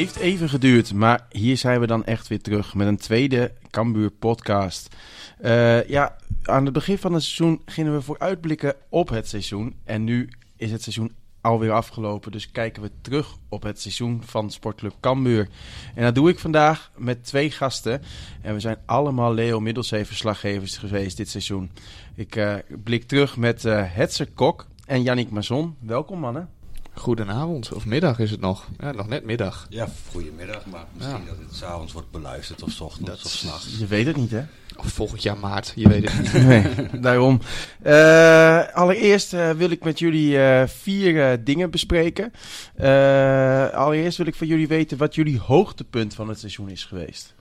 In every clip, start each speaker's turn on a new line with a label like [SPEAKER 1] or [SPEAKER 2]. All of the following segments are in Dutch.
[SPEAKER 1] heeft even geduurd, maar hier zijn we dan echt weer terug met een tweede Cambuur podcast. Eh, ja, aan het begin van het seizoen gingen we vooruitblikken op het seizoen. En nu is het seizoen alweer afgelopen, dus kijken we terug op het seizoen van Sportclub Cambuur. En dat doe ik vandaag met twee gasten. En we zijn allemaal Leo Middelzee verslaggevers geweest dit seizoen. Ik eh, blik terug met eh Hetzer Kok en Yannick Mazon. Welkom mannen.
[SPEAKER 2] Goedenavond, of middag is het nog. Ja, nog net middag.
[SPEAKER 3] Ja, goedemiddag, maar misschien
[SPEAKER 2] Ja.
[SPEAKER 3] dat het s'avonds wordt beluisterd of 's ochtends of s'nachts.
[SPEAKER 1] Je weet het niet hè?
[SPEAKER 2] Of volgend jaar maart, je weet het niet.
[SPEAKER 1] Nee, daarom. Eh, allereerst eh, wil ik met jullie eh, vier dingen bespreken. Eh, allereerst wil ik van jullie weten wat jullie hoogtepunt van het seizoen is geweest.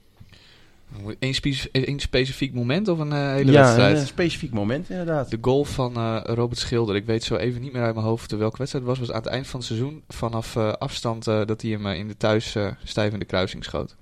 [SPEAKER 2] Eén spe één specifiek moment of een eh, hele
[SPEAKER 1] ja,
[SPEAKER 2] wedstrijd?
[SPEAKER 1] een specifiek moment inderdaad.
[SPEAKER 2] De goal van eh, Robert Schilder. Ik weet zo even niet meer uit mijn hoofd welke wedstrijd het was. was aan het eind van het seizoen. Vanaf eh, afstand eh, dat hij hem in de thuis eh, stijvende kruising schoot.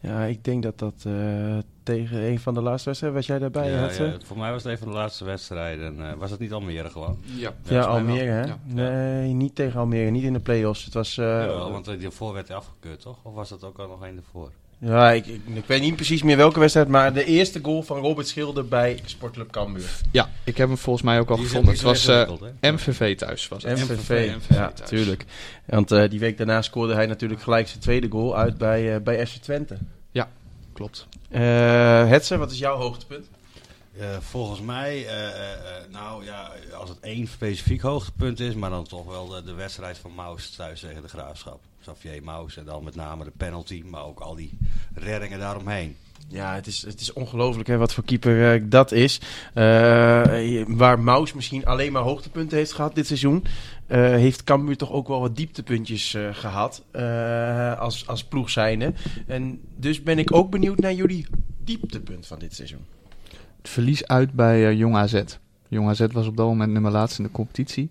[SPEAKER 1] Ja, ik denk dat dat eh, tegen een van de laatste wedstrijden, was jij daarbij?
[SPEAKER 3] ja, ja, voor mij was het een van de laatste wedstrijden. En, eh, was het niet Almere gewoon?
[SPEAKER 2] Ja,
[SPEAKER 1] Ja, Almere hè?
[SPEAKER 2] Ja.
[SPEAKER 1] Nee, niet tegen Almere, niet in de play-offs. Het was... eh,
[SPEAKER 3] Jawel, want die voor werd hij afgekeurd, toch? Of was dat ook al nog één ervoor?
[SPEAKER 1] Ja, ik, ik, ik weet niet precies meer welke wedstrijd, maar de eerste goal van Robert Schilder bij Sportclub Cambuur.
[SPEAKER 2] Ja, ik heb hem volgens mij ook al
[SPEAKER 3] Die
[SPEAKER 2] gevonden. Het was eh? MVV thuis. Was het.
[SPEAKER 1] MVV,
[SPEAKER 2] MVV
[SPEAKER 1] ja,
[SPEAKER 2] thuis.
[SPEAKER 1] tuurlijk. Want eh, die week daarna scoorde hij natuurlijk gelijk zijn tweede goal uit bij, eh bij FC Twente.
[SPEAKER 2] Klopt.
[SPEAKER 1] Eh Hetze, wat is jouw hoogtepunt?
[SPEAKER 3] Eh, volgens mij, eh, eh, nou ja, als het één specifiek hoogtepunt is, maar dan toch wel de, wedstrijd van Maus thuis tegen de Graafschap. Xavier Maus en dan met name de penalty, maar ook al die reddingen daaromheen.
[SPEAKER 1] Ja, het is, het is ongelooflijk wat voor keeper dat is. Waar Maus misschien alleen maar hoogtepunten heeft gehad dit seizoen, heeft Cambuur toch ook wel wat dieptepuntjes eh, gehad eh, als, als ploeg zijnde. En dus ben ik ook benieuwd naar jullie dieptepunt van dit seizoen.
[SPEAKER 2] Het verlies uit bij eh, Jong AZ. Jong AZ was op dat moment nummer laatst in de competitie.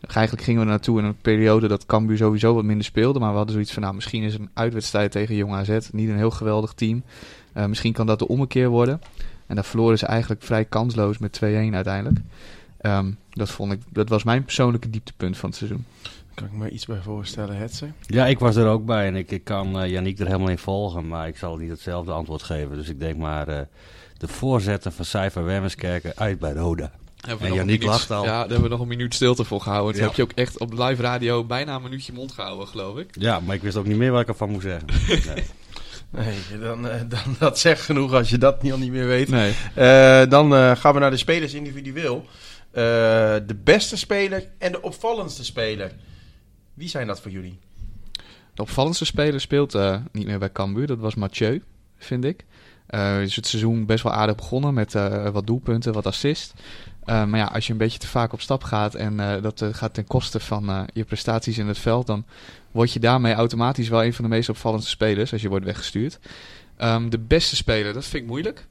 [SPEAKER 2] Eigenlijk gingen we er naartoe in een periode dat Cambuur sowieso wat minder speelde. Maar we hadden zoiets van, nou, misschien is een uitwedstrijd tegen Jong AZ niet een heel geweldig team. Eh, misschien kan dat de ommekeer worden. En daar verloren ze eigenlijk vrij kansloos met 2-1 uiteindelijk. Ehm, dat, vond ik, dat was mijn persoonlijke dieptepunt van het seizoen.
[SPEAKER 1] Kan ik me iets bij voorstellen, Hetze?
[SPEAKER 3] Ja, ik was er ook bij en ik, ik kan eh Yannick er helemaal in volgen, maar ik zal niet hetzelfde antwoord geven. Dus ik denk maar eh, de voorzetten van Cijfer Wemmerskerken uit bij Roda.
[SPEAKER 2] Hebben
[SPEAKER 3] En
[SPEAKER 2] minuut-
[SPEAKER 3] lacht al.
[SPEAKER 2] Ja, daar hebben we nog een minuut stilte voor gehouden. Toen
[SPEAKER 3] Ja.
[SPEAKER 2] heb je ook echt op live radio bijna een minuutje mond gehouden, geloof ik.
[SPEAKER 3] Ja, maar ik wist ook niet meer wat ik ervan moest zeggen. Nee.
[SPEAKER 1] Nee, dan, eh, dan, dat zegt genoeg als je dat niet, al niet meer weet.
[SPEAKER 2] Nee.
[SPEAKER 1] Eh, dan eh, gaan we naar de spelers individueel. Eh, de beste speler en de opvallendste speler. Wie zijn dat voor jullie?
[SPEAKER 2] De opvallendste speler speelt eh, niet meer bij Cambuur. Dat was Mathieu, vind ik. Eh is het seizoen best wel aardig begonnen met eh, wat doelpunten, wat assist. Eh, maar ja, als je een beetje te vaak op stap gaat en dat gaat ten koste van je prestaties in het veld, dan word je daarmee automatisch wel een van de meest opvallendste spelers als je wordt weggestuurd. Ehm, de beste speler, dat vind ik moeilijk.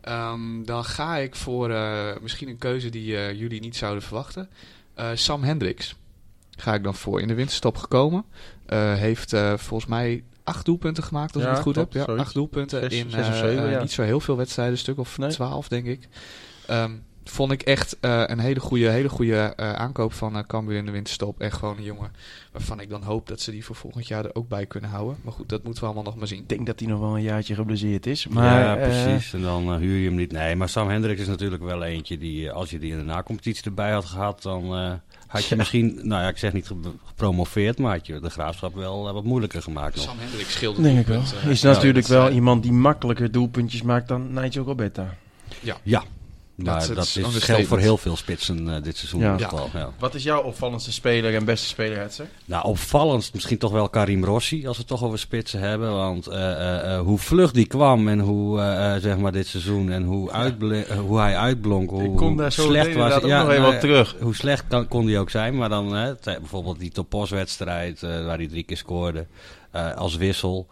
[SPEAKER 2] Ehm, dan ga ik voor misschien een keuze die jullie niet zouden verwachten. Sam Hendricks ga ik dan voor. In de winterstop gekomen. Heeft volgens mij acht doelpunten gemaakt, als
[SPEAKER 1] Ja,
[SPEAKER 2] ik het goed
[SPEAKER 1] klopt,
[SPEAKER 2] heb. Ja,
[SPEAKER 1] zoiets.
[SPEAKER 2] acht doelpunten
[SPEAKER 1] Zes-
[SPEAKER 2] in
[SPEAKER 1] zes of
[SPEAKER 2] eh,
[SPEAKER 1] zeven,
[SPEAKER 2] eh,
[SPEAKER 1] ja.
[SPEAKER 2] niet zo heel veel wedstrijden, een stuk of
[SPEAKER 1] Nee.
[SPEAKER 2] twaalf, denk ik. Ehm, vond ik echt eh, een hele goede, hele goede eh, aankoop van uh, Cambuur in de winterstop. En gewoon een jongen waarvan ik dan hoop dat ze die voor volgend jaar er ook bij kunnen houden. Maar goed, dat moeten we allemaal nog maar zien.
[SPEAKER 1] Ik denk dat hij nog wel een jaartje geblesseerd is. Maar,
[SPEAKER 3] ja, precies. En dan huur je hem niet. Nee, maar Sam Hendricks is natuurlijk wel eentje die, als je die in de nacompetitie erbij had gehad, dan eh, had je
[SPEAKER 1] Ja.
[SPEAKER 3] misschien, nou ja, ik zeg niet ge- gepromoveerd, maar had je de graafschap wel eh, wat moeilijker gemaakt nog.
[SPEAKER 2] Sam Hendricks scheelde
[SPEAKER 1] denk ik wel.
[SPEAKER 2] doelpunten.
[SPEAKER 1] Is
[SPEAKER 2] Ja,
[SPEAKER 1] natuurlijk wel iemand die makkelijker doelpuntjes maakt dan Nigel Roberta.
[SPEAKER 3] Ja, maar
[SPEAKER 2] Dat-
[SPEAKER 3] dat,
[SPEAKER 2] dat is
[SPEAKER 3] geldt voor heel veel spitsen eh, dit seizoen
[SPEAKER 1] Ja.
[SPEAKER 3] in ieder
[SPEAKER 2] Ja.
[SPEAKER 3] geval. Ja.
[SPEAKER 1] Wat is jouw opvallendste speler en beste speler, Hetzer?
[SPEAKER 3] Nou, opvallend misschien toch wel Karim Rossi, als we het toch over spitsen hebben. Want eh, eh, eh, hoe vlug die kwam en hoe, zeg maar, dit seizoen en hoe, uitble- hoe hij uitblonk, hoe
[SPEAKER 1] Ik kom daar zo
[SPEAKER 3] slecht was.
[SPEAKER 1] ook nog even
[SPEAKER 3] nou
[SPEAKER 1] op terug.
[SPEAKER 3] Hoe slecht kan, kon hij ook zijn, maar dan bijvoorbeeld die Topos-wedstrijd eh, waar hij drie keer scoorde eh, als wissel.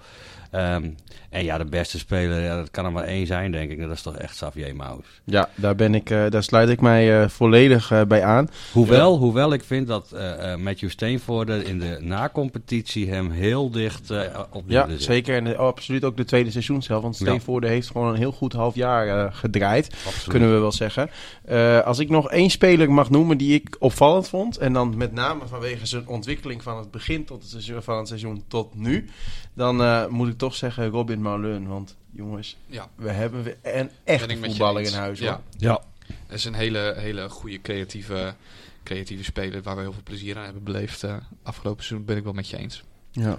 [SPEAKER 3] Ehm, En ja, de beste speler, ja, dat kan er maar één zijn, denk ik. Dat is toch echt Xavier Maus.
[SPEAKER 1] Ja, daar, ben ik, eh, daar sluit ik mij eh, volledig eh, bij aan.
[SPEAKER 3] Hoewel, hoewel ik vind dat Matthew Steenvoorde in de nacompetitie hem heel dicht op de
[SPEAKER 1] Ja, zeker. En eh, absoluut ook de tweede seizoenshelft. Want
[SPEAKER 3] Ja.
[SPEAKER 1] Steenvoorde heeft gewoon een heel goed half jaar gedraaid.
[SPEAKER 3] Absoluut.
[SPEAKER 1] Kunnen we wel zeggen. Als ik nog één speler mag noemen die ik opvallend vond. En dan met name vanwege zijn ontwikkeling van het begin tot het seizoen, van het seizoen tot nu. Dan eh, moet ik toch zeggen Robin Marleun. Want jongens,
[SPEAKER 2] Ja,
[SPEAKER 1] we hebben weer een echte
[SPEAKER 2] je
[SPEAKER 1] voetballer in huis.
[SPEAKER 2] Ja,
[SPEAKER 1] Hoor.
[SPEAKER 3] Ja,
[SPEAKER 2] Het is een hele, hele goede creatieve, creatieve speler waar we heel veel plezier aan hebben beleefd. eh, afgelopen seizoen ben ik wel met je eens.
[SPEAKER 1] Ja.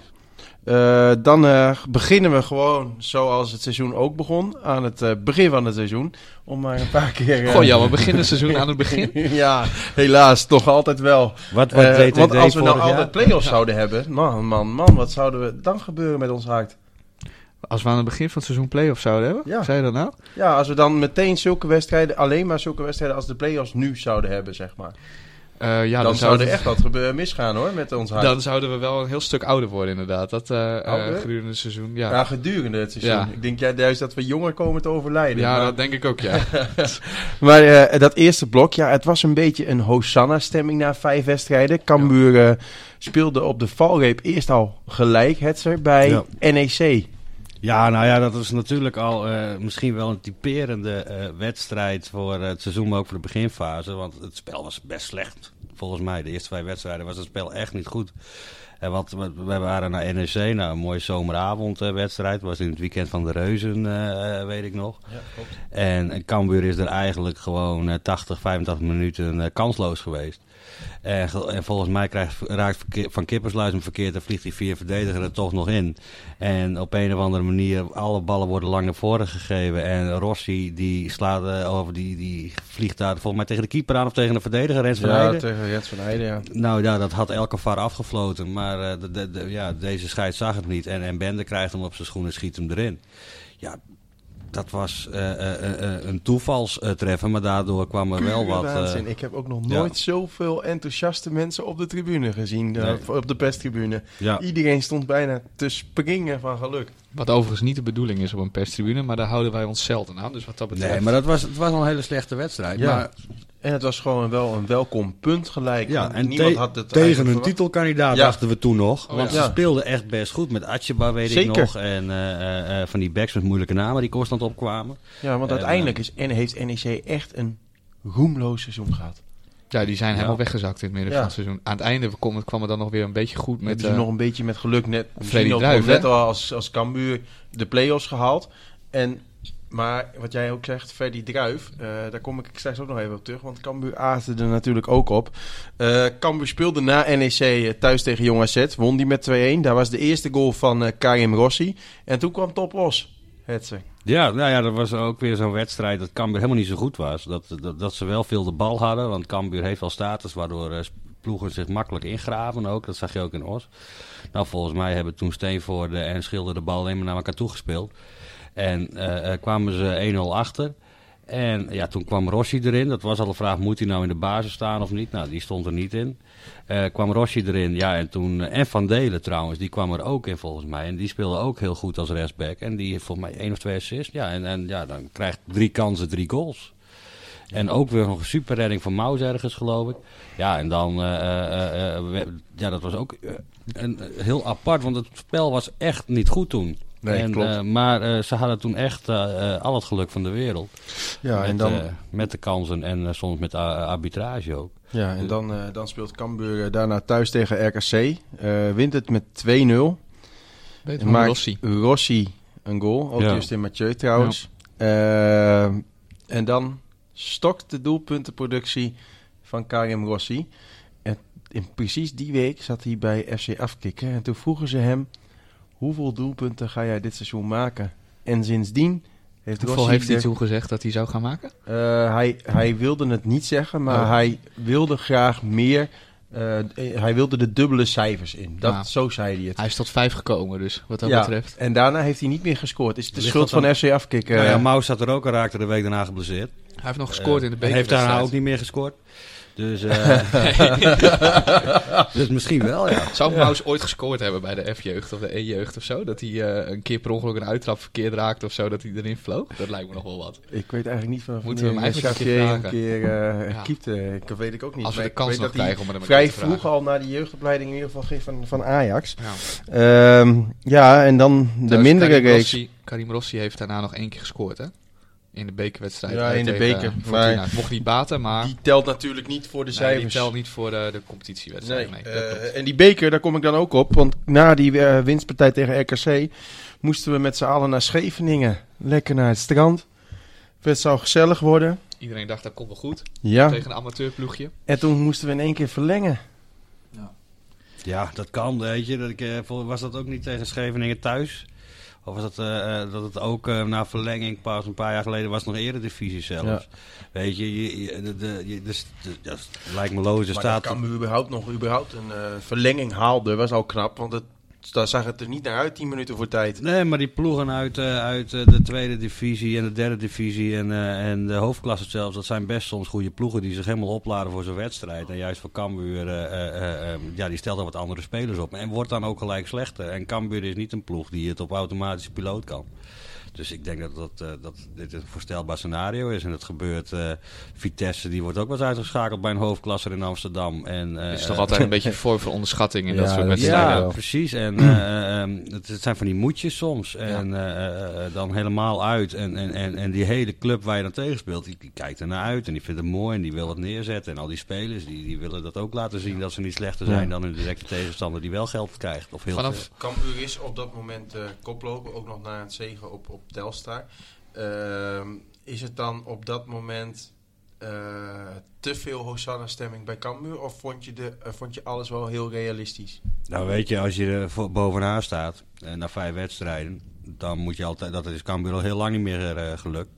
[SPEAKER 1] Eh, dan eh, beginnen we gewoon zoals het seizoen ook begon. Aan het eh, begin van het seizoen. Om maar een paar keer... eh,
[SPEAKER 2] Goh, ja, we beginnen het seizoen aan het begin.
[SPEAKER 1] ja, helaas, toch altijd wel.
[SPEAKER 3] wat, wat deed
[SPEAKER 1] want als we nou altijd play-offs zouden hebben, man, man, man, wat zouden we dan gebeuren met ons hart?
[SPEAKER 2] Als we aan het begin van het seizoen play-offs zouden hebben,
[SPEAKER 1] Ja.
[SPEAKER 2] zei je dat nou?
[SPEAKER 1] Ja, als we dan meteen zulke wedstrijden, alleen maar zulke wedstrijden als de play-offs nu zouden hebben, zeg maar.
[SPEAKER 2] Eh, ja,
[SPEAKER 1] dan, zou er echt wat misgaan hoor, met ons.
[SPEAKER 2] Dan zouden we wel een heel stuk ouder worden, inderdaad. Dat eh, eh, gedurende het seizoen. Ja,
[SPEAKER 1] ja. gedurende het seizoen.
[SPEAKER 2] Ja.
[SPEAKER 1] Ik denk ja, juist dat we jonger komen te overlijden.
[SPEAKER 2] ja
[SPEAKER 1] maar
[SPEAKER 2] dat denk ik ook, ja.
[SPEAKER 1] maar dat eerste blok, ja, het was een beetje een Hosanna-stemming na vijf wedstrijden. Cambuur speelde op de valreep eerst al gelijk, Hetzer, bij. NEC.
[SPEAKER 3] Ja, nou ja, dat is natuurlijk al eh, misschien wel een typerende eh, wedstrijd voor het seizoen, maar ook voor de beginfase. Want het spel was best slecht, volgens mij. De eerste vijf wedstrijden was het spel echt niet goed. En want we, waren naar NEC, nou een mooie zomeravondwedstrijd. was in het weekend van de Reuzen, eh, eh, weet ik nog.
[SPEAKER 1] Ja, klopt.
[SPEAKER 3] En Cambuur is er eigenlijk gewoon eh, 80, 85 minuten eh, kansloos geweest. En, en volgens mij krijgt, raakt verkeer- Van Kippersluis hem verkeerd en vliegt die vier verdediger er toch nog in. En op een of andere manier, alle ballen worden lang naar voren gegeven. En Rossi die slaat eh, over, die, die vliegt daar volgens mij tegen de keeper aan of tegen de verdediger. Rens van
[SPEAKER 1] Ja, tegen Rens van Heijden, ja.
[SPEAKER 3] Nou ja, dat had elke VAR afgefloten. Maar eh, de, de, de- ja, deze scheid zag het niet. En, en Bende krijgt hem op zijn schoen en schiet hem erin. Ja, dat was eh, eh, eh, een toevalstreffer. Maar daardoor kwam er wel wat... eh,
[SPEAKER 1] Waanzin. Ik heb ook nog
[SPEAKER 3] ja.
[SPEAKER 1] nooit zoveel enthousiaste mensen op de tribune gezien.
[SPEAKER 3] Nee.
[SPEAKER 1] op de perstribune.
[SPEAKER 3] ja.
[SPEAKER 1] Iedereen stond bijna te springen van geluk.
[SPEAKER 2] Wat overigens niet de bedoeling is op een perstribune, maar daar houden wij ons zelden aan. Dus wat dat betreft...
[SPEAKER 3] Nee, maar dat was, het was al een hele slechte wedstrijd.
[SPEAKER 1] Ja.
[SPEAKER 3] Maar
[SPEAKER 1] En het was gewoon wel een welkom punt gelijk.
[SPEAKER 3] Ja, en
[SPEAKER 1] niemand
[SPEAKER 3] te-
[SPEAKER 1] had het
[SPEAKER 3] tegen
[SPEAKER 1] verwacht.
[SPEAKER 3] titelkandidaat
[SPEAKER 1] Ja.
[SPEAKER 3] dachten we toen nog.
[SPEAKER 2] Oh,
[SPEAKER 3] want
[SPEAKER 1] ja.
[SPEAKER 3] ze speelden echt best goed. Met Atjeba weet ik nog. En eh, eh, eh, van die backs met moeilijke namen die constant opkwamen.
[SPEAKER 1] Ja, want
[SPEAKER 3] En,
[SPEAKER 1] uiteindelijk is, en heeft NEC echt een roemloos seizoen gehad.
[SPEAKER 2] Ja, die zijn
[SPEAKER 3] Ja.
[SPEAKER 2] helemaal weggezakt in het midden
[SPEAKER 1] Ja.
[SPEAKER 2] van het seizoen. Aan het einde kwam het, kwam het dan nog weer een beetje goed
[SPEAKER 1] Met dus
[SPEAKER 2] eh,
[SPEAKER 1] nog een beetje met geluk net,
[SPEAKER 2] Freddy
[SPEAKER 1] nog net al als, als Cambuur de play-offs gehaald. En, maar wat jij ook zegt, Freddy Druif, eh, daar kom ik straks ook nog even op terug. Want Cambuur aasde er natuurlijk ook op. Eh Cambuur speelde na NEC eh, thuis tegen Jong AZ. Won die met 2-1. Daar was de eerste goal van eh, Karim Rossi. En toen kwam Top Os. Hetze.
[SPEAKER 3] Ja, nou ja, dat was ook weer zo'n wedstrijd dat Cambuur helemaal niet zo goed was. Dat, dat, ze wel veel de bal hadden. Want Cambuur heeft wel status waardoor eh, ploegen zich makkelijk ingraven ook. Dat zag je ook in Os. Nou, volgens mij hebben toen Steenvoorde en Schilder de bal alleen maar naar elkaar toegespeeld. En eh, eh, kwamen ze 1-0 achter. En ja, toen kwam Rossi erin. Dat was al de vraag, moet hij nou in de basis staan of niet? Nou, die stond er niet in. Eh, kwam Rossi erin, ja, en toen... en Van Delen trouwens, die kwam er ook in volgens mij. En die speelde ook heel goed als rechtsback. En die heeft volgens mij één of twee assists. Ja, en, en ja, dan krijgt drie kansen, drie goals. En ook weer nog een superredding van Maus ergens, geloof ik. Ja, en dan... ja, dat was ook een, heel apart, want het spel was echt niet goed toen.
[SPEAKER 1] Nee,
[SPEAKER 3] en,
[SPEAKER 1] klopt.
[SPEAKER 3] eh, maar eh, ze hadden toen echt eh, al het geluk van de wereld.
[SPEAKER 1] Ja,
[SPEAKER 3] met,
[SPEAKER 1] en dan,
[SPEAKER 3] met de kansen en soms met arbitrage ook.
[SPEAKER 1] ja, en dan, eh, dan speelt Cambuur daarna thuis tegen RKC. Eh, wint het met 2-0.
[SPEAKER 2] Beter
[SPEAKER 1] maakt
[SPEAKER 2] Rossi.
[SPEAKER 1] Rossi een goal. Ook
[SPEAKER 3] Ja.
[SPEAKER 1] Justin Mathieu trouwens. Eh, en dan stokt de doelpuntenproductie van Karim Rossi. En in precies die week zat hij bij FC Afkikken. En toen vroegen ze hem... Hoeveel doelpunten ga jij dit seizoen maken? En sindsdien heeft
[SPEAKER 2] Hoeveel
[SPEAKER 1] Rossi...
[SPEAKER 2] heeft hij
[SPEAKER 1] er-
[SPEAKER 2] toegezegd dat hij zou gaan maken?
[SPEAKER 1] Eh, hij, hij wilde het niet zeggen, maar
[SPEAKER 2] Oh.
[SPEAKER 1] hij wilde graag meer... eh, hij wilde de dubbele cijfers in. Dat,
[SPEAKER 2] Ja.
[SPEAKER 1] Zo zei hij het.
[SPEAKER 2] Hij is tot vijf gekomen, dus wat dat
[SPEAKER 1] ja,
[SPEAKER 2] betreft.
[SPEAKER 1] en daarna heeft hij niet meer gescoord. Is het de
[SPEAKER 3] Ligt
[SPEAKER 1] schuld van FC Afkikken?
[SPEAKER 3] Nou ja, Maus zat er ook en raakte de week daarna geblesseerd.
[SPEAKER 2] Hij heeft nog gescoord in de
[SPEAKER 3] Eh,
[SPEAKER 2] beker.
[SPEAKER 3] Heeft daarna ook niet meer gescoord. Dus, eh, dus misschien wel, ja.
[SPEAKER 2] Zou Maus ooit gescoord hebben bij de F-jeugd of de E-jeugd of zo? Dat hij eh, een keer per ongeluk een uittrap verkeerd raakte of zo, dat hij erin vloog? Dat lijkt me nog wel wat.
[SPEAKER 1] Ik weet eigenlijk niet van
[SPEAKER 2] Moeten we hem eigenlijk een keer
[SPEAKER 1] Xavier een
[SPEAKER 2] vragen?
[SPEAKER 1] keer eh
[SPEAKER 2] Ja.
[SPEAKER 1] keepte. Ik weet ik ook niet.
[SPEAKER 2] Als we de
[SPEAKER 1] ik
[SPEAKER 2] kans nog
[SPEAKER 1] dat
[SPEAKER 2] krijgen om hem een
[SPEAKER 1] vrij
[SPEAKER 2] vragen.
[SPEAKER 1] vroeg al naar die jeugdopleiding in ieder geval ging van, van Ajax.
[SPEAKER 2] Ja.
[SPEAKER 1] Ehm, ja, en dan de mindere
[SPEAKER 2] Karim
[SPEAKER 1] reeks.
[SPEAKER 2] Karim Rossi heeft daarna nog één keer gescoord, hè? In de bekerwedstrijd.
[SPEAKER 1] Ja, in de beker. Maar-
[SPEAKER 2] mocht niet baten, maar
[SPEAKER 1] Die telt natuurlijk niet voor de
[SPEAKER 2] nee,
[SPEAKER 1] cijfers.
[SPEAKER 2] die telt niet voor de, de competitiewedstrijd.
[SPEAKER 1] Nee, eh, en die beker, daar kom ik dan ook op. Want na die eh, winstpartij tegen RKC moesten we met z'n allen naar Scheveningen. Lekker naar het strand. Het zou gezellig worden.
[SPEAKER 2] Iedereen dacht dat komt wel goed
[SPEAKER 1] Ja.
[SPEAKER 2] tegen een amateurploegje.
[SPEAKER 1] En toen moesten we in één keer verlengen.
[SPEAKER 3] Ja, dat kan, weet je. Dat ik, eh, was dat ook niet tegen Scheveningen thuis? Of was dat, eh, eh, dat het ook eh, na verlenging, pas een paar jaar geleden, was nog eerder divisie zelfs.
[SPEAKER 1] Ja.
[SPEAKER 3] Weet je, je, je- de, dus, dat lijkt me logisch.
[SPEAKER 1] Maar
[SPEAKER 3] staat,
[SPEAKER 1] dat kan überhaupt nog überhaupt een verlenging haalde. Was al knap, want het, daar zag het er niet naar uit, 10 minuten voor tijd.
[SPEAKER 3] Nee, maar die ploegen uit, eh, uit eh, de tweede divisie en de derde divisie en, eh, en de hoofdklasse zelfs, dat zijn best soms goede ploegen die zich helemaal opladen voor zo'n wedstrijd. En juist voor Cambuur, ja, die stelt er wat andere spelers op. En wordt dan ook gelijk slechter. En Cambuur is niet een ploeg die het op automatische piloot kan. Dus ik denk dat, dat, eh, dat dit een voorstelbaar scenario is. En het gebeurt. eh, Vitesse die wordt ook wel eens uitgeschakeld bij een hoofdklasser in Amsterdam. En, eh,
[SPEAKER 2] Het is toch altijd een beetje voor voor onderschatting in dat
[SPEAKER 1] Ja,
[SPEAKER 2] soort
[SPEAKER 1] dat
[SPEAKER 2] wedstrijden.
[SPEAKER 3] ja,
[SPEAKER 1] wel.
[SPEAKER 3] precies. En eh, ehm, het, het zijn van die moedjes soms. En eh, eh, eh, dan helemaal uit. En, en, en, en die hele club waar je dan tegen speelt, die, die kijkt er naar uit. En die vindt het mooi en die wil wat neerzetten. En al die spelers, die, die willen dat ook laten zien dat ze niet slechter zijn
[SPEAKER 1] Ja.
[SPEAKER 3] dan hun directe tegenstander die wel geld krijgt. Of heel
[SPEAKER 2] Vanaf-.
[SPEAKER 1] Cambuur is op dat moment eh, koploper, ook nog na het zegen op, op Telstar. Ehm, is het dan op dat moment eh, te veel Hosanna-stemming bij Cambuur? Of vond je, de, eh, vond je alles wel heel realistisch?
[SPEAKER 3] Nou weet je, als je er bovenaan staat, eh, na vijf wedstrijden, dan moet je altijd, dat is Cambuur al heel lang niet meer gelukt.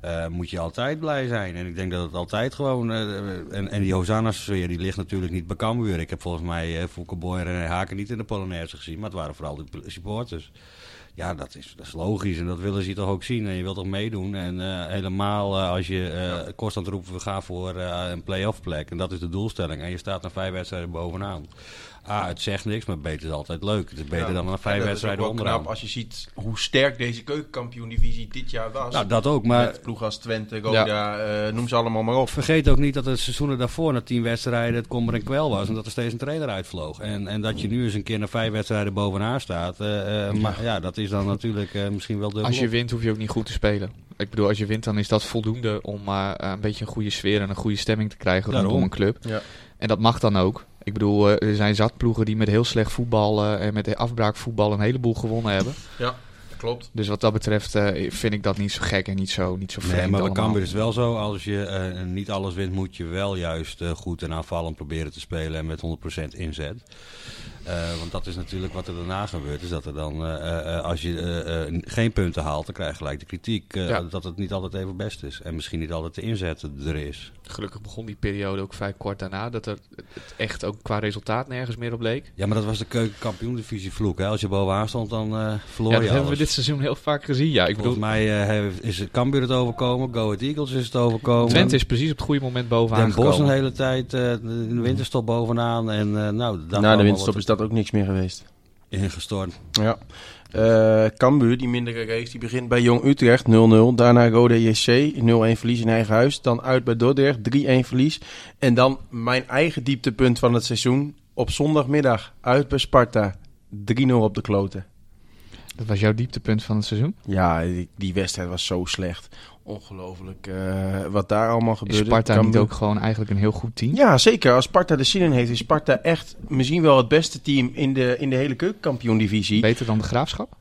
[SPEAKER 3] eh, moet je altijd blij zijn. En ik denk dat het altijd gewoon... en, en die Hosanna-sfeer, die ligt natuurlijk niet bij Cambuur. Ik heb volgens mij uh, Boy en Haken niet in de Polonaise gezien. Maar het waren vooral de supporters. Ja, dat is, dat is logisch. En dat willen ze toch ook zien. En je wilt toch meedoen. En eh, helemaal eh, als je eh constant roept, we gaan voor een play-off plek. En dat is de doelstelling. En je staat na vijf wedstrijden bovenaan. Ah, het zegt niks, maar beter is altijd leuk. Het is beter
[SPEAKER 1] Ja,
[SPEAKER 3] dan na
[SPEAKER 1] en
[SPEAKER 3] vijf wedstrijden onderaan.
[SPEAKER 1] knap als je ziet hoe sterk deze keukenkampioen-divisie dit jaar was.
[SPEAKER 3] Nou, dat ook. Maar
[SPEAKER 1] Met ploegen als Twente, Roda, eh, noem ze allemaal maar op.
[SPEAKER 3] vergeet ook niet dat het seizoenen daarvoor na tien wedstrijden het kommer en kwel was. En dat er steeds een trainer uitvloog. En, en dat je nu eens een keer na vijf wedstrijden bovenaan staat. eh, eh, Maar ja, dat is dan natuurlijk eh, misschien wel dubbel.
[SPEAKER 2] Als je wint hoef je ook niet goed te spelen. Ik bedoel, als je wint dan is dat voldoende om eh, een beetje een goede sfeer en een goede stemming te krijgen
[SPEAKER 3] Daarom.
[SPEAKER 2] rondom een club.
[SPEAKER 1] Ja.
[SPEAKER 2] En dat mag dan ook. Ik bedoel, eh, er zijn zatploegen die met heel slecht voetbal eh, en met afbraakvoetbal een heleboel gewonnen hebben.
[SPEAKER 1] Klopt.
[SPEAKER 2] Dus wat dat betreft eh, vind ik dat niet zo gek en niet zo, niet zo vreemd
[SPEAKER 3] Nee, maar bij. Cambuur is het wel zo. Als je eh, niet alles wint, moet je wel juist eh, goed en aanvallend proberen te spelen. En met 100% inzet. Eh, want dat is natuurlijk wat er daarna gebeurt. Is dat er dan, eh, eh, als je geen punten haalt, dan krijg je gelijk de kritiek. eh,
[SPEAKER 2] Ja.
[SPEAKER 3] Dat het niet altijd even best is. En misschien niet altijd de inzet er is.
[SPEAKER 2] Gelukkig begon die periode ook vrij kort daarna. Dat er het echt ook qua resultaat nergens meer op leek.
[SPEAKER 3] Ja, maar dat was de keukenkampioen-divisie vloek. Hè? Als je bovenaan stond, dan eh verloor
[SPEAKER 2] Ja,
[SPEAKER 3] je
[SPEAKER 2] dat hebben we dit seizoen heel vaak gezien. Ja, ik bedoel,
[SPEAKER 3] Volgens mij eh, heeft- is het Cambuur het overkomen. Go Ahead Eagles is het overkomen.
[SPEAKER 2] Twente is precies op het goede moment bovenaan
[SPEAKER 3] Den Bosch een hele tijd eh, in de winterstop bovenaan. En eh, nou, de
[SPEAKER 1] Na de winterstop is dat ook niks meer geweest.
[SPEAKER 3] ingestort.
[SPEAKER 1] Ja. Eh Cambuur, die mindere race, die begint bij Jong Utrecht 0-0. Daarna Rode JC 0-1 verlies in eigen huis. Dan uit bij Dordrecht 3-1 verlies. En dan mijn eigen dieptepunt van het seizoen. Op zondagmiddag uit bij Sparta 3-0 op de kloten.
[SPEAKER 2] Dat was jouw dieptepunt van het seizoen.
[SPEAKER 1] Ja, die, die wedstrijd was zo slecht. Ongelooflijk eh, wat daar allemaal
[SPEAKER 2] Is
[SPEAKER 1] gebeurde.
[SPEAKER 2] Sparta niet ook gewoon eigenlijk een heel goed team?
[SPEAKER 1] Ja, zeker. Als Sparta de zin in heeft, is Sparta echt misschien wel het beste team in de, in de hele keukenkampioen-divisie.
[SPEAKER 2] Beter dan de Graafschap?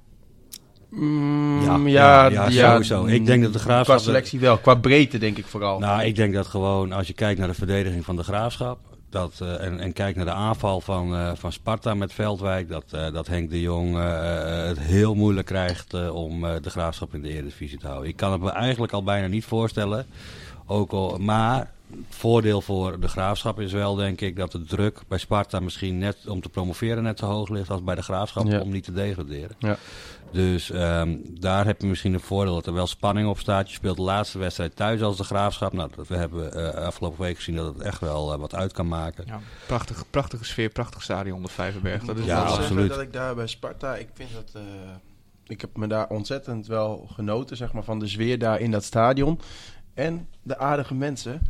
[SPEAKER 1] Mm,
[SPEAKER 3] Ja,
[SPEAKER 1] ja,
[SPEAKER 3] ja,
[SPEAKER 1] ja,
[SPEAKER 3] sowieso. Ik denk dat de Graafschap-
[SPEAKER 1] Qua selectie wel, qua breedte denk ik vooral.
[SPEAKER 3] Nou, ik denk dat gewoon als je kijkt naar de verdediging van de Graafschap. Dat, eh, en, en kijkt naar de aanval van, eh, van Sparta met Veldwijk. Dat, eh, dat Henk de Jong het heel moeilijk krijgt om de Graafschap in de Eredivisie te houden. Ik kan het me eigenlijk al bijna niet voorstellen. Ook al, maar voordeel voor de Graafschap is wel, denk ik, dat de druk bij Sparta misschien net om te promoveren net zo hoog ligt als bij de Graafschap
[SPEAKER 1] Ja.
[SPEAKER 3] om niet te degraderen.
[SPEAKER 1] Ja.
[SPEAKER 3] Dus ehm, daar heb je misschien een voordeel dat er wel spanning op staat. Je speelt de laatste wedstrijd thuis als de Graafschap. Nou, dat we hebben eh, afgelopen week gezien dat het echt wel eh, wat uit kan maken.
[SPEAKER 2] Ja, prachtig, prachtige sfeer, prachtig stadion de Vijverberg. Dat is
[SPEAKER 3] Ja,
[SPEAKER 2] wel,
[SPEAKER 3] absoluut.
[SPEAKER 1] Dat ik daar bij Sparta, ik vind dat... eh, ik heb me daar ontzettend wel genoten, zeg maar, van de sfeer daar in dat stadion. En de aardige mensen.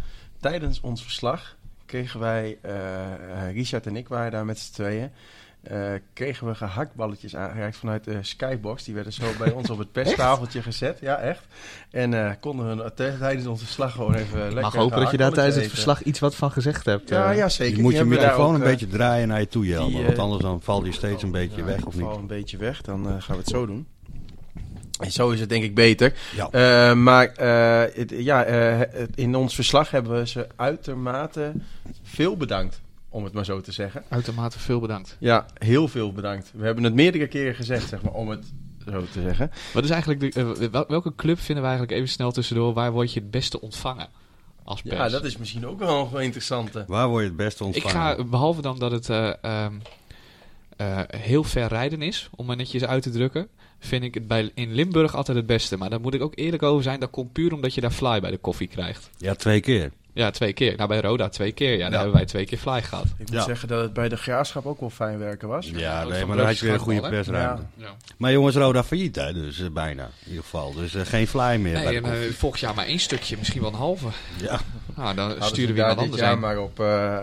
[SPEAKER 1] Tijdens ons verslag kregen wij, eh, eh, Richard en ik waren daar met z'n tweeën, eh, kregen we gehaktballetjes aangereikt vanuit de Skybox. Die werden zo bij ons op het pesttafeltje gezet. Ja, echt. En eh, konden we tijdens ons verslag gewoon even lekker
[SPEAKER 2] Ik mag hopen dat je daar tijdens het verslag iets wat van gezegd hebt.
[SPEAKER 1] Ja, ja, zeker.
[SPEAKER 3] Je moet
[SPEAKER 1] Die
[SPEAKER 3] je microfoon
[SPEAKER 1] ook,
[SPEAKER 3] een beetje draaien naar je toe, Jelmer.
[SPEAKER 1] die,
[SPEAKER 3] want anders dan val je steeds een beetje
[SPEAKER 1] Ja,
[SPEAKER 3] weg,
[SPEAKER 1] ik
[SPEAKER 3] of
[SPEAKER 1] val
[SPEAKER 3] niet?
[SPEAKER 1] een beetje weg, dan gaan we het zo doen. En zo is het denk ik beter.
[SPEAKER 3] Ja.
[SPEAKER 1] Eh, maar eh, het- ja, eh, in ons verslag hebben we ze uitermate veel bedankt, om het maar zo te zeggen.
[SPEAKER 2] Uitermate veel bedankt.
[SPEAKER 1] Ja, heel veel bedankt. We hebben het meerdere keren gezegd, zeg maar, om het zo te zeggen.
[SPEAKER 2] Wat is eigenlijk de, wel- welke club vinden we eigenlijk even snel tussendoor? Waar word je het beste ontvangen als pers?
[SPEAKER 1] Ja, dat is misschien ook wel een interessante.
[SPEAKER 3] Waar word je het beste
[SPEAKER 2] Ik
[SPEAKER 3] ontvangen?
[SPEAKER 2] ga, behalve dan dat het eh, ehm, eh, heel ver rijden is, om maar netjes uit te drukken, vind ik het bij, in Limburg altijd het beste. Maar daar moet ik ook eerlijk over zijn, dat komt puur omdat je daar fly bij de koffie krijgt.
[SPEAKER 3] Ja, twee keer.
[SPEAKER 2] Ja, twee keer. Nou, bij Roda twee keer. Ja, daar
[SPEAKER 3] Ja.
[SPEAKER 2] hebben wij twee keer fly gehad.
[SPEAKER 1] Ik moet
[SPEAKER 3] Ja.
[SPEAKER 1] zeggen dat het bij de graafschap ook wel fijn werken was.
[SPEAKER 3] Ja, nee, maar dan had je weer een goede persruimte.
[SPEAKER 1] Ja.
[SPEAKER 2] Ja.
[SPEAKER 3] Maar jongens, Roda failliet, hè? Dus eh, bijna, in ieder geval. Dus eh, geen fly meer bij
[SPEAKER 2] Nee, en eh, volgend jaar maar één stukje, misschien wel een halve.
[SPEAKER 3] Ja,
[SPEAKER 2] Nou, dan
[SPEAKER 1] Hadden ze
[SPEAKER 2] sturen we
[SPEAKER 1] daar
[SPEAKER 2] iemand
[SPEAKER 1] dit
[SPEAKER 2] anders
[SPEAKER 1] jaar maar op, eh,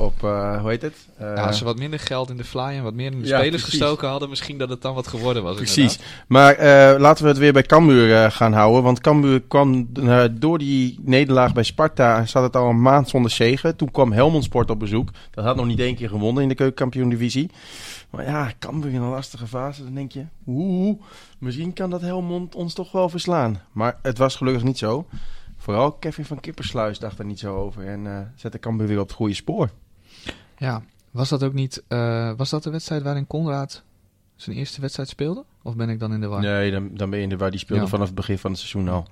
[SPEAKER 1] op eh, hoe heet het? Eh,
[SPEAKER 2] Ja, als ze wat minder geld in de fly en wat meer in de
[SPEAKER 1] Ja,
[SPEAKER 2] spelers
[SPEAKER 1] precies.
[SPEAKER 2] gestoken hadden, misschien dat het dan wat geworden was.
[SPEAKER 1] Precies.
[SPEAKER 2] inderdaad.
[SPEAKER 1] Maar eh, laten we het weer bij Cambuur eh, gaan houden. Want Cambuur kwam eh, door die nederlaag bij Sparta. zat het al een maand zonder zegen. Toen kwam Helmond Sport op bezoek. Dat had nog niet één keer gewonnen in de keukenkampioen-divisie. Maar ja, Cambuur in een lastige fase. Dan denk je, oeh, misschien kan dat Helmond ons toch wel verslaan. Maar het was gelukkig niet zo. Vooral Kevin van Kippersluis dacht er niet zo over. En eh, zette Cambuur weer op het goede spoor.
[SPEAKER 2] Ja, was dat ook niet... eh, was dat de wedstrijd waarin Conrad zijn eerste wedstrijd speelde? Of ben ik dan in de war?
[SPEAKER 1] Nee, dan, dan ben je in de waar. Die speelde
[SPEAKER 2] Ja.
[SPEAKER 1] vanaf het begin van het seizoen al.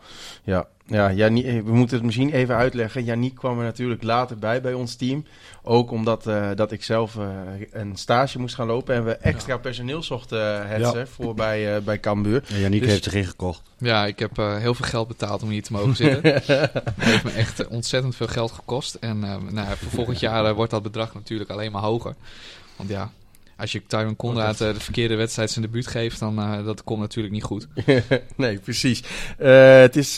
[SPEAKER 1] Ja, ja Janie, eh, we moeten het misschien even uitleggen. Janiek kwam er natuurlijk later bij bij ons team. Ook omdat eh, dat ik zelf eh, een stage moest gaan lopen. En we extra personeel zochten, uh,
[SPEAKER 3] Ja.
[SPEAKER 1] voor bij, eh, bij Cambuur.
[SPEAKER 3] en Janiek
[SPEAKER 1] Dus-
[SPEAKER 3] heeft zich ingekocht.
[SPEAKER 2] Ja, ik heb eh, heel veel geld betaald om hier te mogen zitten. Het heeft me echt ontzettend veel geld gekost. En eh, nou, ja, voor volgend jaar wordt dat bedrag natuurlijk alleen maar hoger. Want ja, als je Tywin Conrad eh, de verkeerde wedstrijd zijn debuut geeft, dan eh, dat komt natuurlijk niet goed.
[SPEAKER 1] nee, precies. Eh, het is,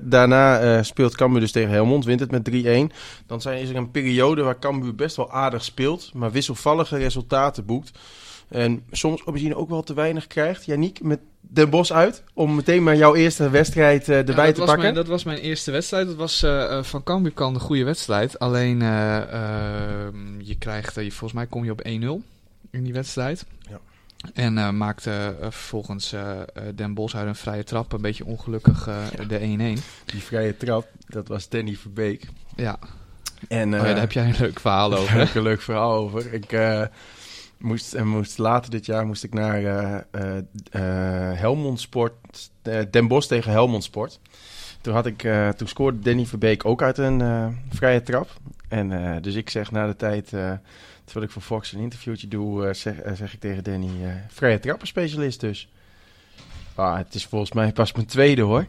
[SPEAKER 1] daarna speelt Cambuur dus tegen Helmond, wint het met 3-1. Dan zijn, is er een periode waar Cambuur best wel aardig speelt, maar wisselvallige resultaten boekt. En soms misschien ook wel te weinig krijgt. Janiek, met Den Bos uit, om meteen maar jouw eerste wedstrijd eh, erbij
[SPEAKER 2] Ja,
[SPEAKER 1] te pakken.
[SPEAKER 2] Mijn, dat was mijn eerste wedstrijd. Dat was van Cambuur kan een goede wedstrijd. Alleen, eh, ehm, je krijgt, eh, volgens mij kom je op 1-0 in die wedstrijd.
[SPEAKER 1] Ja.
[SPEAKER 2] En eh, maakte eh, vervolgens eh, eh, Den Bos uit een vrije trap een beetje ongelukkig eh, de 1-1.
[SPEAKER 1] Die vrije trap, dat was Danny Verbeek.
[SPEAKER 2] Ja,
[SPEAKER 1] En,
[SPEAKER 2] oh, ja, daar heb jij een leuk verhaal
[SPEAKER 1] Daar
[SPEAKER 2] over.
[SPEAKER 1] heb ik een leuk verhaal over. Ik eh, moest, en moest later dit jaar moest ik naar eh eh, eh, Helmond Sport, eh, Den Bosch tegen Helmond Sport. Toen, had ik, eh, toen scoorde Danny Verbeek ook uit een eh, vrije trap. En eh, dus ik zeg na de tijd, eh, terwijl ik voor Fox een interviewtje doe, eh, zeg, eh, zeg ik tegen Danny, eh, vrije trappenspecialist dus. Ah, het is volgens mij pas mijn tweede hoor,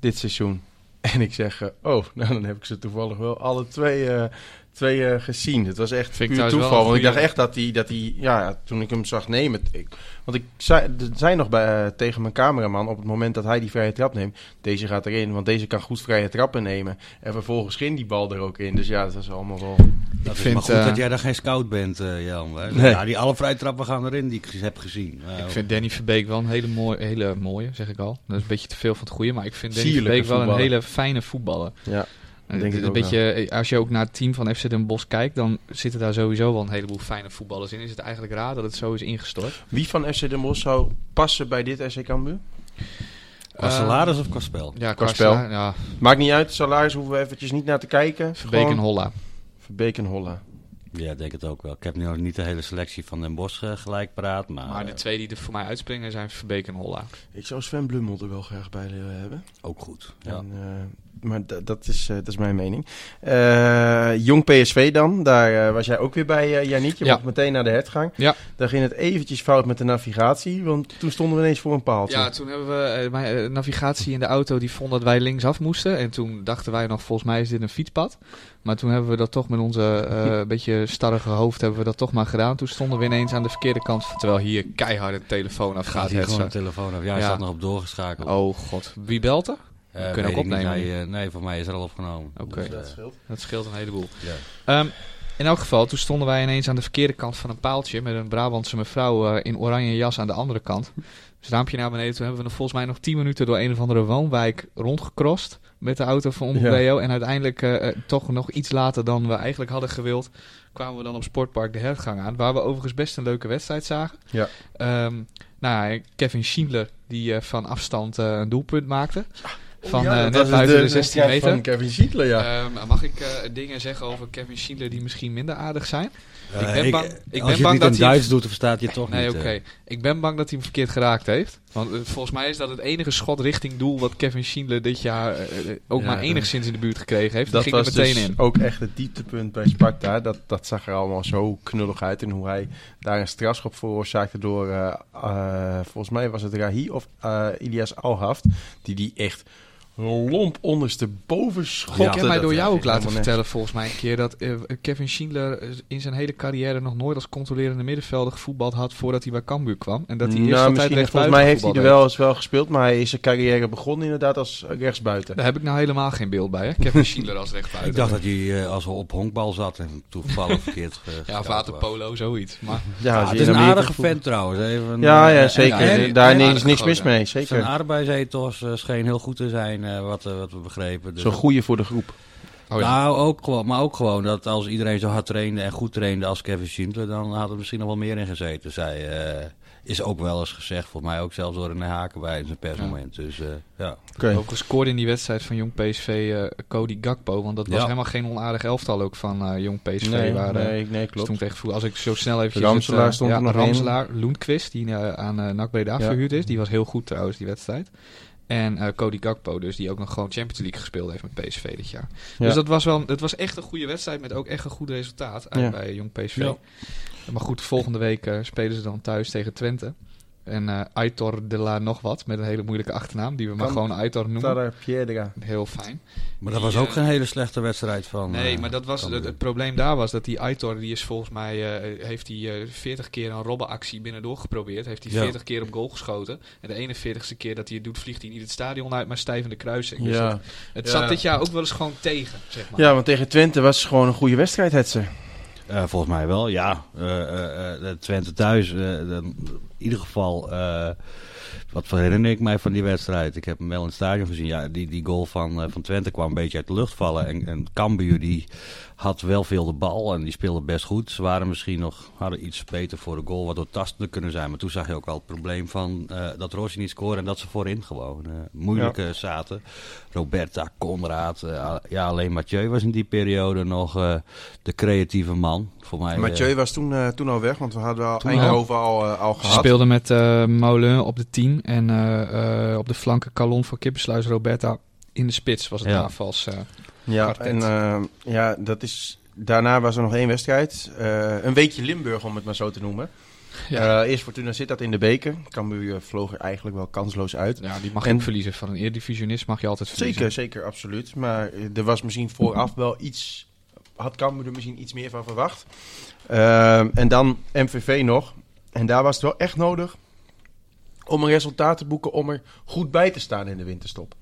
[SPEAKER 1] dit seizoen. En ik zeg, oh, nou dan heb ik ze toevallig wel alle twee, twee eh, gezien. Het was echt
[SPEAKER 2] Vind ik
[SPEAKER 1] puur toeval.
[SPEAKER 2] een
[SPEAKER 1] Want ik dacht echt dat hij, dat hij ja, toen ik hem zag nemen... Ik, want ik zei, zei nog bij, eh, tegen mijn cameraman op het moment dat hij die vrije trap neemt... Deze gaat erin, want deze kan goed vrije trappen nemen. En vervolgens ging die bal er ook in. Dus ja, dat was allemaal wel...
[SPEAKER 3] Dat is
[SPEAKER 2] vind,
[SPEAKER 3] maar goed
[SPEAKER 2] eh,
[SPEAKER 3] dat jij dan geen scout bent, eh Jan.
[SPEAKER 1] Nee.
[SPEAKER 3] Ja, die alle vrije trappen gaan erin die ik heb gezien. Nou,
[SPEAKER 2] Ik vind Danny Verbeek wel een hele, mooie, hele mooie, zeg ik al. Dat is een beetje te veel van het goede, maar ik vind Danny
[SPEAKER 1] Sierlijke
[SPEAKER 2] Verbeek wel een hele fijne voetballer.
[SPEAKER 1] Ja, Denk ik
[SPEAKER 2] een beetje, eh, als je ook naar het team van FC Den Bosch kijkt, dan zitten daar sowieso wel een heleboel fijne voetballers in. Is het eigenlijk raar dat het zo is ingestort?
[SPEAKER 1] Wie van FC Den Bosch zou passen bij dit SC Cambuur?
[SPEAKER 3] Qua
[SPEAKER 2] Eh,
[SPEAKER 3] salaris of qua spel?
[SPEAKER 2] Ja,
[SPEAKER 1] Qua
[SPEAKER 2] qua
[SPEAKER 1] spel.
[SPEAKER 2] Ja,
[SPEAKER 1] Maakt niet uit, salaris hoeven we eventjes niet naar te kijken.
[SPEAKER 2] Verbeek en Holla.
[SPEAKER 1] Verbeek en Holla.
[SPEAKER 3] Ja, ik denk het ook wel. Ik heb nu nog niet de hele selectie van Den Bosch eh, gelijk paraat, maar,
[SPEAKER 2] Maar de twee die er voor mij uitspringen zijn Verbeek en Holla.
[SPEAKER 1] Ik zou Sven Blummel er wel graag bij willen hebben.
[SPEAKER 3] ook goed. Ja.
[SPEAKER 1] En, eh, maar dat, is, eh, dat is mijn mening. Eh, jong PSV dan, daar eh, was jij ook weer bij, eh Janiek. Je
[SPEAKER 2] Ja.
[SPEAKER 1] mocht meteen naar de hertgang.
[SPEAKER 2] Ja.
[SPEAKER 1] Daar ging het eventjes fout met de navigatie, want toen stonden we ineens voor een paaltje.
[SPEAKER 2] Ja, toen hebben we mijn navigatie in de auto die vond dat wij linksaf moesten. En toen dachten wij nog, volgens mij is dit een fietspad. Maar toen hebben we dat toch met onze eh beetje starrige hoofd hebben we dat toch maar gedaan. Toen stonden we ineens aan de verkeerde kant. Terwijl hier keihard de telefoon afgaat.
[SPEAKER 3] Gaat hier gewoon de telefoon af. Ja, hij
[SPEAKER 2] Ja.
[SPEAKER 3] staat nog op doorgeschakeld.
[SPEAKER 2] Oh god, wie belt er?
[SPEAKER 3] Eh,
[SPEAKER 2] kunnen ook opnemen.
[SPEAKER 3] Hij, eh, nee, voor mij is er al opgenomen.
[SPEAKER 2] Oké.
[SPEAKER 3] Dus, eh,
[SPEAKER 1] dat scheelt.
[SPEAKER 2] Dat scheelt een heleboel.
[SPEAKER 3] ja.
[SPEAKER 2] Ehm, in elk geval, toen stonden wij ineens aan de verkeerde kant van een paaltje. Met een Brabantse mevrouw eh, in oranje jas aan de andere kant. Dus raampje naar beneden. Toen hebben we nog volgens mij nog 10 minuten door een of andere woonwijk rondgecrossed. Met de auto van
[SPEAKER 1] Ja.
[SPEAKER 2] Ombreo. En uiteindelijk, eh, eh, toch nog iets later dan we eigenlijk hadden gewild. kwamen we dan op Sportpark de Hertgang aan. Waar we overigens best een leuke wedstrijd zagen.
[SPEAKER 1] Ja.
[SPEAKER 2] Ehm, nou, ja, Kevin Schindler, die eh, van afstand eh, een doelpunt maakte. Van
[SPEAKER 1] Ja,
[SPEAKER 2] eh,
[SPEAKER 1] dat
[SPEAKER 2] net buiten de,
[SPEAKER 1] de
[SPEAKER 2] 16
[SPEAKER 1] wedstrijd
[SPEAKER 2] meter.
[SPEAKER 1] Van Kevin Schietler, ja.
[SPEAKER 2] Ehm, mag ik eh, dingen zeggen over Kevin Schindler die misschien minder aardig zijn? Ik ben bang- ik
[SPEAKER 3] als
[SPEAKER 2] ben
[SPEAKER 3] je het
[SPEAKER 2] bang dat
[SPEAKER 3] in
[SPEAKER 2] hij-
[SPEAKER 3] Duits doet, dan verstaat je het toch
[SPEAKER 2] Nee,
[SPEAKER 3] niet.
[SPEAKER 2] oké.
[SPEAKER 3] eh.
[SPEAKER 2] Ik ben bang dat hij hem verkeerd geraakt heeft. Want volgens mij is dat het enige schot richting doel wat Kevin Schindler dit jaar ook
[SPEAKER 3] Ja,
[SPEAKER 2] maar enigszins in de buurt gekregen heeft.
[SPEAKER 1] Dat
[SPEAKER 2] ging
[SPEAKER 1] was
[SPEAKER 2] er meteen
[SPEAKER 1] dus
[SPEAKER 2] in.
[SPEAKER 1] ook echt het dieptepunt bij Sparta. Dat, dat zag er allemaal zo knullig uit. En hoe hij daar een strafschop veroorzaakte door... volgens mij was het Rahi of eh, Ilias Alhaft. Die die echt lomp ondersteboven schopte.
[SPEAKER 2] ik heb mij door jou ook laten vertellen volgens mij een keer dat eh, Kevin Schindler eh, in zijn hele carrière nog nooit als controlerende middenvelder gevoetbald had voordat hij bij Cambuur kwam. En dat hij
[SPEAKER 1] nou,
[SPEAKER 2] eerst altijd
[SPEAKER 1] misschien,
[SPEAKER 2] rechtsbuiten
[SPEAKER 1] volgens mij heeft hij er wel eens wel gespeeld. Maar hij is zijn carrière begonnen inderdaad als rechtsbuiten.
[SPEAKER 2] Daar heb ik nou helemaal geen beeld bij, hè? Kevin Schindler als rechtsbuiten.
[SPEAKER 3] Ik dacht dat hij eh, als we op honkbal zat en toevallig verkeerd
[SPEAKER 2] Ja, waterpolo, zoiets. Maar
[SPEAKER 1] Ja,
[SPEAKER 3] het is een aardige vent trouwens. Even,
[SPEAKER 1] Ja, ja,
[SPEAKER 3] en-
[SPEAKER 1] zeker.
[SPEAKER 3] en-
[SPEAKER 1] Daar
[SPEAKER 2] en-
[SPEAKER 1] is niks mis mee,
[SPEAKER 3] Zijn
[SPEAKER 1] zeker.
[SPEAKER 3] arbeidsethos eh, scheen heel goed te zijn, eh, wat, eh, wat we begrepen. Dus
[SPEAKER 1] Zo'n goeie voor de groep.
[SPEAKER 2] Oh ja.
[SPEAKER 3] Nou, ook gewoon, maar ook gewoon dat als iedereen zo hard trainde en goed trainde als Kevin Schindler, dan had er misschien nog wel meer in gezeten. Zij eh, is ook wel eens gezegd, volgens mij ook zelfs door een haken bij in zijn persmoment. Dus eh, ja.
[SPEAKER 2] Ook gescoord in die wedstrijd van Jong PSV eh, Cody Gakpo. Want dat was
[SPEAKER 3] Ja.
[SPEAKER 2] helemaal geen onaardig elftal ook van eh, Jong PSV.
[SPEAKER 1] Nee,
[SPEAKER 2] waar,
[SPEAKER 1] nee, nee, klopt.
[SPEAKER 2] stond voet- Als ik zo snel even...
[SPEAKER 1] Ramselaar stond er nog in.
[SPEAKER 2] Ramselaar, Loenquist, die aan uh, NAC Breda
[SPEAKER 1] Ja.
[SPEAKER 2] verhuurd is. Die was heel goed trouwens, die wedstrijd. En eh, Cody Gakpo dus, die ook nog gewoon Champions League gespeeld heeft met PSV dit jaar.
[SPEAKER 1] Ja.
[SPEAKER 2] Dus dat was wel, het was echt een goede wedstrijd met ook echt een goed resultaat uit
[SPEAKER 1] Ja.
[SPEAKER 2] bij Jong PSV.
[SPEAKER 3] Ja.
[SPEAKER 2] Maar goed, volgende week eh, spelen ze dan thuis tegen Twente. En eh Aitor de la nog wat, met een hele moeilijke achternaam, die we maar gewoon Aitor noemen.
[SPEAKER 1] Piedra.
[SPEAKER 2] Heel fijn.
[SPEAKER 3] Maar dat
[SPEAKER 2] Die,
[SPEAKER 3] was ook
[SPEAKER 2] eh,
[SPEAKER 3] geen hele slechte wedstrijd van.
[SPEAKER 2] Nee,
[SPEAKER 3] eh,
[SPEAKER 2] maar dat was, het, het probleem daar was dat die Aitor, die is volgens mij, eh, heeft hij eh 40 keer een robbenactie binnendoor geprobeerd. Heeft hij
[SPEAKER 3] Ja.
[SPEAKER 2] 40 keer op goal geschoten. En de 41ste keer dat hij het doet, vliegt hij niet het stadion uit, maar stijvende kruising. Dus
[SPEAKER 1] Ja.
[SPEAKER 2] het, het
[SPEAKER 1] Ja.
[SPEAKER 2] zat dit jaar ook wel eens gewoon tegen, zeg maar.
[SPEAKER 1] ja, want tegen Twente was het gewoon een goede wedstrijd, Hetze.
[SPEAKER 3] Eh, volgens mij wel, ja. Eh, eh, Twente thuis, in ieder geval. Wat herinner ik mij van die wedstrijd? Ik heb hem wel in het stadion gezien. Ja, die, die goal van, eh, van Twente kwam een beetje uit de lucht vallen. En, en Cambuur die had wel veel de bal en die speelde best goed. Ze waren misschien nog hadden iets beter voor de goal, wat doortastender kunnen zijn. Maar toen zag je ook al het probleem van eh, dat Rossi niet scoorde en dat ze voorin gewoon eh, moeilijk eh, zaten. Roberta, Conrad, ja, alleen Mathieu was in die periode nog eh, de creatieve man. Voor mij,
[SPEAKER 1] Mathieu was toen, eh, toen al weg, want we hadden al Eindhoven al, al
[SPEAKER 2] Ze
[SPEAKER 1] gehad.
[SPEAKER 2] speelden met eh Moulin op de 10 en eh, eh, op de flanken Calon voor Kippensluis Roberta in de spits was het
[SPEAKER 3] Ja.
[SPEAKER 2] aanvals. eh.
[SPEAKER 1] Ja, en ja, dat is... Daarna was er nog één wedstrijd. Een weekje Limburg, om het maar zo te noemen.
[SPEAKER 2] Ja.
[SPEAKER 1] Eh, eerst Fortuna zit dat in de beker. Cambuur vloog er eigenlijk wel kansloos uit.
[SPEAKER 2] ja, die mag je
[SPEAKER 1] En-
[SPEAKER 2] verliezen. Van een eerdivisionist mag je altijd verliezen.
[SPEAKER 1] Zeker, zeker, absoluut. Maar er was misschien vooraf wel iets... Had Cambuur er misschien iets meer van verwacht. En dan MVV nog. En daar was het wel echt nodig om een resultaat te boeken... om er goed bij te staan in de winterstop.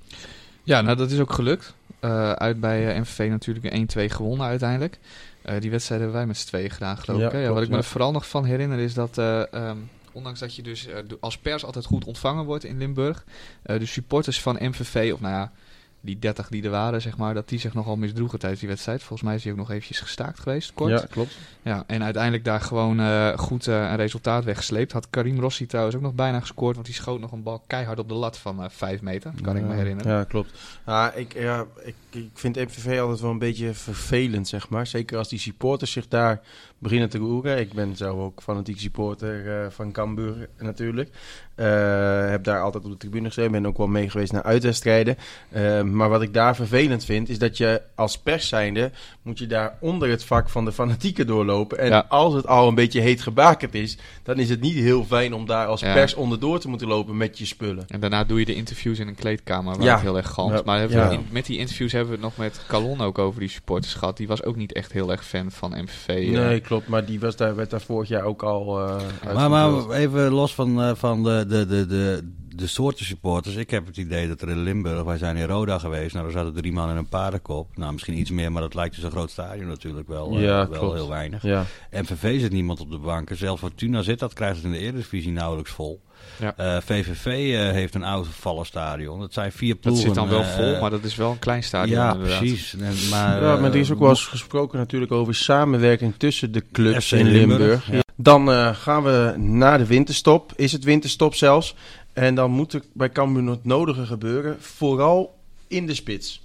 [SPEAKER 2] Ja, nou dat is ook gelukt. Eh, uit bij eh, MVV natuurlijk een 1-2 gewonnen uiteindelijk. Eh, die wedstrijd hebben wij met z'n tweeën gedaan, geloof
[SPEAKER 1] Ja,
[SPEAKER 2] ik. hè? Ja,
[SPEAKER 1] klopt,
[SPEAKER 2] wat ik me
[SPEAKER 1] ja.
[SPEAKER 2] er vooral nog van herinner is dat, eh, ehm, ondanks dat je dus als pers altijd goed ontvangen wordt in Limburg, de supporters van MVV, of nou ja, die 30 die er waren, zeg maar, dat die zich nogal misdroegen tijdens die wedstrijd. Volgens mij is die ook nog eventjes gestaakt geweest, kort.
[SPEAKER 1] Ja, klopt.
[SPEAKER 2] Ja, en uiteindelijk daar gewoon eh, goed eh, een resultaat weggesleept. Had Karim Rossi trouwens ook nog bijna gescoord, want die schoot nog een bal keihard op de lat van eh 5 meter, kan ik me herinneren.
[SPEAKER 1] Ja, klopt. Ja, ik, ja, ik, ik vind MVV altijd wel een beetje vervelend, zeg maar. Zeker als die supporters zich daar beginnen te roeren. Ik ben zelf ook fanatiek supporter eh, van Cambuur natuurlijk. Eh, heb daar altijd op de tribune gezeten. Ben ook wel mee geweest naar uitwedstrijden. Eh, maar wat ik daar vervelend vind, is dat je als pers zijnde, moet je daar onder het vak van de fanatieken doorlopen. En
[SPEAKER 2] Ja.
[SPEAKER 1] als het al een beetje heet gebakerd is, dan is het niet heel fijn om daar als
[SPEAKER 2] Ja.
[SPEAKER 1] pers onderdoor te moeten lopen met je spullen.
[SPEAKER 2] En daarna doe je de interviews in een kleedkamer waar
[SPEAKER 1] Ja.
[SPEAKER 2] het heel erg galmt. Maar we in- met die interviews hebben we het nog met Calon ook over die supporters gehad. Die was ook niet echt heel erg fan van MVV.
[SPEAKER 1] Nee, klopt, maar die was daar, werd daar vorig jaar ook al eh
[SPEAKER 3] Maar, maar even los van, eh, van de, de, de, de, de soorten supporters. Ik heb het idee dat er in Limburg, wij zijn in Roda geweest. Nou, er zaten drie man in een paardenkop. Nou, misschien iets meer, maar dat lijkt dus een groot stadion natuurlijk wel, eh,
[SPEAKER 1] Ja,
[SPEAKER 3] wel
[SPEAKER 1] klopt.
[SPEAKER 3] heel weinig.
[SPEAKER 1] Ja.
[SPEAKER 3] MVV zit niemand op de banken. Zelfs Fortuna zit, dat krijgt het in de Eredivisie nauwelijks vol.
[SPEAKER 2] Ja.
[SPEAKER 3] Eh, VVV eh, heeft een oud stadion. Dat zijn vier
[SPEAKER 2] Dat
[SPEAKER 3] ploegen.
[SPEAKER 2] zit dan wel
[SPEAKER 3] eh,
[SPEAKER 2] vol, maar dat is wel een klein stadion
[SPEAKER 3] ja,
[SPEAKER 2] inderdaad.
[SPEAKER 3] precies. En, maar,
[SPEAKER 1] ja, maar er
[SPEAKER 3] eh,
[SPEAKER 1] is ook wel eens gesproken natuurlijk over samenwerking tussen de clubs
[SPEAKER 3] FC
[SPEAKER 1] in
[SPEAKER 3] Limburg,
[SPEAKER 1] Limburg.
[SPEAKER 3] ja.
[SPEAKER 1] Dan eh, gaan we naar de winterstop. Is het winterstop zelfs? En dan moet er bij Cambuur het nodige gebeuren. Vooral in de spits.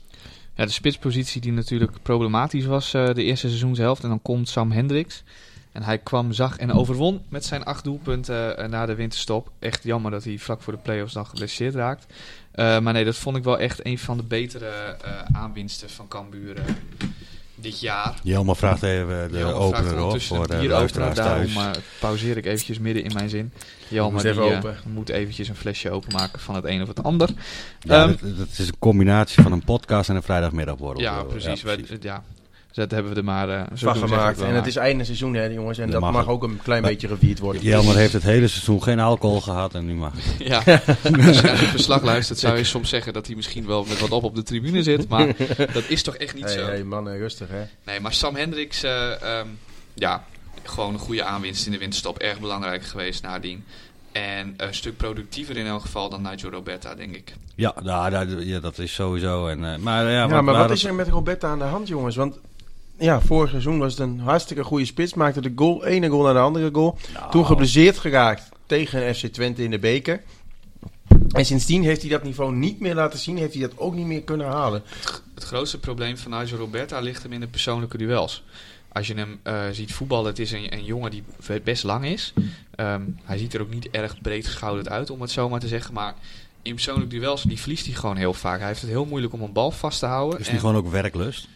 [SPEAKER 2] Ja, de spitspositie die natuurlijk problematisch was eh, de eerste seizoenshelft. En dan komt Sam Hendricks. En hij kwam, zag en overwon met zijn acht doelpunten eh, na de winterstop. Echt jammer dat hij vlak voor de play-offs dan geblesseerd raakt. Eh, maar nee, dat vond ik wel echt een van de betere aanwinsten van Cambuur dit jaar.
[SPEAKER 3] Jelmer vraagt even de opener op voor
[SPEAKER 2] de opener.
[SPEAKER 3] luisteraars
[SPEAKER 2] Daarom
[SPEAKER 3] thuis.
[SPEAKER 2] eh, pauzeer ik eventjes midden in mijn zin. Jelmer
[SPEAKER 1] Moest
[SPEAKER 2] die,
[SPEAKER 1] even
[SPEAKER 2] eh,
[SPEAKER 1] open.
[SPEAKER 2] moet eventjes een flesje openmaken van het een of het ander.
[SPEAKER 3] Ja,
[SPEAKER 2] Ehm,
[SPEAKER 3] dat, dat is een combinatie van een podcast en een vrijdagmiddagborrel.
[SPEAKER 2] Ja,
[SPEAKER 3] Eh,
[SPEAKER 2] precies. Wij-
[SPEAKER 3] precies.
[SPEAKER 2] Ja, dat hebben we er maar eh, zo
[SPEAKER 1] Van gemaakt. En het
[SPEAKER 2] maar.
[SPEAKER 1] is einde seizoen, hè, jongens. En
[SPEAKER 3] Dat
[SPEAKER 1] dat
[SPEAKER 3] mag
[SPEAKER 1] ook een klein
[SPEAKER 3] Maar-
[SPEAKER 1] beetje gevierd worden.
[SPEAKER 3] Jelmer heeft het hele seizoen geen alcohol gehad en nu mag het.
[SPEAKER 2] Ja, als je het verslag luistert zou je soms zeggen dat hij misschien wel met wat op op de tribune zit. Maar dat is toch echt niet
[SPEAKER 1] Hey,
[SPEAKER 2] zo.
[SPEAKER 1] hey, mannen, rustig hè.
[SPEAKER 2] Nee, maar Sam Hendricks, eh, ehm, ja, gewoon een goede aanwinst in de winterstop. Erg belangrijk geweest nadien. En een stuk productiever in elk geval dan Nigel Roberta, denk ik.
[SPEAKER 3] Ja, nou, dat, ja, dat is sowieso. En, eh, maar ja,
[SPEAKER 1] Ja,
[SPEAKER 3] wat,
[SPEAKER 1] maar wat is er met Roberta aan de hand, jongens? Want ja, vorig seizoen was het een hartstikke goede spits. Maakte de goal, ene goal naar de andere goal.
[SPEAKER 3] Nou,
[SPEAKER 1] Toen geblesseerd geraakt tegen FC Twente in de beker. En sindsdien heeft hij dat niveau niet meer laten zien. Heeft hij dat ook niet meer kunnen halen.
[SPEAKER 2] Het grootste probleem van Nigel Roberta ligt hem in de persoonlijke duels. Als je hem eh, ziet voetballen, het is een, een jongen die best lang is. Ehm, hij ziet er ook niet erg breed geschouderd uit, om het zo maar te zeggen. Maar in persoonlijke duels, die verliest hij gewoon heel vaak. Hij heeft het heel moeilijk om een bal vast te houden.
[SPEAKER 3] is
[SPEAKER 2] En-
[SPEAKER 3] die gewoon ook werklust?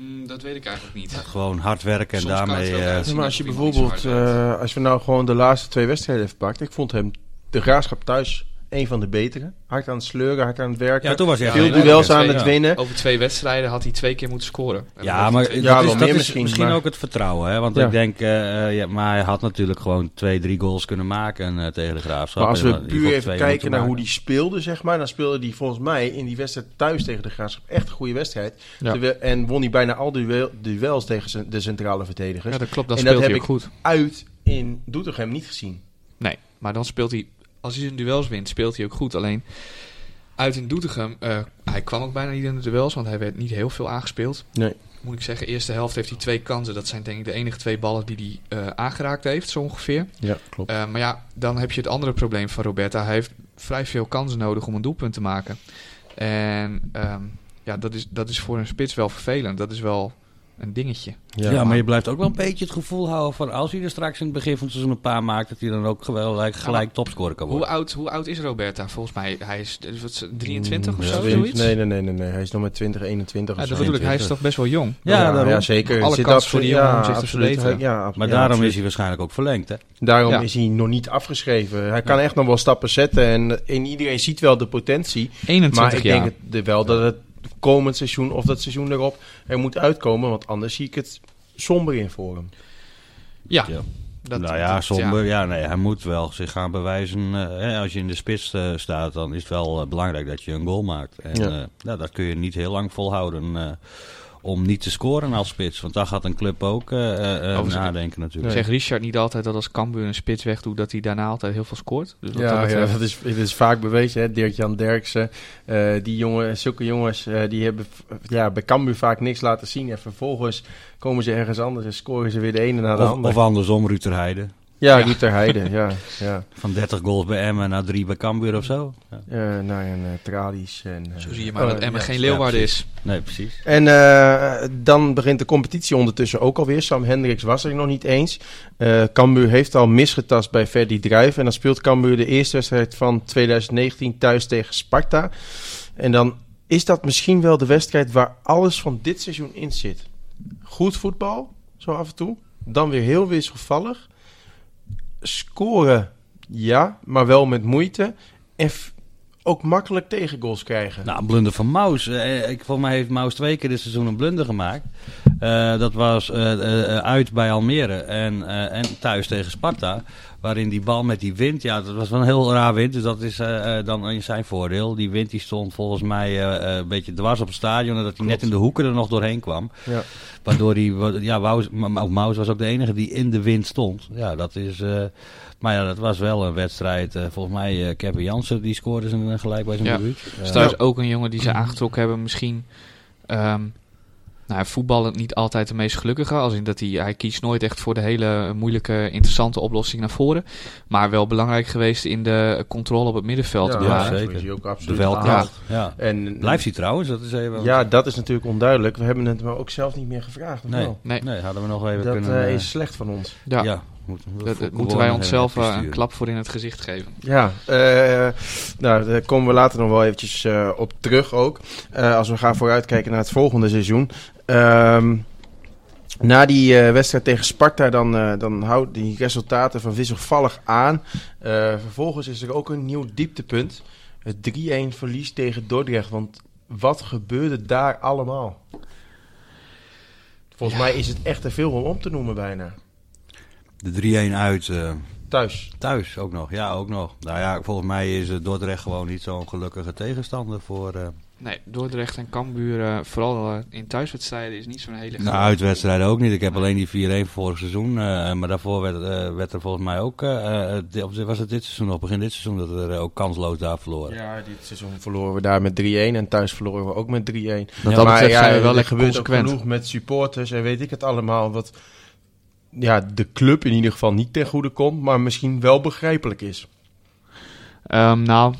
[SPEAKER 2] Mm, dat weet ik eigenlijk niet.
[SPEAKER 3] Gewoon hard werken en
[SPEAKER 2] Soms
[SPEAKER 3] daarmee... eh.
[SPEAKER 1] Ja, maar als je bijvoorbeeld, eh, als we nou gewoon de laatste twee wedstrijden even pakt. Ik vond hem de graafschap thuis een van de betere. Hard aan het sleuren, hard aan het werken.
[SPEAKER 3] ja, toen was hij
[SPEAKER 1] Veel duels aan het
[SPEAKER 3] Ja.
[SPEAKER 1] winnen.
[SPEAKER 2] Over twee wedstrijden had hij twee keer moeten scoren. En
[SPEAKER 3] Ja, maar
[SPEAKER 1] Ja,
[SPEAKER 3] dat
[SPEAKER 1] wel
[SPEAKER 3] is, dat
[SPEAKER 1] misschien,
[SPEAKER 3] misschien
[SPEAKER 1] maar-
[SPEAKER 3] ook het vertrouwen. Hè? Want
[SPEAKER 1] Ja.
[SPEAKER 3] ik denk, eh, eh, ja, maar hij had natuurlijk gewoon twee, drie goals kunnen maken eh, tegen de Graafschap.
[SPEAKER 1] Maar als we puur even kijken naar hoe die speelde, zeg maar. Dan speelde hij volgens mij in die wedstrijd thuis tegen de Graafschap echt een goede wedstrijd.
[SPEAKER 2] Ja.
[SPEAKER 1] Terwijl- en won hij bijna al duel, duels tegen de centrale verdedigers.
[SPEAKER 2] Ja, dat klopt. Dan
[SPEAKER 1] En dat
[SPEAKER 2] speelt hij
[SPEAKER 1] heb
[SPEAKER 2] ook goed.
[SPEAKER 1] Uit in Doetinchem niet gezien.
[SPEAKER 2] Nee, maar dan speelt hij... Als hij zijn duels wint, speelt hij ook goed. Alleen uit in Doetinchem... eh, hij kwam ook bijna niet in de duels, want hij werd niet heel veel aangespeeld.
[SPEAKER 1] Nee.
[SPEAKER 2] Moet ik zeggen, eerste helft heeft hij twee kansen. Dat zijn denk ik de enige twee ballen die hij eh, aangeraakt heeft, zo ongeveer.
[SPEAKER 1] Ja, klopt.
[SPEAKER 2] Eh, maar ja, dan heb je het andere probleem van Roberta. Hij heeft vrij veel kansen nodig om een doelpunt te maken. En ehm, ja, dat is, dat is voor een spits wel vervelend. Dat is wel een dingetje.
[SPEAKER 3] Ja, maar je blijft ook wel een beetje het gevoel houden van als hij er straks in het begin van het seizoen een paar maakt, dat hij dan ook gelijk, gelijk topscorer kan
[SPEAKER 2] Hoe
[SPEAKER 3] worden.
[SPEAKER 2] oud, hoe oud is Roberta? Volgens mij, hij is eh, wat, 23 of
[SPEAKER 3] Mm,
[SPEAKER 2] zo, zoiets?
[SPEAKER 1] Nee, nee, nee, nee, nee. Hij is nog met 20, 21 of
[SPEAKER 2] Ja,
[SPEAKER 1] zo.
[SPEAKER 2] dat bedoel ik, hij is toch best wel jong.
[SPEAKER 3] Ja, daarom.
[SPEAKER 1] ja zeker.
[SPEAKER 2] Alle
[SPEAKER 1] Zit absoluut-
[SPEAKER 2] voor die jongen om zich te
[SPEAKER 1] absoluut.
[SPEAKER 2] verbeteren.
[SPEAKER 1] Ja, ab-
[SPEAKER 3] Maar daarom
[SPEAKER 1] absoluut.
[SPEAKER 3] is hij waarschijnlijk ook verlengd, hè?
[SPEAKER 1] Daarom
[SPEAKER 2] Ja.
[SPEAKER 1] is hij nog niet afgeschreven. Hij kan echt nog wel stappen zetten. En, en iedereen ziet wel de potentie.
[SPEAKER 2] 21
[SPEAKER 1] Maar ik
[SPEAKER 2] jaar.
[SPEAKER 1] denk het, wel dat het komend seizoen of dat seizoen erop er moet uitkomen. Want anders zie ik het somber in voor hem.
[SPEAKER 2] ja,
[SPEAKER 3] Ja.
[SPEAKER 2] dat,
[SPEAKER 3] nou ja,
[SPEAKER 2] dat-
[SPEAKER 3] somber. Ja. nee, hij moet wel zich gaan bewijzen. eh, hè, als je in de spits eh, staat, dan is het wel eh, belangrijk dat je een goal maakt. En
[SPEAKER 1] Ja.
[SPEAKER 3] ja. nou, dat kun je niet heel lang volhouden eh, om niet te scoren als spits. Want daar gaat een club ook eh, eh, eh,
[SPEAKER 2] Overigens-
[SPEAKER 3] nadenken natuurlijk.
[SPEAKER 2] Zegt Richard niet altijd dat als Cambuur een spits wegdoet, dat hij daarna altijd heel veel scoort? Dus wat dat
[SPEAKER 1] Ja, ja dat, is, dat is vaak bewezen. hè. Dirk-Jan Derksen, eh, die jongen, zulke jongens, eh, die hebben ja, bij Cambuur vaak niks laten zien. En vervolgens komen ze ergens anders en scoren ze weer de ene na de
[SPEAKER 3] Of,
[SPEAKER 1] andere.
[SPEAKER 3] of andersom, Ruud Heide.
[SPEAKER 1] Ja,
[SPEAKER 2] Ja.
[SPEAKER 1] Ruud ter Heide, ja. ja.
[SPEAKER 3] Van 30 goals bij Emmen naar 3 bij Cambuur of zo. Ja.
[SPEAKER 1] Eh, nou, en uh, Tralies. En, eh,
[SPEAKER 2] Zo zie je maar
[SPEAKER 1] oh,
[SPEAKER 2] dat Emmen geen Leeuwarden
[SPEAKER 3] ja,
[SPEAKER 2] is.
[SPEAKER 3] Nee, precies.
[SPEAKER 1] En eh, dan begint de competitie ondertussen ook alweer. Sam Hendricks was er nog niet eens. Eh Cambuur heeft al misgetast bij Verdi Druif. En dan speelt Cambuur de eerste wedstrijd van 2019 thuis tegen Sparta. En dan is dat misschien wel de wedstrijd waar alles van dit seizoen in zit. Goed voetbal, zo af en toe. Dan weer heel wisselvallig. Scoren, ja, maar wel met moeite. En ook makkelijk tegengoals krijgen.
[SPEAKER 3] Nou, een blunder van Maus. Eh, ik, volgens mij heeft Maus twee keer dit seizoen een blunder gemaakt. Eh, dat was eh, uit bij Almere en, en thuis tegen Sparta. Waarin die bal met die wind, ja, dat was wel een heel raar wind. Dus dat is eh, eh, dan in zijn voordeel. Die wind die stond volgens mij eh, eh, een beetje dwars op het stadion. En dat hij net in de hoeken er nog doorheen kwam.
[SPEAKER 1] Ja.
[SPEAKER 3] Waardoor hij, ja, Maus, Ma- Maus was ook de enige die in de wind stond. Ja, dat is... eh, maar ja, dat was wel een wedstrijd. eh, volgens mij, eh, Kevin Jansen, die scoorde zijn gelijk bij zijn
[SPEAKER 2] Ja.
[SPEAKER 3] debuut.
[SPEAKER 2] Dus daar is ook een jongen die ze aangetrokken hebben. Misschien ehm nou, voetballend niet altijd de meest gelukkige. Als in dat hij, hij kiest nooit echt voor de hele moeilijke, interessante oplossing naar voren. Maar wel belangrijk geweest in de controle op het middenveld.
[SPEAKER 1] Ja,
[SPEAKER 3] zeker.
[SPEAKER 1] is ook
[SPEAKER 3] de
[SPEAKER 1] absoluut gehaald.
[SPEAKER 3] Ja.
[SPEAKER 1] En
[SPEAKER 3] Blijft hij trouwens? Dat is even...
[SPEAKER 1] Ja, dat is natuurlijk onduidelijk. We hebben het maar ook zelf niet meer gevraagd. of
[SPEAKER 3] Nee.
[SPEAKER 1] wel?
[SPEAKER 2] Nee,
[SPEAKER 3] Nee, hadden we nog even
[SPEAKER 1] Dat
[SPEAKER 3] kunnen...
[SPEAKER 1] eh,
[SPEAKER 3] eh,
[SPEAKER 1] is slecht van ons.
[SPEAKER 2] ja,
[SPEAKER 3] ja, moet-
[SPEAKER 2] dat, dat moeten wij onszelf eh, een klap voor in het gezicht geven.
[SPEAKER 1] Ja, eh, nou, daar komen we later nog wel eventjes eh, op terug ook. Eh, als we gaan vooruitkijken naar het volgende seizoen. Ehm, na die eh, wedstrijd tegen Sparta, dan, eh, dan houden die resultaten van wisselvallig aan. Eh, vervolgens is er ook een nieuw dieptepunt. Het 3-1 verlies tegen Dordrecht. Want wat gebeurde daar allemaal? Volgens
[SPEAKER 2] Ja.
[SPEAKER 1] mij is het echt te veel om op te noemen bijna.
[SPEAKER 3] De 3-1 uit
[SPEAKER 1] Thuis.
[SPEAKER 3] thuis ook nog. Ja, ook nog. Nou ja, volgens mij is Dordrecht gewoon niet zo'n gelukkige tegenstander voor...
[SPEAKER 2] Nee, Dordrecht en Cambuur, eh, vooral eh, in thuiswedstrijden, is niet zo'n hele...
[SPEAKER 3] nou, uitwedstrijden ook niet. Ik heb alleen die 4-1 vorig seizoen. eh, maar daarvoor werd, werd er volgens mij ook... was het dit seizoen nog? Begin dit seizoen dat we er ook kansloos daar verloren.
[SPEAKER 1] Ja, dit seizoen verloren we daar met 3-1 en thuis verloren we ook met 3-1.
[SPEAKER 2] Wat
[SPEAKER 3] Ja,
[SPEAKER 2] dat
[SPEAKER 1] maar
[SPEAKER 2] betreft zijn we wel
[SPEAKER 1] er
[SPEAKER 2] lekker consequent.
[SPEAKER 1] ook genoeg met supporters en weet ik het allemaal. Wat ja, de club in ieder geval niet ten goede komt, maar misschien wel begrijpelijk is.
[SPEAKER 2] Ehm, nou,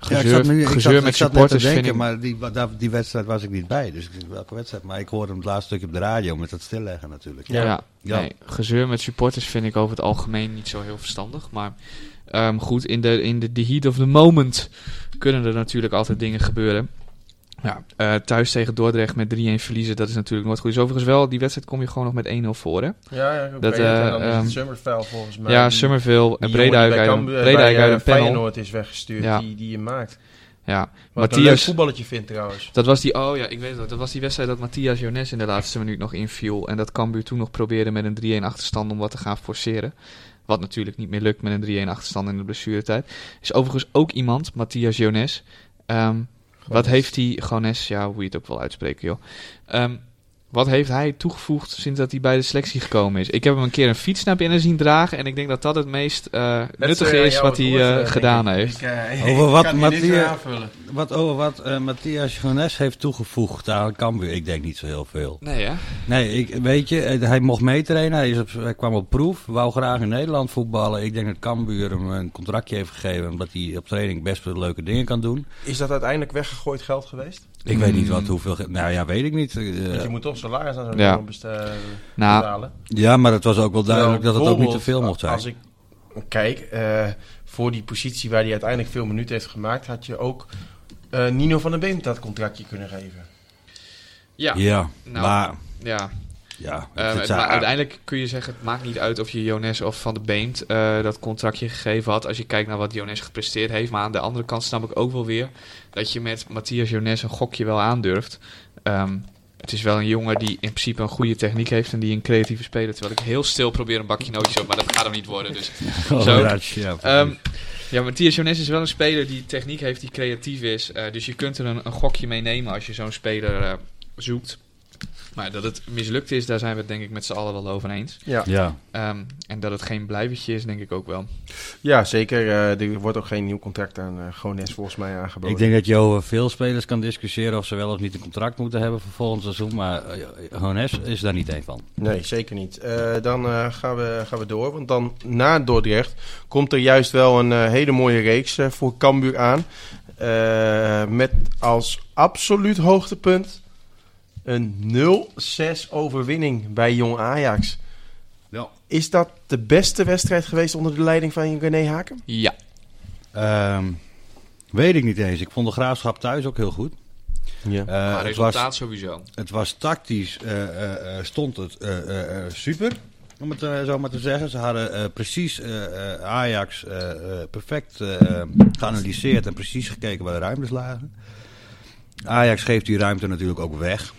[SPEAKER 3] Ja, ik
[SPEAKER 2] gezeur,
[SPEAKER 3] zat, nu, ik zat,
[SPEAKER 2] met
[SPEAKER 3] ik zat net te
[SPEAKER 2] supporters
[SPEAKER 3] denken,
[SPEAKER 2] vind ik...
[SPEAKER 3] maar die, die wedstrijd was ik niet bij. Dus ik denk, welke wedstrijd? Maar ik hoorde hem het laatste stukje op de radio met dat stilleggen natuurlijk.
[SPEAKER 2] Ja,
[SPEAKER 1] Ja.
[SPEAKER 3] Ja.
[SPEAKER 2] Nee, gezeur met supporters vind ik over het algemeen niet zo heel verstandig. Maar ehm, goed, in de, in de the heat of the moment kunnen er natuurlijk altijd dingen gebeuren. Ja, eh, thuis tegen Dordrecht met 3-1 verliezen, dat is natuurlijk nooit goed. Is overigens wel, die wedstrijd kom je gewoon nog met 1-0 voor, hè?
[SPEAKER 1] Ja, ja
[SPEAKER 2] Dat, eh,
[SPEAKER 1] en dan is het
[SPEAKER 2] ehm,
[SPEAKER 1] Summerveld volgens mij.
[SPEAKER 2] ja, Summerville en Bredijk
[SPEAKER 1] bij
[SPEAKER 2] uit, een-
[SPEAKER 1] bij, eh,
[SPEAKER 2] uit een panel.
[SPEAKER 1] Feyenoord is weggestuurd,
[SPEAKER 2] Ja.
[SPEAKER 1] die, die je maakt.
[SPEAKER 2] Ja,
[SPEAKER 1] Wat ik een
[SPEAKER 2] Matthias,
[SPEAKER 1] voetballetje vindt trouwens.
[SPEAKER 2] dat was die, oh ja, ik weet het, dat was die wedstrijd dat Matthias Jones in de laatste minuut nog inviel. En dat Cambuur toen nog probeerde met een 3-1 achterstand om wat te gaan forceren. Wat natuurlijk niet meer lukt met een 3-1 achterstand in de blessuretijd. Is overigens ook iemand, Matthias Jones. Ehm, wat heeft hij, Gones, ja, hoe je het ook wel uitspreekt, joh. Ehm, wat heeft hij toegevoegd sinds dat hij bij de selectie gekomen is? Ik heb hem een keer een fiets naar binnen zien dragen. En ik denk dat dat het meest eh, nuttige is wat hij eh, gedaan heeft.
[SPEAKER 3] Over wat Matthias- Wat, over wat eh, Matthias Jones heeft toegevoegd aan Cambuur, ik denk niet zo heel veel.
[SPEAKER 2] Nee, hè?
[SPEAKER 3] Nee, ik, weet je, eh, hij mocht meetrainen, hij, is op, hij kwam op proef, wou graag in Nederland voetballen. Ik denk dat Cambuur hem een contractje heeft gegeven, omdat hij op training best wel leuke dingen kan doen.
[SPEAKER 1] Is dat uiteindelijk weggegooid geld geweest?
[SPEAKER 3] Ik weet niet wat, hoeveel, nou ja, weet ik niet. Eh,
[SPEAKER 1] Want je moet toch salaris aan zo'n
[SPEAKER 2] Ja.
[SPEAKER 1] jongen best- eh,
[SPEAKER 2] Nou,
[SPEAKER 3] ja, maar het was ook wel duidelijk dat het ook niet te veel mocht zijn.
[SPEAKER 1] Als ik kijk, eh, voor die positie waar hij uiteindelijk veel minuten heeft gemaakt, had je ook eh, Nino van der Beem dat contractje kunnen geven.
[SPEAKER 2] ja.
[SPEAKER 3] Ja,
[SPEAKER 2] Nou,
[SPEAKER 3] maar
[SPEAKER 2] ja.
[SPEAKER 3] ja,
[SPEAKER 2] Eh, maar uiteindelijk kun je zeggen, het maakt niet uit of je Jones of Van de Beemt eh, dat contractje gegeven had. Als je kijkt naar wat Jones gepresteerd heeft. Maar aan de andere kant snap ik ook wel weer dat je met Matthias Jones een gokje wel aandurft. Ehm, het is wel een jongen die in principe een goede techniek heeft en die een creatieve speler. Terwijl ik heel stil probeer een bakje nootjes op, maar dat gaat hem niet worden. Dus.
[SPEAKER 3] Oh,
[SPEAKER 2] Zo.
[SPEAKER 3] ja, ja, precies.
[SPEAKER 2] ja, Matthias Jones is wel een speler die techniek heeft, die creatief is. Eh, dus je kunt er een, een gokje mee nemen als je zo'n speler eh, zoekt. Maar dat het mislukt is, daar zijn we het denk ik met z'n allen wel over eens.
[SPEAKER 1] Ja,
[SPEAKER 3] ja.
[SPEAKER 2] Ehm, en dat het geen blijvertje is, denk ik ook wel.
[SPEAKER 1] ja zeker. eh, er wordt ook geen nieuw contract aan uh, Gones volgens mij aangeboden.
[SPEAKER 3] Ik denk dat je over veel spelers kan discussiëren of ze wel of niet een contract moeten hebben voor volgend seizoen. Maar uh, Hones is daar niet één van.
[SPEAKER 1] Nee, zeker niet. Uh, dan uh, gaan, we, gaan we door. Want dan na Dordrecht komt er juist wel een uh, hele mooie reeks uh, voor Cambuur aan. Uh, met als absoluut hoogtepunt een 0-6 overwinning bij Jong Ajax.
[SPEAKER 3] Ja.
[SPEAKER 1] Is dat de beste wedstrijd geweest onder de leiding van René Haken?
[SPEAKER 2] Ja.
[SPEAKER 3] Um, weet ik niet eens. Ik vond de graafschap thuis ook heel goed.
[SPEAKER 1] Ja.
[SPEAKER 3] Eh,
[SPEAKER 2] maar
[SPEAKER 3] het,
[SPEAKER 2] resultaat
[SPEAKER 3] was,
[SPEAKER 2] sowieso.
[SPEAKER 3] het was tactisch, eh, eh, eh, stond het eh, eh, eh, super, om het zo maar te zeggen. Ze hadden eh, precies eh, eh, Ajax eh, eh, perfect eh, geanalyseerd en precies gekeken waar de ruimtes lagen. Ajax geeft die ruimte natuurlijk ook weg.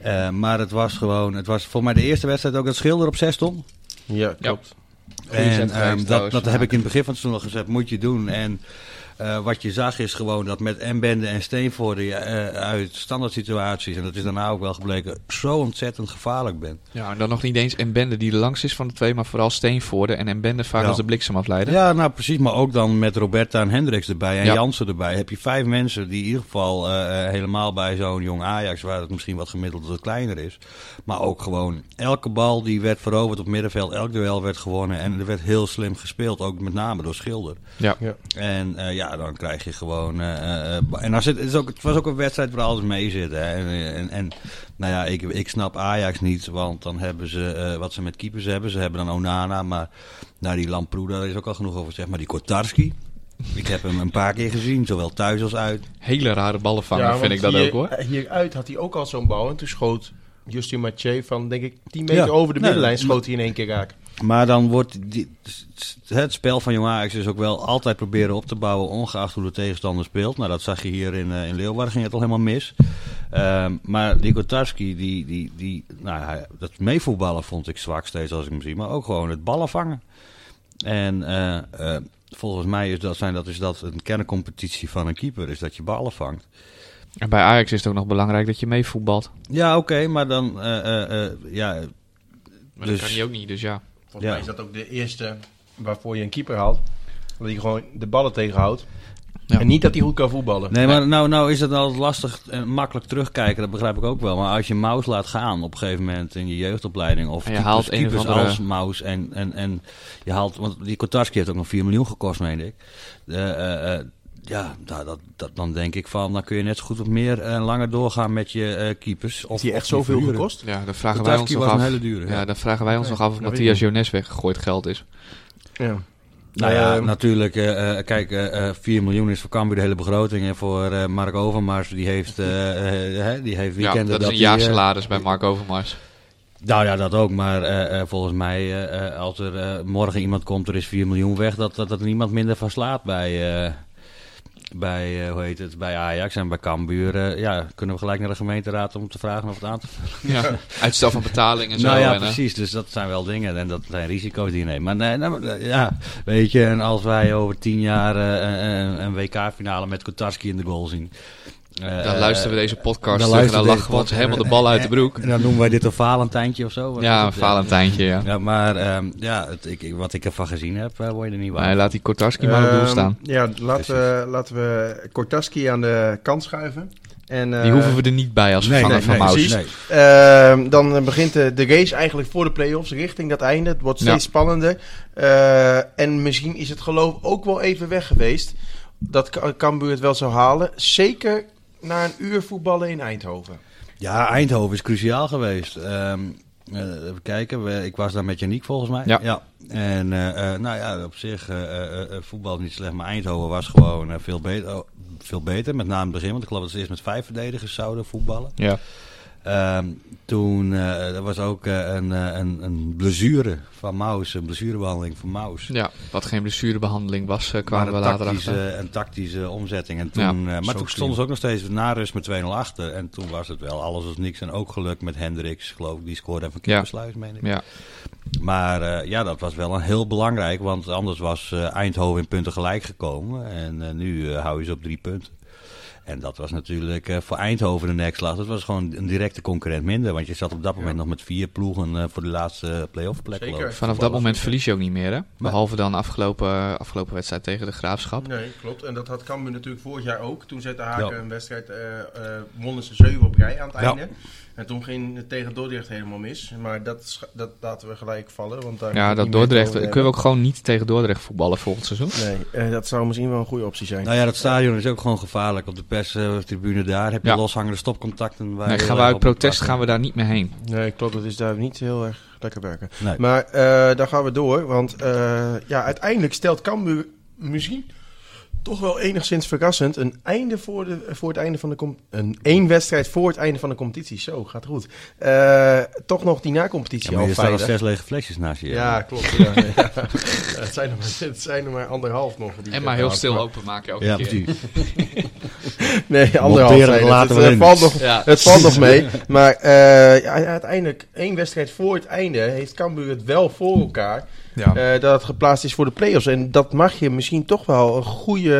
[SPEAKER 3] Eh, maar het was gewoon, het was voor mij de eerste wedstrijd ook dat Schilder op 6 stond.
[SPEAKER 1] Ja, klopt.
[SPEAKER 3] En ehm, dat, dat heb ik in het begin van het seizoen al gezegd, moet je doen. En eh, wat je zag is gewoon dat met Mbende en Steenvoorde je eh, uit standaard situaties, en dat is daarna ook wel gebleken, zo ontzettend gevaarlijk bent.
[SPEAKER 2] Ja, en dan nog niet eens Mbende die de langst is van de twee, maar vooral Steenvoorde. En Mbende vaak
[SPEAKER 3] Ja.
[SPEAKER 2] als de bliksem afleiden.
[SPEAKER 3] Ja, nou precies, maar ook dan met Roberta en Hendricks erbij en
[SPEAKER 2] Ja.
[SPEAKER 3] Jansen erbij. Heb je vijf mensen die in ieder geval eh, eh, helemaal bij zo'n jong Ajax, waar het misschien wat gemiddeld wat kleiner is. Maar ook gewoon elke bal die werd veroverd op middenveld, elk duel werd gewonnen. En er werd heel slim gespeeld, ook met name door Schilder.
[SPEAKER 2] Ja.
[SPEAKER 1] Ja.
[SPEAKER 3] En eh, ja, dan krijg je gewoon. eh, eh, en dan zit, het, is ook, het was ook een wedstrijd waar alles mee zit. Hè. En, en, en nou ja, ik, ik snap Ajax niet, want dan hebben ze eh, wat ze met keepers hebben. Ze hebben dan Onana, maar nou, die Lamproe, daar is ook al genoeg over gezegd. Maar die Kotarski, ik heb hem een paar keer gezien, zowel thuis als uit.
[SPEAKER 2] Hele rare ballen vangen,
[SPEAKER 1] Ja,
[SPEAKER 2] vind ik dat
[SPEAKER 1] hier-
[SPEAKER 2] ook hoor.
[SPEAKER 1] Hieruit had hij ook al zo'n bal. En toen schoot Justin Mathieu van, denk ik, 10 meter
[SPEAKER 3] Ja.
[SPEAKER 1] over de middenlijn. Schoot hij in één keer raak.
[SPEAKER 3] Maar dan wordt die, het spel van Jong Ajax is ook wel altijd proberen op te bouwen, ongeacht hoe de tegenstander speelt. Nou, dat zag je hier in, eh, in Leeuwarden, ging het al helemaal mis. Ehm, maar die Kotarski, die, die, die, nou, hij- dat meevoetballen vond ik zwak steeds als ik hem zie. Maar ook gewoon het ballen vangen. En eh, eh, volgens mij is dat, zijn, dat, is dat een kerncompetitie van een keeper, is dat je ballen vangt.
[SPEAKER 2] En bij Ajax is het ook nog belangrijk dat je meevoetbalt.
[SPEAKER 3] Ja, oké, maar dan, eh, eh, eh, ja,
[SPEAKER 2] Maar
[SPEAKER 3] Dus-
[SPEAKER 2] dat kan hij ook niet, dus ja.
[SPEAKER 1] Volgens
[SPEAKER 3] Ja.
[SPEAKER 1] mij is dat ook de eerste waarvoor je een keeper haalt. Dat hij gewoon de ballen tegenhoudt.
[SPEAKER 2] Ja.
[SPEAKER 1] En niet dat hij goed kan voetballen.
[SPEAKER 3] Nee, maar nou, nou is het altijd lastig en makkelijk terugkijken, dat begrijp ik ook wel. Maar als je Maus laat gaan op een gegeven moment in je jeugdopleiding, of
[SPEAKER 2] En je
[SPEAKER 3] keepers,
[SPEAKER 2] haalt andere-
[SPEAKER 3] als Maus en, en, en je haalt, want die Kotarski heeft ook nog 4 miljoen gekost, meen ik. Eh, eh, eh, ja, nou, dat, dat, dan denk ik van, dan kun je net zo goed wat meer en langer doorgaan met je eh, keepers. Of
[SPEAKER 1] hij echt
[SPEAKER 3] die
[SPEAKER 1] zoveel
[SPEAKER 3] verhuren.
[SPEAKER 1] gekost?
[SPEAKER 2] Ja, dan vragen wij ons nog
[SPEAKER 3] was
[SPEAKER 2] af.
[SPEAKER 3] een hele dure.
[SPEAKER 2] Ja,
[SPEAKER 3] Ja.
[SPEAKER 2] dan vragen wij ons nog af of
[SPEAKER 1] dat
[SPEAKER 2] Matthias Jones weggegooid geld is.
[SPEAKER 1] Ja.
[SPEAKER 3] Nou ja,
[SPEAKER 1] Ehm,
[SPEAKER 3] natuurlijk. eh, eh, kijk, eh, eh, 4 miljoen is voor Cambuur de hele begroting. En voor eh, Mark Overmars, die heeft, eh, eh, hè, die heeft
[SPEAKER 2] Ja,
[SPEAKER 3] weekenden
[SPEAKER 2] dat is een
[SPEAKER 3] eh,
[SPEAKER 2] jaarsalaris bij Mark Overmars.
[SPEAKER 3] Nou ja, dat ook. Maar eh, eh, volgens mij, eh, eh, als er eh, morgen iemand komt, er is 4 miljoen weg, dat, dat, dat er niemand minder van slaat bij, eh, bij, eh, hoe heet het, bij Ajax en bij Cambuur. eh, ja, kunnen we gelijk naar de gemeenteraad om te vragen of het aan te
[SPEAKER 2] Ja. Uitstel van betaling en zo.
[SPEAKER 3] Nou ja,
[SPEAKER 2] en,
[SPEAKER 3] precies. Dus dat zijn wel dingen en dat zijn risico's die je neemt. Maar nee, nou, eh, ja, weet je, en als wij over tien jaar een, een WK-finale met Kotarski in de goal zien. Eh,
[SPEAKER 2] dan luisteren we deze podcast
[SPEAKER 3] dan
[SPEAKER 2] terug en dan
[SPEAKER 3] we
[SPEAKER 2] lachen we ons helemaal de bal uit de broek.
[SPEAKER 3] En dan noemen wij dit een Valentijntje of zo.
[SPEAKER 2] Ja, een? Valentijntje, ja.
[SPEAKER 3] Ja, maar ehm, ja, het, ik, wat ik ervan gezien heb, eh, word je er niet waar.
[SPEAKER 2] laat die Kotarski maar op doel
[SPEAKER 1] Ehm,
[SPEAKER 2] staan.
[SPEAKER 1] Ja, laten we, laten we Kortaski aan de kant schuiven. En, eh,
[SPEAKER 2] Die hoeven we er niet bij als
[SPEAKER 3] Nee,
[SPEAKER 2] vervanger
[SPEAKER 3] nee,
[SPEAKER 2] van
[SPEAKER 3] nee,
[SPEAKER 2] Maus.
[SPEAKER 3] Nee.
[SPEAKER 1] Ehm, dan eh, begint de, de race eigenlijk voor de play-offs richting dat einde. Het wordt steeds
[SPEAKER 2] Ja.
[SPEAKER 1] spannender. Eh, en misschien is het geloof ook wel even weg geweest dat Cambuur het wel zou halen. Zeker na een uur voetballen in Eindhoven.
[SPEAKER 3] Ja, Eindhoven is cruciaal geweest. Ehm, eh, even kijken, we- ik was daar met Janiek volgens mij.
[SPEAKER 2] Ja.
[SPEAKER 3] En eh, eh, nou ja, op zich, eh, eh, eh, voetbal is niet slecht, maar Eindhoven was gewoon veel, beter, oh, veel beter. Met name in het begin, want ik geloof dat ze eerst met vijf verdedigers zouden voetballen.
[SPEAKER 2] Ja.
[SPEAKER 3] Ehm, toen uh, er was ook uh, een, uh, een, een blessure van Maus, een blessurebehandeling van Maus.
[SPEAKER 2] ja, wat geen blessurebehandeling was, uh, kwamen we later achter.
[SPEAKER 3] Een tactische omzetting. En toen, ja, maar toen stonden ze ook nog steeds na rust met 2-0 achter. En toen was het wel alles als niks. En ook gelukt met Hendricks, geloof ik, die scoorde even Kippersluis, ja. meen ik.
[SPEAKER 2] Ja.
[SPEAKER 3] Maar ja, dat was wel een heel belangrijk, want anders was Eindhoven in punten gelijk gekomen. En nu hou je ze op drie punten. En dat was natuurlijk uh, voor Eindhoven de nekslag. Dat was gewoon een directe concurrent minder. Want je zat op dat moment ja. nog met vier ploegen uh, voor de laatste play-off plek.
[SPEAKER 1] Zeker.
[SPEAKER 2] Vanaf dat moment verlies je ook niet meer, hè? Behalve dan afgelopen, afgelopen wedstrijd tegen de Graafschap.
[SPEAKER 1] Nee, klopt. En dat had Cambuur natuurlijk vorig jaar ook. Toen zette Haken ja. een wedstrijd, uh, wonnen ze zeven op rij aan het einde. En toen ging het tegen Dordrecht helemaal mis. Maar dat, dat laten we gelijk vallen. Want daar
[SPEAKER 2] ja, dat Dordrecht. Kunnen we ook gewoon niet tegen Dordrecht voetballen volgend seizoen?
[SPEAKER 1] Nee, uh, dat zou misschien wel een goede optie zijn.
[SPEAKER 3] Nou ja, dat stadion is ook gewoon gevaarlijk. Op de perstribune daar heb je ja. loshangende stopcontacten.
[SPEAKER 2] Waar nee, gaan we uit protest gaan we daar niet meer heen.
[SPEAKER 1] Nee, klopt. Dat is daar niet heel erg lekker werken.
[SPEAKER 3] Nee.
[SPEAKER 1] Maar uh, daar gaan we door. Want uh, ja, uiteindelijk stelt Cambuur misschien toch wel enigszins verrassend. Een einde voor, de, voor het einde van de een één wedstrijd voor het einde van de competitie. Zo, gaat goed. Eh, toch nog die na-competitie
[SPEAKER 3] Ja, maar
[SPEAKER 1] al
[SPEAKER 3] je staat al
[SPEAKER 1] veilig.
[SPEAKER 3] zes lege flesjes naast je.
[SPEAKER 1] Ja, klopt. Ja, ja. het, zijn er maar, het zijn er maar anderhalf nog. die
[SPEAKER 2] En maar heel
[SPEAKER 1] gehad.
[SPEAKER 2] stil openmaken elke
[SPEAKER 3] Ja,
[SPEAKER 2] keer.
[SPEAKER 1] Nee, anderhalf.
[SPEAKER 3] Laten
[SPEAKER 1] het,
[SPEAKER 3] we
[SPEAKER 1] het,
[SPEAKER 3] in.
[SPEAKER 1] valt nog,
[SPEAKER 2] Ja.
[SPEAKER 1] het valt nog mee. Maar eh, ja, uiteindelijk, één wedstrijd voor het einde heeft Cambuur het wel voor elkaar.
[SPEAKER 2] Ja.
[SPEAKER 1] eh, dat het geplaatst is voor de play-offs. En dat mag je misschien toch wel een goede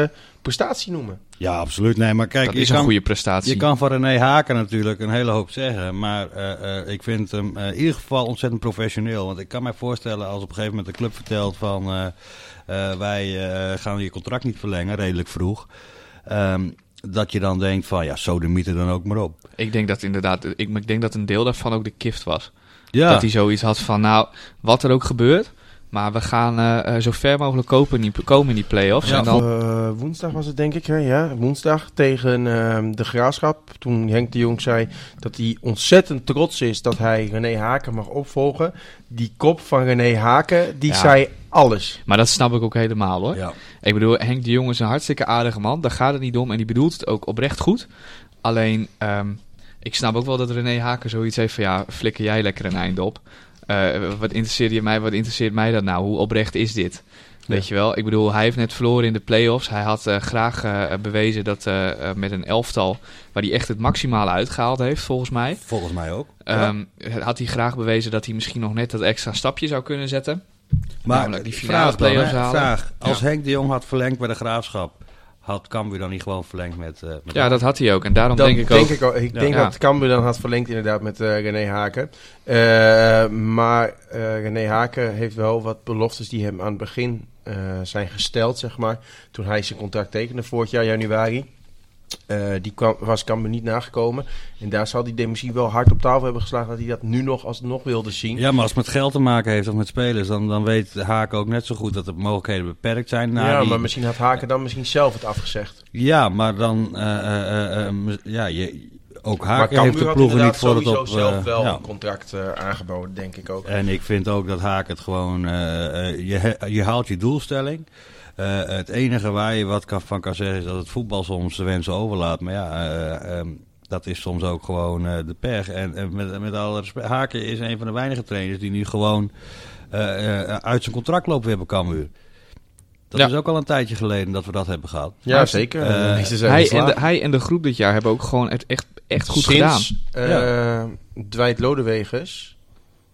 [SPEAKER 1] prestatie noemen.
[SPEAKER 3] Ja, absoluut. Nee, maar kijk,
[SPEAKER 2] dat is
[SPEAKER 3] kan,
[SPEAKER 2] een goede prestatie.
[SPEAKER 3] Je kan van René Haken natuurlijk een hele hoop zeggen. Maar eh, eh, ik vind hem eh, in ieder geval ontzettend professioneel. Want ik kan mij voorstellen als op een gegeven moment de club vertelt van... eh, eh, wij eh, gaan je contract niet verlengen, redelijk vroeg. Ehm, dat je dan denkt van, ja, sodemiet dan ook maar op.
[SPEAKER 2] Ik denk dat inderdaad, ik, ik denk dat een deel daarvan ook de kift was.
[SPEAKER 3] Ja,
[SPEAKER 2] Dat hij zoiets had van, nou, wat er ook gebeurt, maar we gaan eh, eh, zo ver mogelijk kopen in die, komen in die play-offs.
[SPEAKER 3] Ja,
[SPEAKER 2] en dan,
[SPEAKER 1] Eh, woensdag was het denk ik, hè? ja. Woensdag tegen ehm, de Graafschap. Toen Henk de Jong zei dat hij ontzettend trots is dat hij René Haken mag opvolgen. Die kop van René Haken, die
[SPEAKER 2] Ja.
[SPEAKER 1] zei alles.
[SPEAKER 2] maar dat snap ik ook helemaal hoor.
[SPEAKER 3] ja.
[SPEAKER 2] Ik bedoel, Henk de Jong is een hartstikke aardige man. Daar gaat het niet om. En die bedoelt het ook oprecht goed. Alleen, ehm, ik snap ook wel dat René Haken zoiets heeft van... Ja, flikker jij lekker een eind op. Eh, wat interesseert je mij? Wat interesseert mij dat nou? Hoe oprecht is dit? Weet je wel? Ik bedoel, hij heeft net verloren in de play-offs. Hij had eh, graag eh, bewezen dat met een elftal... waar hij echt het maximale uitgehaald heeft, volgens mij...
[SPEAKER 3] volgens mij ook.
[SPEAKER 2] Ehm, had hij graag bewezen dat hij misschien nog net dat extra stapje zou kunnen zetten.
[SPEAKER 3] Maar
[SPEAKER 2] die finale
[SPEAKER 3] vraag dan, hè, vraag. Als
[SPEAKER 2] Ja.
[SPEAKER 3] Henk de Jong had verlengd bij de Graafschap... had Cambuur dan niet gewoon verlengd met... eh, met
[SPEAKER 2] Ja, dat had hij ook. En daarom
[SPEAKER 1] Dat
[SPEAKER 2] denk ik ook...
[SPEAKER 1] ook. Ik
[SPEAKER 3] Ja.
[SPEAKER 1] denk
[SPEAKER 2] Ja.
[SPEAKER 1] dat Cambuur dan had verlengd inderdaad met eh, René Haken. Eh, maar eh, René Haken heeft wel wat beloftes die hem aan het begin eh, zijn gesteld, zeg maar. Toen hij zijn contract tekende vorig jaar januari. Eh, die kwam, was Cambuur niet nagekomen. En daar zal hij ik misschien wel hard op tafel hebben geslagen dat hij dat nu nog alsnog wilde zien.
[SPEAKER 3] Ja, maar als het met geld te maken heeft of met spelers, dan, dan weet Haken ook net zo goed dat de mogelijkheden beperkt zijn.
[SPEAKER 1] ja,
[SPEAKER 3] die-
[SPEAKER 1] maar misschien had Haken dan misschien zelf het afgezegd.
[SPEAKER 3] ja, maar dan, eh, eh, ja, je, ook Haken heeft de ploegen niet voor het op.
[SPEAKER 1] zelf wel
[SPEAKER 3] ja.
[SPEAKER 1] een contract aangeboden, denk ik ook.
[SPEAKER 3] En ik vind ook dat Haken het gewoon, je, je haalt je doelstelling. Eh, het enige waar je wat kan, van kan zeggen is dat het voetbal soms de wensen overlaat. Maar ja, eh, ehm, dat is soms ook gewoon eh, de pech. En, en met, met alle respect, Haken is een van de weinige trainers die nu gewoon eh, eh, uit zijn contract loopt weer bij Cambuur. Dat
[SPEAKER 2] Ja.
[SPEAKER 3] is ook al een tijdje geleden dat we dat hebben gehad.
[SPEAKER 1] Ja,
[SPEAKER 2] Maar-
[SPEAKER 1] zeker.
[SPEAKER 2] Hij en, de, hij en de groep dit jaar hebben ook gewoon echt, echt goed
[SPEAKER 1] Sinds,
[SPEAKER 2] gedaan.
[SPEAKER 1] eh, Dwight Lodewegers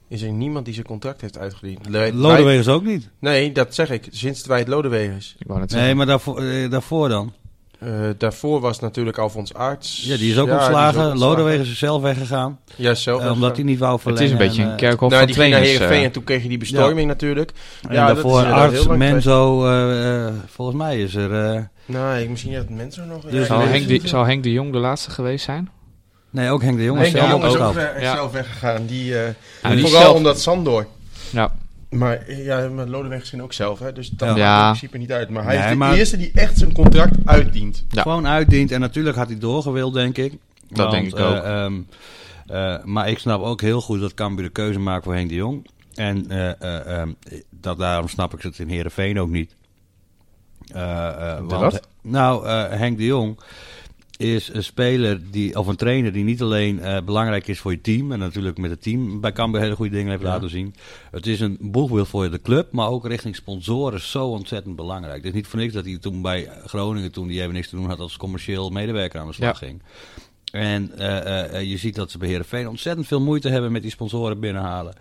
[SPEAKER 1] is er niemand die zijn contract heeft uitgediend.
[SPEAKER 3] Lodewegers ook niet.
[SPEAKER 1] Nee, dat zeg ik. Sinds Dwight Lodewegers.
[SPEAKER 2] Ik wou net
[SPEAKER 3] Nee, maar daarvoor, eh, daarvoor dan?
[SPEAKER 1] Eh, daarvoor was natuurlijk Alfons Aarts.
[SPEAKER 3] Ja, die is ook
[SPEAKER 1] Ja, die
[SPEAKER 3] ontslagen.
[SPEAKER 1] is ook ontslagen.
[SPEAKER 3] Lodewegers is zelf weggegaan.
[SPEAKER 1] Ja, zelf.
[SPEAKER 3] eh, omdat hij niet wou
[SPEAKER 2] het
[SPEAKER 3] verlengen.
[SPEAKER 2] is een beetje
[SPEAKER 3] en,
[SPEAKER 2] een kerkhof
[SPEAKER 1] nou,
[SPEAKER 2] van
[SPEAKER 1] die ging naar. Heerenveen en toen kreeg je die bestorming natuurlijk.
[SPEAKER 3] En
[SPEAKER 1] Ja, dat
[SPEAKER 3] daarvoor
[SPEAKER 1] heel
[SPEAKER 3] Arts, Menzo, volgens mij is er... eh,
[SPEAKER 1] Nou, ik, misschien had mensen nog.
[SPEAKER 3] Dus
[SPEAKER 1] ja,
[SPEAKER 2] Zou Henk,
[SPEAKER 1] het
[SPEAKER 2] de, zou Henk de Jong de laatste geweest zijn?
[SPEAKER 3] Nee, ook Henk de Jong is
[SPEAKER 1] Henk de
[SPEAKER 3] zelf
[SPEAKER 1] Jong is ook weg- zelf weggegaan. Die,
[SPEAKER 2] Nou, die
[SPEAKER 1] vooral
[SPEAKER 2] zelf-
[SPEAKER 1] omdat Sandor.
[SPEAKER 2] Ja,
[SPEAKER 1] Maar ja, met Lodewegers ging ook zelf, hè, dus dat
[SPEAKER 3] Ja.
[SPEAKER 1] maakt
[SPEAKER 2] Ja.
[SPEAKER 1] in principe niet uit. Maar hij
[SPEAKER 3] Nee,
[SPEAKER 1] is de
[SPEAKER 3] maar-
[SPEAKER 1] eerste die echt zijn contract uitdient.
[SPEAKER 2] Ja.
[SPEAKER 3] Gewoon uitdient. En natuurlijk had hij doorgewild, denk ik.
[SPEAKER 2] Dat denk ik ook.
[SPEAKER 3] eh, ehm, eh, maar ik snap ook heel goed dat Cambuur de keuze maakt voor Henk de Jong. En eh, eh, ehm, dat, daarom snap ik het in Heerenveen ook niet. Eh, eh, want,
[SPEAKER 1] wat?
[SPEAKER 3] Nou, eh, Henk de Jong is een speler die, of een trainer die niet alleen eh, belangrijk is voor je team. En natuurlijk met het team bij Cambuur hele goede dingen heeft
[SPEAKER 1] Ja.
[SPEAKER 3] laten zien. Het is een boegwiel voor de club, maar ook richting sponsoren zo ontzettend belangrijk. Het is niet voor niks dat hij toen bij Groningen, toen die even niks te doen had, als commercieel medewerker aan de slag
[SPEAKER 2] Ja.
[SPEAKER 3] ging. En eh, eh, je ziet dat ze bij Heerenveen ontzettend veel moeite hebben met die sponsoren binnenhalen.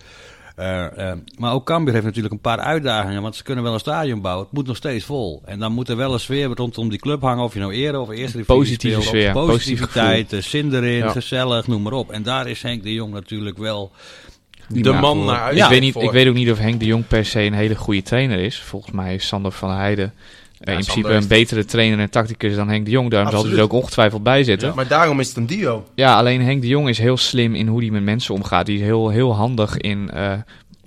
[SPEAKER 3] Eh, eh, maar ook Cambuur heeft natuurlijk een paar uitdagingen, want ze kunnen wel een stadion bouwen. Het moet nog steeds vol. En dan moet er wel een sfeer rondom die club hangen, of je nou eerder of eerste divisie
[SPEAKER 2] Positieve
[SPEAKER 3] speelt.
[SPEAKER 2] sfeer,
[SPEAKER 3] Positiviteit, eh, zin erin,
[SPEAKER 2] Ja.
[SPEAKER 3] gezellig, noem maar op. En daar is Henk de Jong natuurlijk wel...
[SPEAKER 1] De man
[SPEAKER 3] voor-
[SPEAKER 1] naar uit.
[SPEAKER 2] ik, weet niet, ik weet ook niet of Henk de Jong per se een hele goede trainer is. Volgens mij is Sander van Heijden in principe een betere trainer en tacticus dan Henk de Jong. Daarom zal hij er
[SPEAKER 1] Absoluut.
[SPEAKER 2] ook ongetwijfeld bij zitten.
[SPEAKER 1] Ja, maar daarom is het een duo.
[SPEAKER 2] Ja, alleen Henk de Jong is heel slim in hoe hij met mensen omgaat. Die is heel, heel handig in eh,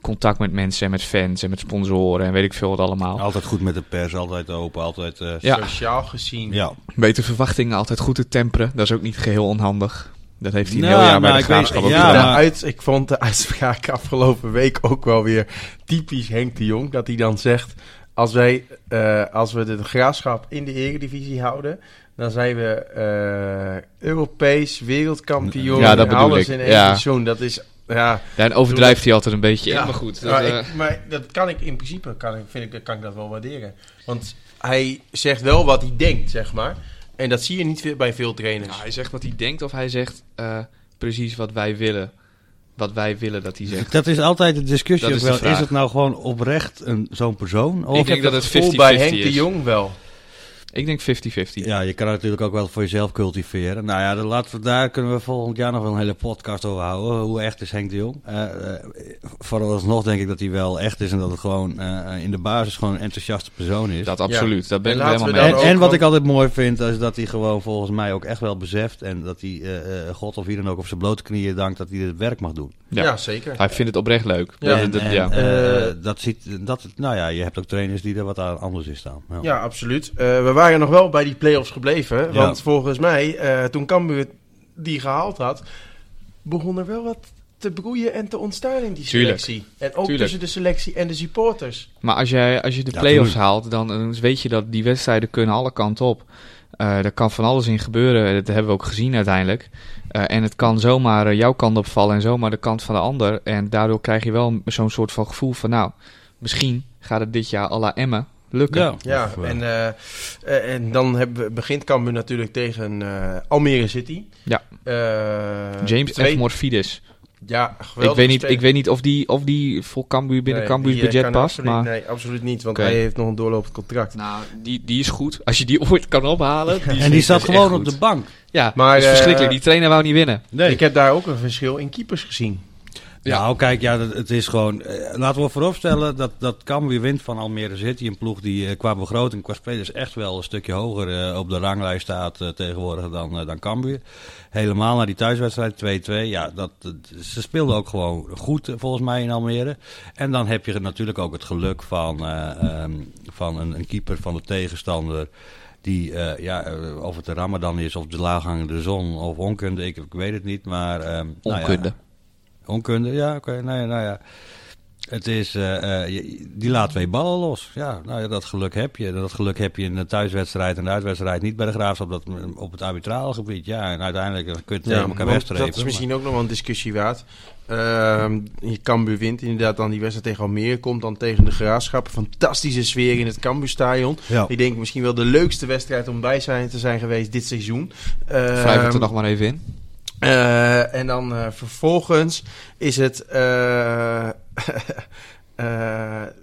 [SPEAKER 2] contact met mensen en met fans en met sponsoren en weet ik veel wat allemaal.
[SPEAKER 3] Altijd goed met de pers, altijd open, altijd... eh,
[SPEAKER 2] Ja.
[SPEAKER 1] Sociaal gezien.
[SPEAKER 3] ja.
[SPEAKER 2] Beter verwachtingen altijd goed te temperen. Dat is ook niet geheel onhandig. Dat heeft hij een
[SPEAKER 3] Nou,
[SPEAKER 2] heel jaar bij
[SPEAKER 3] nou,
[SPEAKER 2] de Graafschap ook
[SPEAKER 3] ja,
[SPEAKER 2] gedaan.
[SPEAKER 1] Uit, ik vond de uitspraak afgelopen week ook wel weer typisch Henk de Jong. Dat hij dan zegt, Als, wij, eh, als we de graafschap in de eredivisie houden, dan zijn we eh, Europees, wereldkampioen.
[SPEAKER 2] Ja, dat
[SPEAKER 1] en
[SPEAKER 2] bedoel
[SPEAKER 1] alles
[SPEAKER 2] ik.
[SPEAKER 1] in één
[SPEAKER 2] Ja.
[SPEAKER 1] seizoen. Dat is, ja...
[SPEAKER 2] Ja, en overdrijft hij altijd een beetje.
[SPEAKER 1] Ja.
[SPEAKER 2] in, maar goed. Dat,
[SPEAKER 1] maar,
[SPEAKER 2] eh,
[SPEAKER 1] ik, maar dat kan ik in principe, kan ik, vind ik, kan ik dat wel waarderen. Want hij zegt wel wat hij denkt, zeg maar. En dat zie je niet veel- bij veel trainers.
[SPEAKER 2] nou, hij zegt wat hij denkt of hij zegt eh, precies wat wij willen. Wat wij willen dat hij zegt.
[SPEAKER 3] Dat is altijd de discussie.
[SPEAKER 2] Dat is
[SPEAKER 3] wel. het nou gewoon oprecht een, zo'n persoon? Of
[SPEAKER 2] Ik denk dat het 50-50
[SPEAKER 1] Gevoel bij Henk de Jong wel.
[SPEAKER 2] Ik denk 50-50.
[SPEAKER 3] Ja, je kan het natuurlijk ook wel voor jezelf cultiveren. Nou ja, laten we, daar kunnen we volgend jaar nog wel een hele podcast over houden. Hoe echt is Henk de Jong? Eh eh, vooralsnog denk ik dat hij wel echt is en dat het gewoon eh, in de basis gewoon een enthousiaste persoon is.
[SPEAKER 2] Dat absoluut. Daar ben
[SPEAKER 1] En
[SPEAKER 2] ik helemaal mee.
[SPEAKER 3] en, wat ik altijd mooi vind, is dat hij gewoon volgens mij ook echt wel beseft. En dat hij eh, eh, God of wie dan ook op zijn blote knieën dankt dat hij het werk mag doen.
[SPEAKER 1] Ja,
[SPEAKER 2] Ja.
[SPEAKER 1] zeker.
[SPEAKER 2] Hij vindt het oprecht leuk.
[SPEAKER 1] Ja.
[SPEAKER 2] Dat-
[SPEAKER 3] en,
[SPEAKER 2] dat-
[SPEAKER 3] en,
[SPEAKER 2] ja.
[SPEAKER 3] dat ziet, dat, nou ja, je hebt ook trainers die er wat aan anders in staan. Ja.
[SPEAKER 1] Ja, absoluut. Eh, we waren nog wel bij die play-offs gebleven.
[SPEAKER 3] Ja.
[SPEAKER 1] Want volgens mij, eh, toen Cambuur die gehaald had, begon er wel wat te broeien en te ontstaan in die
[SPEAKER 2] Tuurlijk.
[SPEAKER 1] selectie. En ook
[SPEAKER 2] Tuurlijk.
[SPEAKER 1] tussen de selectie en de supporters.
[SPEAKER 2] Maar als, jij, als je de
[SPEAKER 3] Ja,
[SPEAKER 2] play-offs
[SPEAKER 3] tuurlijk.
[SPEAKER 2] haalt, dan, dan weet je dat die wedstrijden kunnen alle kanten op. Eh er kan van alles in gebeuren. Dat hebben we ook gezien uiteindelijk. Eh, en het kan zomaar jouw kant opvallen en zomaar de kant van de ander. En daardoor krijg je wel zo'n soort van gevoel van... nou, misschien gaat het dit jaar à la Emmen lukken.
[SPEAKER 3] Ja,
[SPEAKER 1] Ja,
[SPEAKER 3] Of, eh,
[SPEAKER 1] en, eh, eh, en dan hebben we, begint Cambuur natuurlijk tegen eh, Almere City.
[SPEAKER 2] Ja.
[SPEAKER 1] Eh,
[SPEAKER 2] James
[SPEAKER 1] twee-
[SPEAKER 2] F. Morfides.
[SPEAKER 1] Ja,
[SPEAKER 2] Ik weet, niet, ik weet niet of die, of die voor Cambuur binnen
[SPEAKER 1] Nee,
[SPEAKER 2] Cambuur's budget past.
[SPEAKER 1] absoluut-
[SPEAKER 2] Maar
[SPEAKER 1] Nee, absoluut niet, want hij heeft nog een doorlopend contract.
[SPEAKER 2] nou, die, die is goed. Als je die ooit kan ophalen. Die
[SPEAKER 3] en die zat gewoon op de bank.
[SPEAKER 2] Ja,
[SPEAKER 1] Maar,
[SPEAKER 2] dat is verschrikkelijk. Die trainer wou niet winnen.
[SPEAKER 3] Nee.
[SPEAKER 1] Ik heb daar ook een verschil in keepers gezien.
[SPEAKER 2] Ja.
[SPEAKER 3] Nou, kijk, ja, het is gewoon. eh, laten we vooropstellen dat, dat Cambuur wint van Almere City. Een ploeg die eh, qua begroting, qua spelers echt wel een stukje hoger eh, op de ranglijst staat tegenwoordig dan, dan Cambuur. Helemaal naar die thuiswedstrijd 2-2. Ja, dat, ze speelden ook gewoon goed volgens mij in Almere. En dan heb je natuurlijk ook het geluk van, eh, ehm, van een, een keeper van de tegenstander. Die, eh, ja, of het de Ramadan is, of de laaghangende zon, of onkunde, ik, ik weet het niet. Maar, ehm, nou ja,
[SPEAKER 2] Onkunde.
[SPEAKER 3] Ja, oké. Nee, nou ja. Het is, eh, eh, je- die laat twee ballen los. Ja, nou ja, dat geluk heb je. Dat geluk heb je in de thuiswedstrijd en de uitwedstrijd niet bij de Graafschap. Dat, op het arbitrale gebied, ja. En uiteindelijk dan kun je het tegen elkaar wegstrepen.
[SPEAKER 1] dat is misschien ook nog wel een discussie waard. Ehm je Cambuur wint inderdaad dan die wedstrijd tegen Almere. Komt dan tegen de Graafschap. Fantastische sfeer in het Cambuurstadion.
[SPEAKER 3] Ja.
[SPEAKER 1] Ik denk misschien wel de leukste wedstrijd om bij zijn, te zijn geweest dit seizoen.
[SPEAKER 2] Wrijf het
[SPEAKER 1] Ehm,
[SPEAKER 2] er nog maar even in.
[SPEAKER 1] Eh, en dan eh, vervolgens is het eh,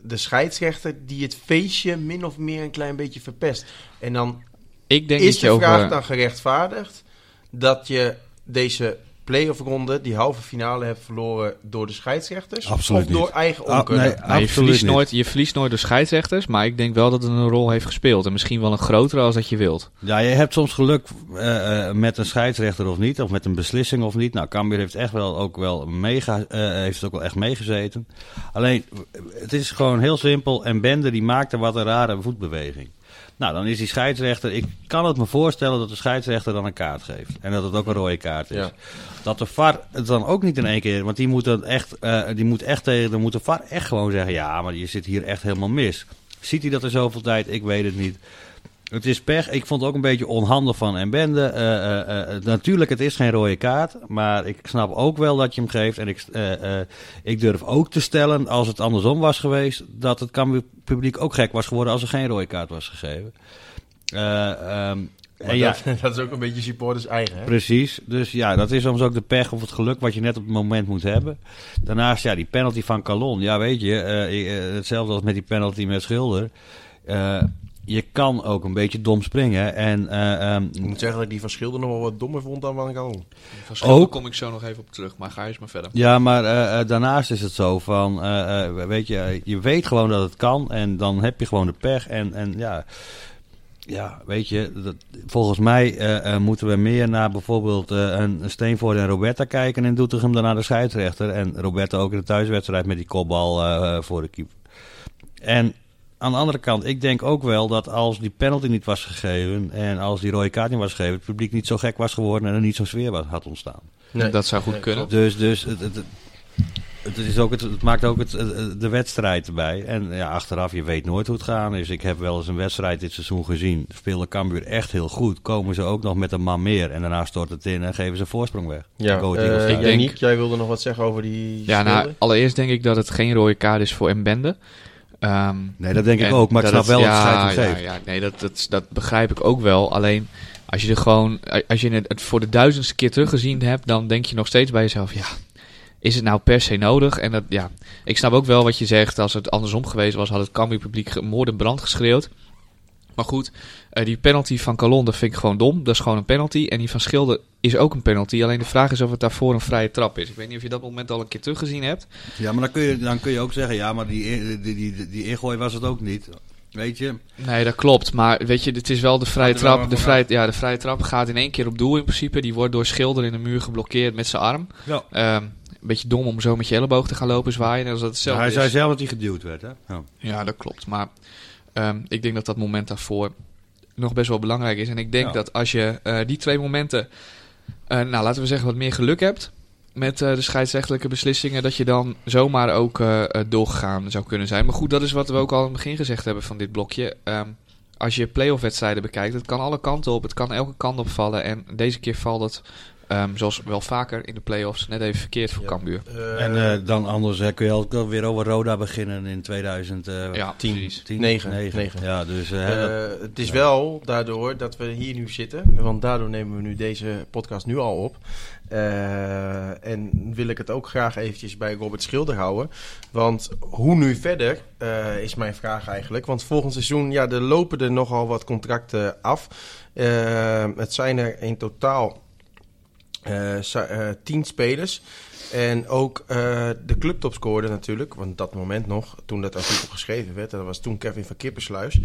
[SPEAKER 1] de scheidsrechter die het feestje min of meer een klein beetje verpest. En dan
[SPEAKER 2] Ik denk
[SPEAKER 1] is
[SPEAKER 2] dat je
[SPEAKER 1] de
[SPEAKER 2] over...
[SPEAKER 1] vraag dan gerechtvaardigd dat je deze play-off ronde, die halve finale, hebt verloren door de scheidsrechters?
[SPEAKER 3] Absoluut
[SPEAKER 1] of door eigen
[SPEAKER 3] Ah,
[SPEAKER 1] onkunde?
[SPEAKER 3] nee,
[SPEAKER 2] Nou, je,
[SPEAKER 3] absoluut
[SPEAKER 2] verliest
[SPEAKER 3] niet.
[SPEAKER 2] nooit, je verliest nooit door scheidsrechters, maar ik denk wel dat het een rol heeft gespeeld. En misschien wel een grotere als dat je wilt.
[SPEAKER 3] Ja, je hebt soms geluk eh, eh, met een scheidsrechter of niet, of met een beslissing of niet. Nou, Cambuur heeft echt wel ook wel mega, eh, heeft ook wel echt meegezeten. Alleen, het is gewoon heel simpel. En Bender die maakte wat een rare voetbeweging. Nou, dan is die scheidsrechter. Ik kan het me voorstellen dat de scheidsrechter dan een kaart geeft. En dat het ook een rode kaart is.
[SPEAKER 1] Ja.
[SPEAKER 3] Dat de VAR het dan ook niet in één keer. Want die moet, dan echt, eh, die moet echt tegen. Dan moet de VAR echt gewoon zeggen: ja, maar je zit hier echt helemaal mis. Ziet hij dat er zoveel tijd? Ik weet het niet. Het is pech. Ik vond het ook een beetje onhandig van en Bende. Eh, eh, eh, natuurlijk, het is geen rode kaart. Maar ik snap ook wel dat je hem geeft. En ik, ik durf ook te stellen, als het andersom was geweest, dat het publiek ook gek was geworden als er geen rode kaart was gegeven. Eh, ehm, en ja,
[SPEAKER 1] dat, dat is ook een beetje supporters eigen. Hè?
[SPEAKER 3] Precies. Dus ja, dat is soms ook de pech of het geluk wat je net op het moment moet hebben. Daarnaast, ja, die penalty van Calon. Ja, weet je, hetzelfde als met die penalty met Schilder. Je kan ook een beetje dom springen. En eh, ehm,
[SPEAKER 1] Ik moet zeggen dat ik die van Schilder nog wel wat dommer vond dan Van Gaal.
[SPEAKER 2] Van
[SPEAKER 3] Ook-
[SPEAKER 2] kom ik zo nog even op terug, maar ga eens maar verder.
[SPEAKER 3] ja, maar eh, eh, daarnaast is het zo van, eh, eh, weet je, je weet gewoon dat het kan. En dan heb je gewoon de pech. En, en ja, ja, weet je, dat, volgens mij eh, eh, moeten we meer naar bijvoorbeeld eh, een een Steenvoort en Roberta kijken en Doetinchem dan naar de scheidsrechter. En Roberta ook in de thuiswedstrijd met die kopbal eh, voor de keeper. En aan de andere kant, ik denk ook wel dat als die penalty niet was gegeven en als die rode kaart niet was gegeven, het publiek niet zo gek was geworden en er niet zo'n sfeer was, had ontstaan.
[SPEAKER 1] Nee.
[SPEAKER 2] Dat zou goed kunnen.
[SPEAKER 3] Dus, dus het, het, het- is ook het, het maakt ook het, de wedstrijd erbij. En ja, achteraf, je weet nooit hoe het gaan is. Ik heb wel eens een wedstrijd dit seizoen gezien. Speelde Cambuur echt heel goed. Komen ze ook nog met een man meer. En daarna stort het in en geven ze voorsprong weg.
[SPEAKER 1] Ja,
[SPEAKER 3] Go
[SPEAKER 1] eh.
[SPEAKER 2] Ik denk-
[SPEAKER 1] jij wilde nog wat zeggen over die
[SPEAKER 2] Ja, nou, allereerst denk ik dat het geen rode kaart is voor Mbende. Ehm
[SPEAKER 3] Nee, dat denk ik ook. Maar ik snap wel
[SPEAKER 2] het-
[SPEAKER 3] dat het
[SPEAKER 2] ja, ja, nee, dat, dat, dat begrijp ik ook wel. Alleen als je er gewoon, als je het voor de duizendste keer teruggezien hebt, dan denk je nog steeds bij jezelf, ja, is het nou per se nodig? En dat, ja, ik snap ook wel wat je zegt. Als het andersom geweest was, had het Cambuur publiek ge- moord en brand geschreeuwd. Maar goed, eh, die penalty van Calon, dat vind ik gewoon dom. Dat is gewoon een penalty. En die van Schilder is ook een penalty. Alleen de vraag is of het daarvoor een vrije trap is. Ik weet niet of je dat moment al een keer teruggezien hebt.
[SPEAKER 3] Ja, maar dan kun, je, dan kun je ook zeggen, ja, maar die, die, die, die, ingooi was het ook niet. Weet je?
[SPEAKER 2] Nee, dat klopt. Maar weet je, het is wel de vrije trap. De vrije, ja, de vrije trap gaat in één keer op doel in principe. Die wordt door Schilder in de muur geblokkeerd met zijn arm.
[SPEAKER 3] Ja.
[SPEAKER 2] Ehm, een beetje dom om zo met je elleboog te gaan lopen zwaaien. En als dat hetzelfde
[SPEAKER 3] hij
[SPEAKER 2] is.
[SPEAKER 3] zei zelf dat hij geduwd werd, hè? Ja.
[SPEAKER 2] Ja, dat klopt. Maar ehm, ik denk dat dat moment daarvoor nog best wel belangrijk is. En ik denk
[SPEAKER 3] Ja.
[SPEAKER 2] dat als je eh, die twee momenten, eh, nou laten we zeggen, wat meer geluk hebt met eh, de scheidsrechtelijke beslissingen, dat je dan zomaar ook doorgegaan zou kunnen zijn. Maar goed, dat is wat we ook al aan het begin gezegd hebben van dit blokje. Ehm, als je playoff wedstrijden bekijkt, het kan alle kanten op, het kan elke kant opvallen. En deze keer valt het, ehm, zoals wel vaker in de playoffs, net even verkeerd voor
[SPEAKER 1] Ja.
[SPEAKER 2] Cambuur.
[SPEAKER 1] Eh,
[SPEAKER 3] En eh, dan anders hè, kun je ook weer over Roda beginnen in 2010.
[SPEAKER 2] Ja,
[SPEAKER 1] tien.
[SPEAKER 2] precies.
[SPEAKER 1] Negen. Negen.
[SPEAKER 3] Ja, dus eh, dat-
[SPEAKER 1] Eh, het is wel daardoor dat we hier nu zitten, want daardoor nemen we nu deze podcast nu al op. Eh, en wil ik het ook graag eventjes bij Robert Schilder houden. Want hoe nu verder, eh, is mijn vraag eigenlijk. Want volgend seizoen, ja, er lopen er nogal wat contracten af. Eh, het zijn er in totaal eh, eh, tien spelers. En ook eh, de clubtop scoorde natuurlijk, want dat moment nog, toen dat artikel geschreven werd, dat was toen Kevin van Kippersluis.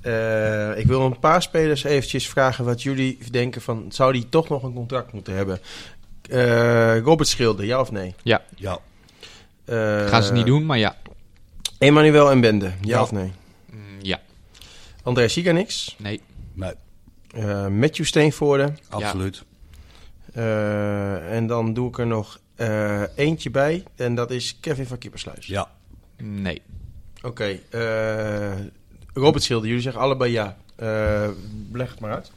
[SPEAKER 1] Eh, ik wil een paar spelers eventjes vragen wat jullie denken van, zou die toch nog een contract moeten hebben? Eh, Robert Schilder, ja of nee?
[SPEAKER 3] ja.
[SPEAKER 1] Eh,
[SPEAKER 2] Gaan ze niet doen, maar ja.
[SPEAKER 1] Emmanuel en Bende, ja,
[SPEAKER 3] Ja.
[SPEAKER 1] of nee?
[SPEAKER 2] Mm, ja,
[SPEAKER 1] André Siganix,
[SPEAKER 2] nee.
[SPEAKER 3] Nee,
[SPEAKER 1] eh Matthew Steenvoorde,
[SPEAKER 3] absoluut.
[SPEAKER 1] Eh, en dan doe ik er nog eh, eentje bij, en dat is Kevin van Kippersluis.
[SPEAKER 3] Ja.
[SPEAKER 2] Nee.
[SPEAKER 1] Oké, eh, Robert Schilder, jullie zeggen allebei ja. Eh, leg het maar uit.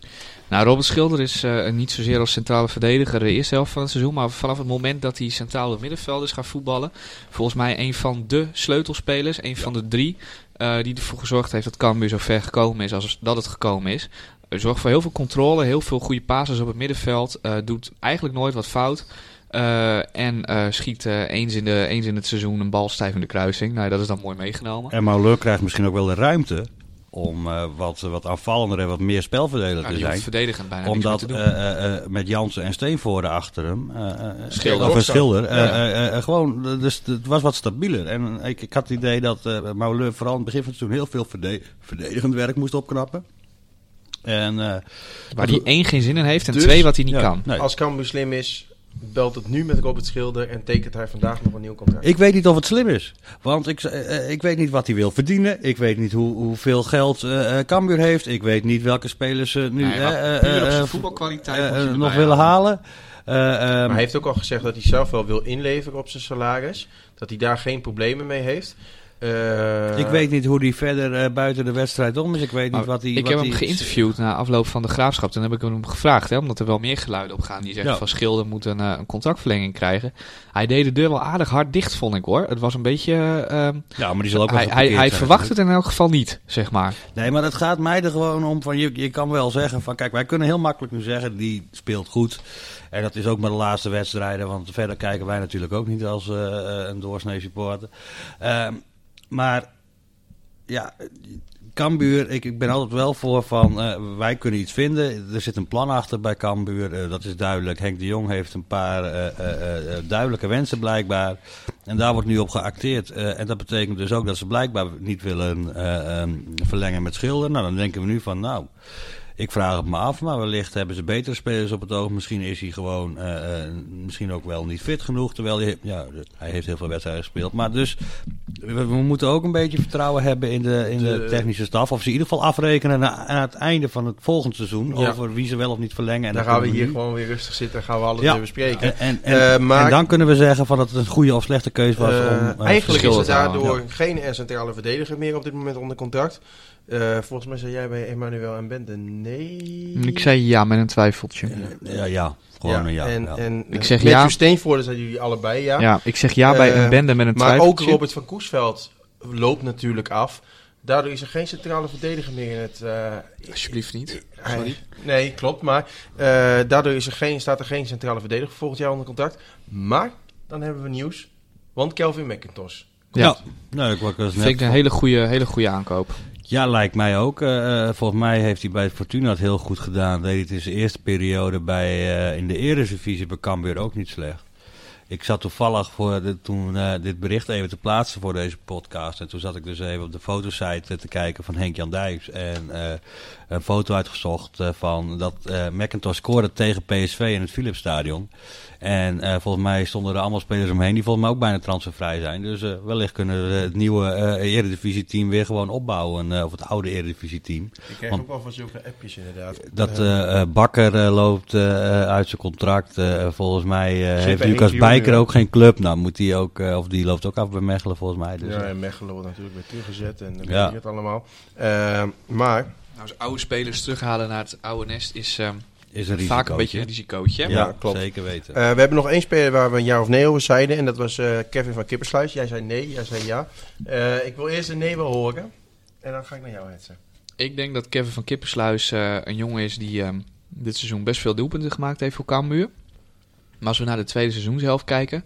[SPEAKER 2] Nou, Robert Schilder is eh, niet zozeer als centrale verdediger de eerste helft van het seizoen, maar vanaf het moment dat hij centraal op middenveld is gaan voetballen, volgens mij een van de sleutelspelers, een van de drie, eh, die ervoor gezorgd heeft dat Cambuur zo ver gekomen is als dat het gekomen is. Hij zorgt voor heel veel controle, heel veel goede passes op het middenveld, eh, doet eigenlijk nooit wat fout. eh, en eh, schiet eh, eens, in de, eens in het seizoen een bal stijf in de kruising. Nou, dat is dan mooi meegenomen.
[SPEAKER 3] En Mauleur krijgt misschien ook wel de ruimte om eh, wat, wat aanvallender en wat meer spelverdeler
[SPEAKER 2] Nou,
[SPEAKER 3] te zijn.
[SPEAKER 2] verdedigend bijna niks
[SPEAKER 3] Omdat
[SPEAKER 2] meer te doen.
[SPEAKER 3] eh, eh, eh, met Jansen en Steenvoorde achter hem, eh, eh,
[SPEAKER 2] Schilder.
[SPEAKER 3] of een Schilder, eh,
[SPEAKER 1] Ja.
[SPEAKER 3] eh, eh, gewoon, eh, dus het was wat stabieler. En ik, ik had het idee dat eh Mauleur vooral in het begin van het seizoen heel veel verde- verdedigend werk moest opknappen. En, eh,
[SPEAKER 2] Waar hij één geen zin in heeft en
[SPEAKER 1] Dus-
[SPEAKER 2] twee wat hij niet
[SPEAKER 3] ja,
[SPEAKER 2] kan.
[SPEAKER 3] nee.
[SPEAKER 1] Als Cambuur slim is, belt het nu met Robert Schilder en tekent hij vandaag nog een nieuw contract.
[SPEAKER 3] Ik weet niet of het slim is. Want ik, eh, eh, ik weet niet wat hij wil verdienen. Ik weet niet hoe, hoeveel geld eh eh, Cambuur heeft. Ik weet niet welke spelers ze nu
[SPEAKER 2] Nee, maar puur op zijn voetbalkwaliteit
[SPEAKER 3] nog willen halen. Eh, ehm,
[SPEAKER 1] Maar hij heeft ook al gezegd dat hij zelf wel wil inleveren op zijn salaris. Dat hij daar geen problemen mee heeft. Eh,
[SPEAKER 3] ik weet niet hoe hij verder eh, buiten de wedstrijd om is. Ik weet niet wat hij.
[SPEAKER 2] ik
[SPEAKER 3] wat
[SPEAKER 2] heb hem geïnterviewd na afloop van de graafschap. Toen heb ik hem gevraagd, hè, omdat er wel meer geluiden op gaan. Die zeggen
[SPEAKER 3] Ja.
[SPEAKER 2] van Schilder moet een, eh, een contractverlenging krijgen. Hij deed de deur wel aardig hard dicht, vond ik hoor. Het was een beetje. eh, ehm,
[SPEAKER 3] Ja, maar die zal ook wel
[SPEAKER 2] hij hij, verwacht het in elk geval niet, zeg maar.
[SPEAKER 3] Nee, maar het gaat mij er gewoon om van, je, je kan wel zeggen van, kijk, wij kunnen heel makkelijk nu zeggen, die speelt goed. En dat is ook maar de laatste wedstrijden, want verder kijken wij natuurlijk ook niet als een doorsnee supporter. Ehm, maar, ja, Cambuur, ik, ik ben altijd wel voor van, eh, wij kunnen iets vinden. Er zit een plan achter bij Cambuur, eh, dat is duidelijk. Henk de Jong heeft een paar eh, duidelijke wensen blijkbaar. En daar wordt nu op geacteerd. En dat betekent dus ook dat ze blijkbaar niet willen eh, ehm, verlengen met Schilder. Nou, dan denken we nu van, nou, ik vraag het me af. Maar wellicht hebben ze betere spelers op het oog. Misschien is hij gewoon, eh, eh, misschien ook wel niet fit genoeg. Terwijl hij, ja, hij heeft heel veel wedstrijden gespeeld. Maar dus, we, we moeten ook een beetje vertrouwen hebben in de, in de,
[SPEAKER 1] De-
[SPEAKER 3] technische staf. Of ze in ieder geval afrekenen na- aan het einde van het volgende seizoen.
[SPEAKER 1] Ja.
[SPEAKER 3] Over wie ze wel of niet verlengen. En
[SPEAKER 1] Daar
[SPEAKER 3] dan
[SPEAKER 1] gaan we hier
[SPEAKER 3] nu-
[SPEAKER 1] gewoon weer rustig zitten en gaan we alles
[SPEAKER 3] Ja.
[SPEAKER 1] weer bespreken.
[SPEAKER 3] En,
[SPEAKER 1] Eh, maar-
[SPEAKER 3] en dan kunnen we zeggen van dat het een goede of slechte keuze was. Om,
[SPEAKER 1] eigenlijk is er daardoor geen centrale verdediger meer op dit moment onder contract. Eh, volgens mij zei jij bij Emmanuel en Bente nee.
[SPEAKER 2] Ik zei ja met een twijfeltje.
[SPEAKER 3] Ja, ja, gewoon een ja.
[SPEAKER 1] En,
[SPEAKER 3] ja.
[SPEAKER 1] en
[SPEAKER 2] Ik
[SPEAKER 1] eh,
[SPEAKER 2] zeg
[SPEAKER 1] Matthew
[SPEAKER 2] ja.
[SPEAKER 1] Steenvoorde zijn jullie allebei ja.
[SPEAKER 2] Ja, ik zeg ja bij
[SPEAKER 1] Eh,
[SPEAKER 2] een bende met een
[SPEAKER 1] maar ook
[SPEAKER 2] twijfeltje.
[SPEAKER 1] Robert van Koesveld loopt natuurlijk af. Daardoor is er geen centrale verdediger meer in het... eh,
[SPEAKER 2] Alsjeblieft niet.
[SPEAKER 1] hij-
[SPEAKER 2] Sorry.
[SPEAKER 1] nee, klopt. Maar eh, daardoor is er geen, staat er geen centrale verdediger volgend jaar onder contract. Maar dan hebben we nieuws. Want Kelvin McIntosh.
[SPEAKER 2] Ja,
[SPEAKER 3] Ja, nou, ik was net
[SPEAKER 2] vind ik een hele goede, hele goede aankoop.
[SPEAKER 3] Ja, lijkt mij ook. Eh, eh, volgens mij heeft hij bij Fortuna het heel goed gedaan. Deed het in zijn eerste periode bij, eh, in de Eredivisie bij Cambuur ook niet slecht. Ik zat toevallig voor de, toen dit bericht even te plaatsen voor deze podcast. En toen zat ik dus even op de fotosite te kijken van Henk-Jan Dijks. En een foto uitgezocht van dat McIntosh scoorde tegen PSV in het Philipsstadion. En eh, volgens mij stonden er allemaal spelers omheen die volgens mij ook bijna transfervrij zijn. Dus eh, wellicht kunnen we het nieuwe eh Eredivisie-team weer gewoon opbouwen. eh, of het oude Eredivisie-team.
[SPEAKER 1] Ik krijg
[SPEAKER 3] Want-
[SPEAKER 1] ook wel van zulke appjes inderdaad.
[SPEAKER 3] Dat
[SPEAKER 1] Eh,
[SPEAKER 3] eh, eh, Bakker loopt uit zijn contract. Eh, volgens mij eh, heeft Lucas Bijker ook geen club. Nou, moet hij ook, eh, of die loopt ook af bij Mechelen volgens mij. Dus,
[SPEAKER 1] ja, en Mechelen wordt natuurlijk weer teruggezet en
[SPEAKER 3] Ja.
[SPEAKER 1] weet je het allemaal. Maar
[SPEAKER 2] Nou, als oude spelers terughalen naar het oude nest is ehm,
[SPEAKER 3] is een
[SPEAKER 2] vaak een beetje een risicootje.
[SPEAKER 3] Ja,
[SPEAKER 1] klopt.
[SPEAKER 3] zeker weten.
[SPEAKER 1] eh, we hebben nog één speler waar we een ja of nee over zeiden. En dat was eh, Kevin van Kippersluis. Jij zei nee, jij zei ja. Eh, ik wil eerst een nee wel horen. En dan ga ik naar jou, Hetze.
[SPEAKER 2] Ik denk dat Kevin van Kippersluis eh, een jongen is die ehm, dit seizoen best veel doelpunten gemaakt heeft voor Cambuur. Maar als we naar de tweede seizoenshelft kijken,